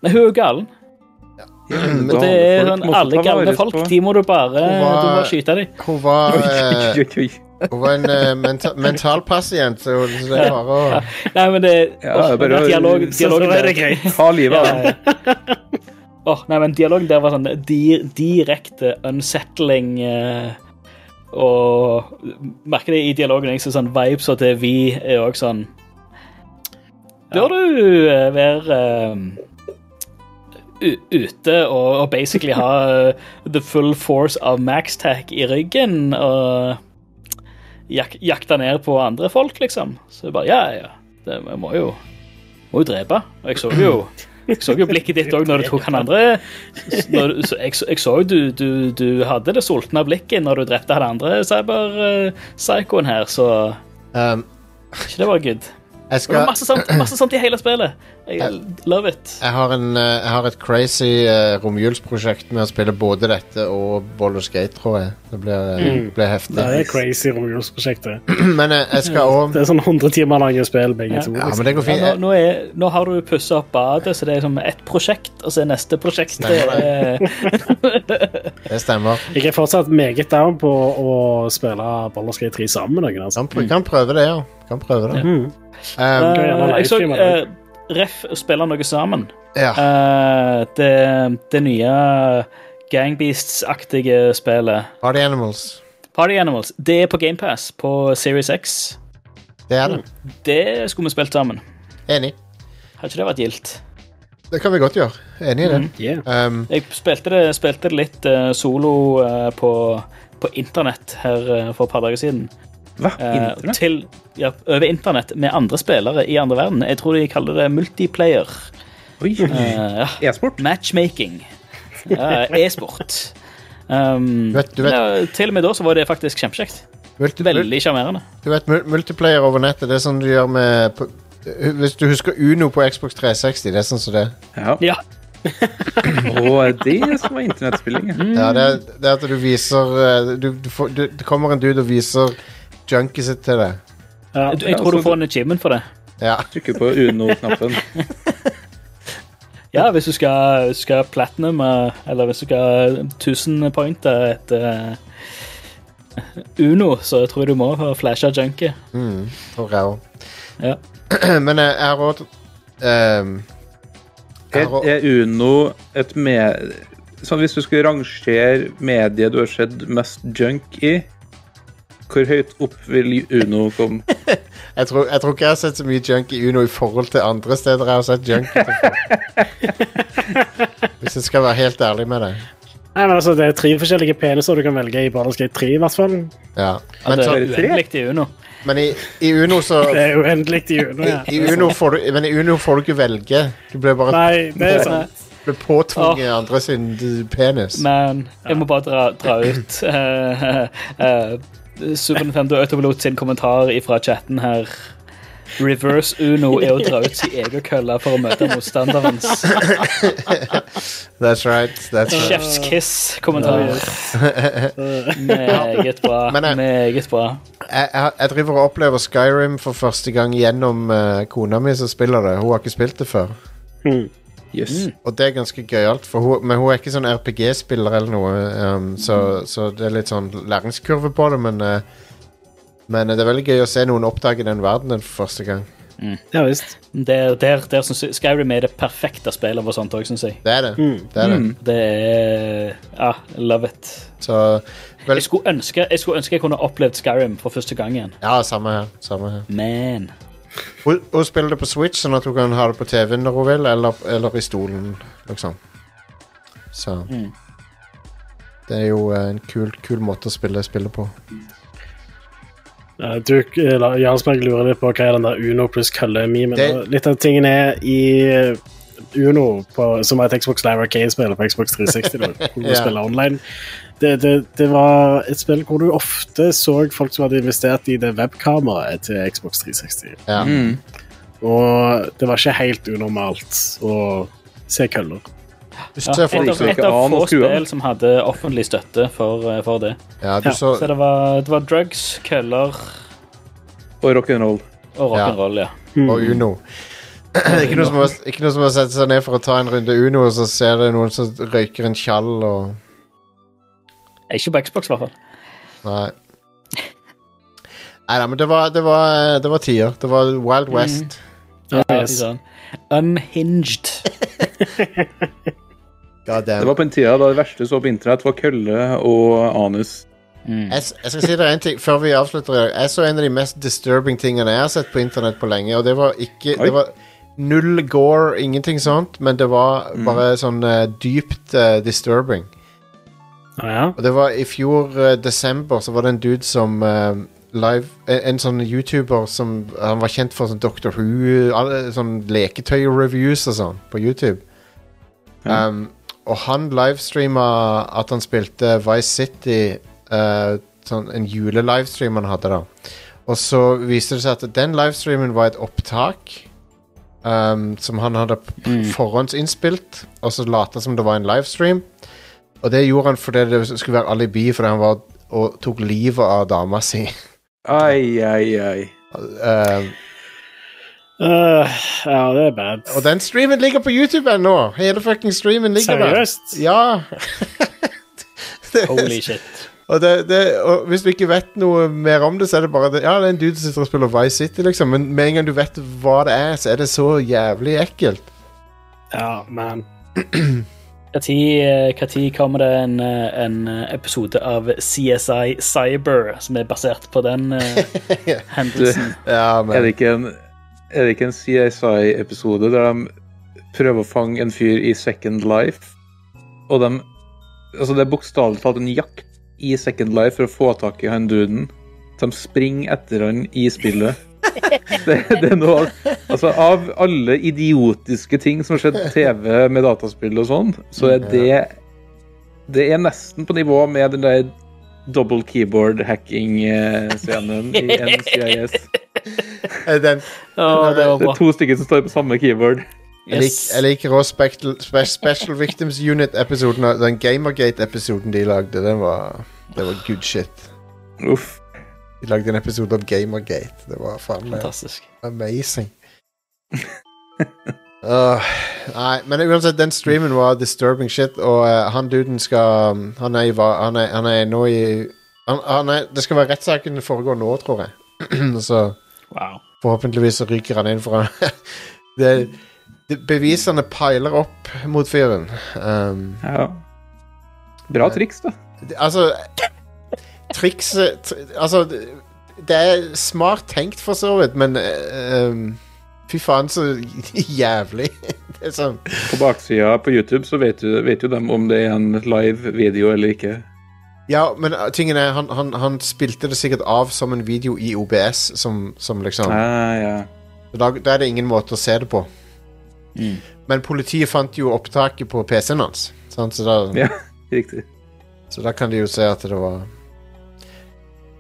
Nei, hun er jo galen. Ja. Og det er sånn, alle galne folk, de må du bare, var- du må bare skyte dem. Hun var, eh, hun var en uh, menta mentalpasient, så det er bare å Nei, men det Ja, åh, bare- men dialog, dialogen er der- det greit. Ta livet av Ja, nei, men dialogen der var sånn di direkte unsettling uh, Og merker det i dialogen jeg ser sånn vibes og til vi er òg sånn Bør du eh, være eh, u- ute og, og basically ha eh, the full force av Maxtac i ryggen og jak jakte ned på andre folk, liksom? Så jeg bare Ja, ja. Det, jeg må jo må jo drepe. Og jeg så jo jeg så jo blikket ditt òg når du tok han andre. Når, så jeg, jeg så jo du, du, du hadde det sultne blikket når du drepte han andre cyber-psykoen her, så um, ikke det var good. Jeg, Og det er masse sånt, masse sånt i hele spillet. Jeg love it. jeg, har en, eh, jeg har et crazy uh, romjulsprosjekt med å spille både dette og Ball Skate, tror jeg. Det blir, mm. blir heftig. Det er crazy romjulsprosjektet. Men jeg, jeg skal òg Det er sånn 100 timer lange spill, begge to. Ja, liksom. men det går Ja, fint. nå, nå, er, nå har du pussa opp badet, så det er som ett prosjekt, og så er neste prosjekt det Det stemmer. Jeg er fortsatt meget down på å spille Baldur's Gate 3 sammen med noen. Altså. Kan, pr- kan prøve det, ja. Kan prøve det. Mm. Um, Eh, Jeg så uh, eh, Ref spiller noe sammen. ja. Uh, det, det nye Gangbeasts-aktige spillet Party Animals. Party Animals. Det er på GamePass på Series X. Det er det. Det skulle vi spilt sammen. Enig. Har ikke det vært gildt? Det kan vi godt gjøre. Enig i det. Yeah. Um, Jeg spilte det, spilte det litt uh, solo uh, på, på internett her uh, for et par dager siden. Hva? Eh, Internett? til, ja, over internett med andre spillere i andre verden. Jeg tror de kaller det multiplayer. Oi. Eh, ja. E-sport? Matchmaking. Ja, E-sport. Um, Du vet- du vet- ja, til og med da så var det faktisk kjempekjekt. Veldig sjarmerende. du vet, multiplayer over nettet, det er sånn du gjør med på, Hvis du husker Uno på Xbox 360, det er sånn som det. Ja. Ja. og det som var internettspilling. ja. Ja, det er, det er at du viser eh, du, du får, du, Det kommer en dude og viser junkiet sitt til deg. Ja. Jeg, jeg tror du får en achievement for det. Ja. Trykker på Uno-knappen. Ja, hvis du skal, skal platinum, eh, eller hvis du skal 1000 point etter eh, Uno, så tror jeg du må flashe junkie. Mm, tror jeg òg. Ja. Men eh, jeg har råd um, Er, har råd- er Uno et med... Sånn hvis du skulle rangere mediet du har sett mest junk i, hvor høyt opp vil Uno komme? Jeg, tror, jeg tror ikke jeg har sett så mye junk i Uno i forhold til andre steder jeg har sett junk. Hvis jeg skal være helt ærlig med deg. Nei, men altså, Det er tre forskjellige peniser du kan velge i Baldur's Gate 3, i hvert fall. Ja. Ja, så, det er uendelig i Uno. men i, i Uno så Det er uendelig i Uno. Ja. i Uno får du, Men i Uno får du ikke velge. Du blir bare Nei, det er sant. blir påtvunget andre sin penis. Men jeg må bare dra, dra ut eh, eh, Super Nintendo Autopilot sin kommentar fra chatten her. Reverse Uno er å dra ut sin egen kølle for å møte motstanderen. That's right. That's right. Chef's kiss-kommentarer. Meget bra. Eh, Meget bra. Jeg, jeg, jeg driver og opplever Skyrim for første gang gjennom uh, kona mi som spiller det. Hun har ikke spilt det før. Mm. Yes. Og det er ganske gøyalt, for men hun er ikke sånn RPG-spiller eller noe. Um, så, så det er litt sånn læringskurve på det, men uh, Men det er veldig gøy å se noen oppdage den verdenen for første gang. Ja visst. Der, der, der synes jeg Skyrim er det perfekte spillet for sånt òg, syns jeg. Det er det. Mm. det, er det. Mm. Det er Ja, love it. Så vel, Jeg skulle, ønske, jeg skulle ønske jeg kunne opplevd Skyrim for første gang igjen. Ja, samme her. Samme her. Men Hun, hun spiller det på Switch, sånn at hun kan ha det på TV når hun vil, eller, eller i stolen, liksom. Så Mm. Det er jo eh, en kul, kul måte å spille spillet på. Uh, du, Jarlsberg lurer litt på hva er den der Uno pluss kølle-memen. Det- Litt av tingene er i eh, Uno, på, som er et Xbox Live Arcade-spill på Xbox 360, da, hvor du Ja. spiller online. Det, det, det var et spill hvor du ofte så folk som hadde investert i det webkameraet til Xbox 360. Ja. Mm. Og det var ikke helt unormalt å se køller. Ja, et, av, et av få spill som hadde offentlig støtte for, eh, for det. Ja, du Ja, så Så det var, det var drugs, køller Og rock'n'roll. og rock'n'roll, ja. Og Uno. ikke, noe som å, ikke noe som å sette seg ned for å ta en runde Uno, og så ser det noen som røyker en tjall og Ikke på Xbox, i hvert fall. Nei. Nei men det var, det var, det var tider. Det var Wild West. Mm. Ja, yes. Unhinged. God Det var på en tida da det verste så på internett, var kølle og anus. Mm. Jeg, jeg skal si deg en ting før vi avslutter. Jeg så en av de mest disturbing tingene jeg har sett på internett på lenge, og det var ikke Oi. Det var null gore, ingenting sånt, men det var bare sånn uh, dypt uh, disturbing. Ah, ja. Og det var i fjor eh, desember, så var det en dude som eh, live en, en sånn YouTuber som Han var kjent for sånn Doctor Who, alle, sånn leketøy-reviews og sånn på YouTube. Ja. Um, og han livestreama at han spilte Vice City, eh, sånn en julelivestream han hadde da. Og så viste det seg at den livestreamen var et opptak um, som han hadde mm. forhåndsinnspilt, og så lata som det var en livestream. Og det gjorde han fordi det skulle være alibi fordi han var og tok livet av dama si. Ai, ai, ai. Um, Uh, ja, det er bad. og den streamen ligger på YouTube ennå! Hele fucking streamen ligger der. Seriøst? Ja. Det- Holy shit. Og, det, det, og hvis du ikke vet noe mer om det, så er det bare det, Ja, det er en dude som sitter og spiller Vice City, liksom. Men med en gang du vet hva det er, så er det så jævlig ekkelt. Ja, man. Når kommer det en, eh, en episode av CSI Cyber som er basert på den uh, hendelsen? Ja, Er det ikke en, er det ikke en CSI-episode der de prøver å fange en fyr i Second Life? Og de Altså, det er bokstavelig talt en jakt i Second Life for å få tak i han duden. De springer etter han i spillet. Det, det er noe Altså, av alle idiotiske ting som har skjedd på TV med dataspill og sånn, så er det Det er nesten på nivå med den der double keyboard hacking-scenen i NCIS. Eh, den, Å, det Det er to stykker som står på samme keyboard. jeg, jeg liker også special, Special Victims Unit-episoden. Den Gamergate-episoden de lagde. Den var, det var good shit. Uff. De lagde en episode om Gamergate. Det var faen meg Fantastisk. amazing. Uh, nei, men uansett, den streamen var disturbing shit, og uh, han duden skal Han er, i, han er, han er nå i han, han er, Det skal være rettssaken foregår nå, tror jeg. så Wow. forhåpentligvis så ryker han inn, for han det, det, Bevisene piler opp mot fyren. Um, Ja. Bra triks, da. det- altså Trikset tr Altså, det, er smart tenkt, for så vidt, men eh, um, Fy faen, så jævlig. det er sånn På baksida på YouTube så vet, du, vet jo dem om det er en live video eller ikke. Ja, men uh, tingen er, han, han, han spilte det sikkert av som en video i OBS, som, som liksom Ah, ja. Så Da, da er det ingen måte å se det på. Mm. Men politiet fant jo opptaket på PC-en hans, sant? Så, da, ja. Riktig. så da kan de jo se at det var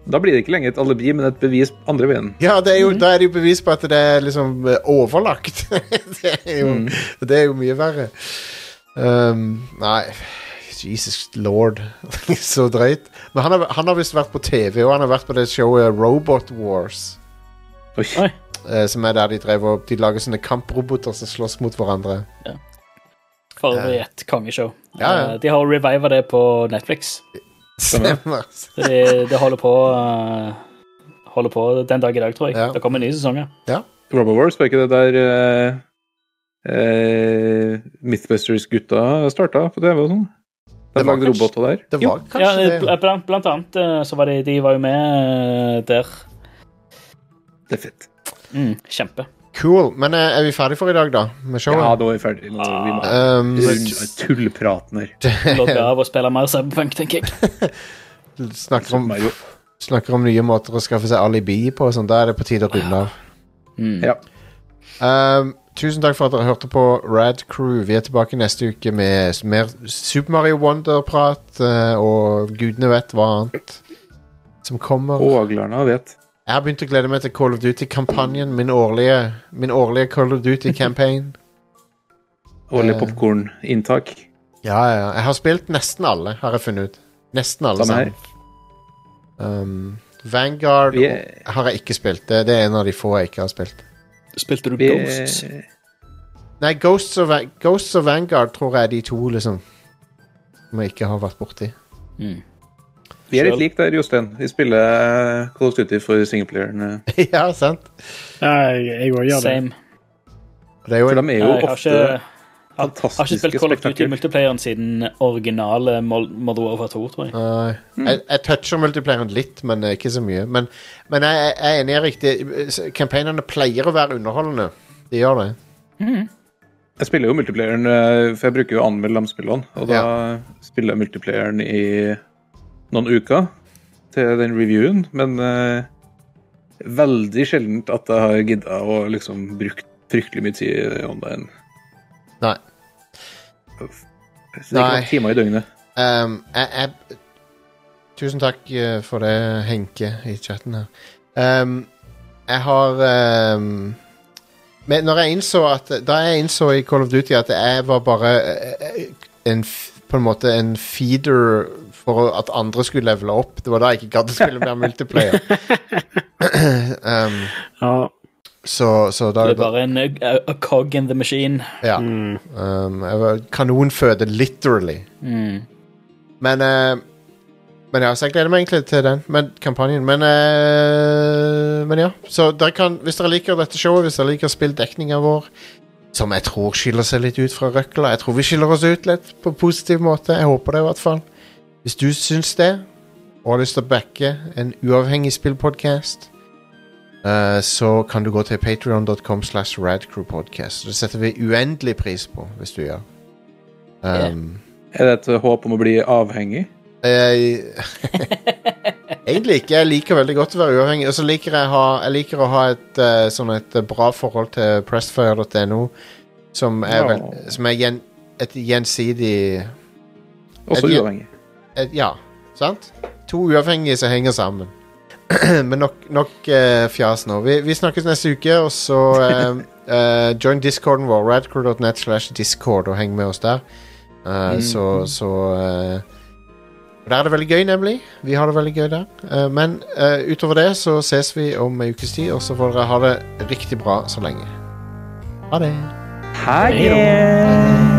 Da blir det ikke lenger et alibi, men et bevis andre veien. Ja, det er jo, da er det jo bevis på at det er liksom eh, overlagt. det, er jo, Mm. det er jo mye verre. Um, nei, Jesus lord. Så drøyt. Men han har, han har visst vært på TV, og han har vært på det showet Robot Wars. Oi. Oi. eh, som er der de drev og De lager sånne kamproboter som slåss mot hverandre. For øvrig et kongeshow. Ja, ja. Uh, De har reviva det på Netflix. Stemmer. Så det, det holder på uh, Holder på den dag i dag, tror jeg. Ja. Det kommer en ny sesong, ja. Robowars, var ikke det der uh, uh, Mythbusters-gutta starta på TV og sånn? De Det var lagde roboter der. Det var ja, kanskje det. bl- blant, blant annet eh, så var de, de var jo med eh, der. Det er fett. Mm, kjempe. Cool. Men eh, er vi ferdige for i dag, da? Med showet? Ja, da er vi ferdige. Nå, vi må Um, tullpraten her. Logge av og spille mer Cyberpunk, tenker jeg. snakker, om, snakker om nye måter å skaffe seg alibi på. og Sånn. Da er det på tide å runde av. Mm. Ja. Um, tusen takk for at dere hørte på Rad Crew. Vi er tilbake neste uke med mer Super Mario Wonder-prat eh, og gudene vet hva annet som kommer. Åglerne vet. Jeg har begynt å glede meg til Call of Duty-kampanjen. Min min årlige Call of Duty-campaign. Årlig Eh. popkorninntak. Ja, ja, ja. Jeg har spilt nesten alle, har jeg funnet ut. Nesten alle sammen. Um, Vanguard Vi er- har jeg ikke spilt. Det, det er en av de få jeg ikke har spilt. Spilte du Vi, Ghosts? Nei, Ghosts og, Ghosts og Vanguard tror jeg er de to, liksom. Som jeg ikke har vært borti. Mm. Vi er litt like der, Jostein. Vi spiller Call of Duty for singleplayeren. ja, sant? Nei, jeg jeg òg gjør det. Same. Det er jo For de er jo Jeg har ofte ikke, har, har ikke spilt Call of Duty multiplayeren siden originale Modern Warfare 2, tror jeg. Nei. jeg, jeg toucher multiplayeren litt, men eh, ikke så mye. Men, men jeg, jeg er enig i riktig. Campaignene pleier å være underholdende. De gjør det. Jeg spiller jo multiplayeren, eh, for jeg bruker jo å anmelde de spillene. Og da spiller jeg multiplayeren i noen uker til den reviewen, men eh, veldig sjeldent at jeg har gidda å liksom brukt fryktelig mye tid online. Nei. Så det er ikke noen timer i døgnet. Um, jeg, jeg, tusen takk eh, for det, Henke, i chatten her. Um, jeg har um, men når jeg innså at Da jeg innså i Call of Duty at jeg var bare eh, en, på en måte en feeder for at andre skulle levele opp. Det var da jeg ikke gadd å spille mer multiplayer. um, Ja. så, så da, Det er bare en a, a cog in the machine. ja. Mm. Um, jeg var kanonføde, literally. Mm. Men uh, Men ja, så jeg gleder meg egentlig til den men, kampanjen. Men eh, Men ja. Så dere kan, hvis dere liker dette showet, hvis dere liker spilldekninga vår, som jeg tror skiller seg litt ut fra røkla Jeg tror vi skiller oss ut litt på positiv måte. Jeg håper det, i hvert fall. Hvis du syns det, og har lyst til å backe en uavhengig spillpodkast, uh, så kan du gå til patreon.com slash radcrewpodcast. Det setter vi uendelig pris på, hvis du gjør. Um, Er det et håp om å bli avhengig? jeg, egentlig ikke. Jeg liker veldig godt å være uavhengig. Og så liker jeg, ha, jeg liker å ha et, eh, sånn et eh, bra forhold til pressfire.no, som er, vel, som er gjen, et gjensidig Også et, uavhengig. Et, Ja, sant? To uavhengige som henger sammen. Men nok, nok eh, fjas nå. Vi, vi snakkes neste uke, og så eh, eh, join discorden vår, radcrew.net slash discord, og heng med oss der. Mm. Så, så eh, Der er det veldig gøy, nemlig. Vi har det veldig gøy der. Eh, men eh, utover det så ses vi om ei ukes tid, og så får dere ha det riktig bra så lenge. Ha det. Ha det.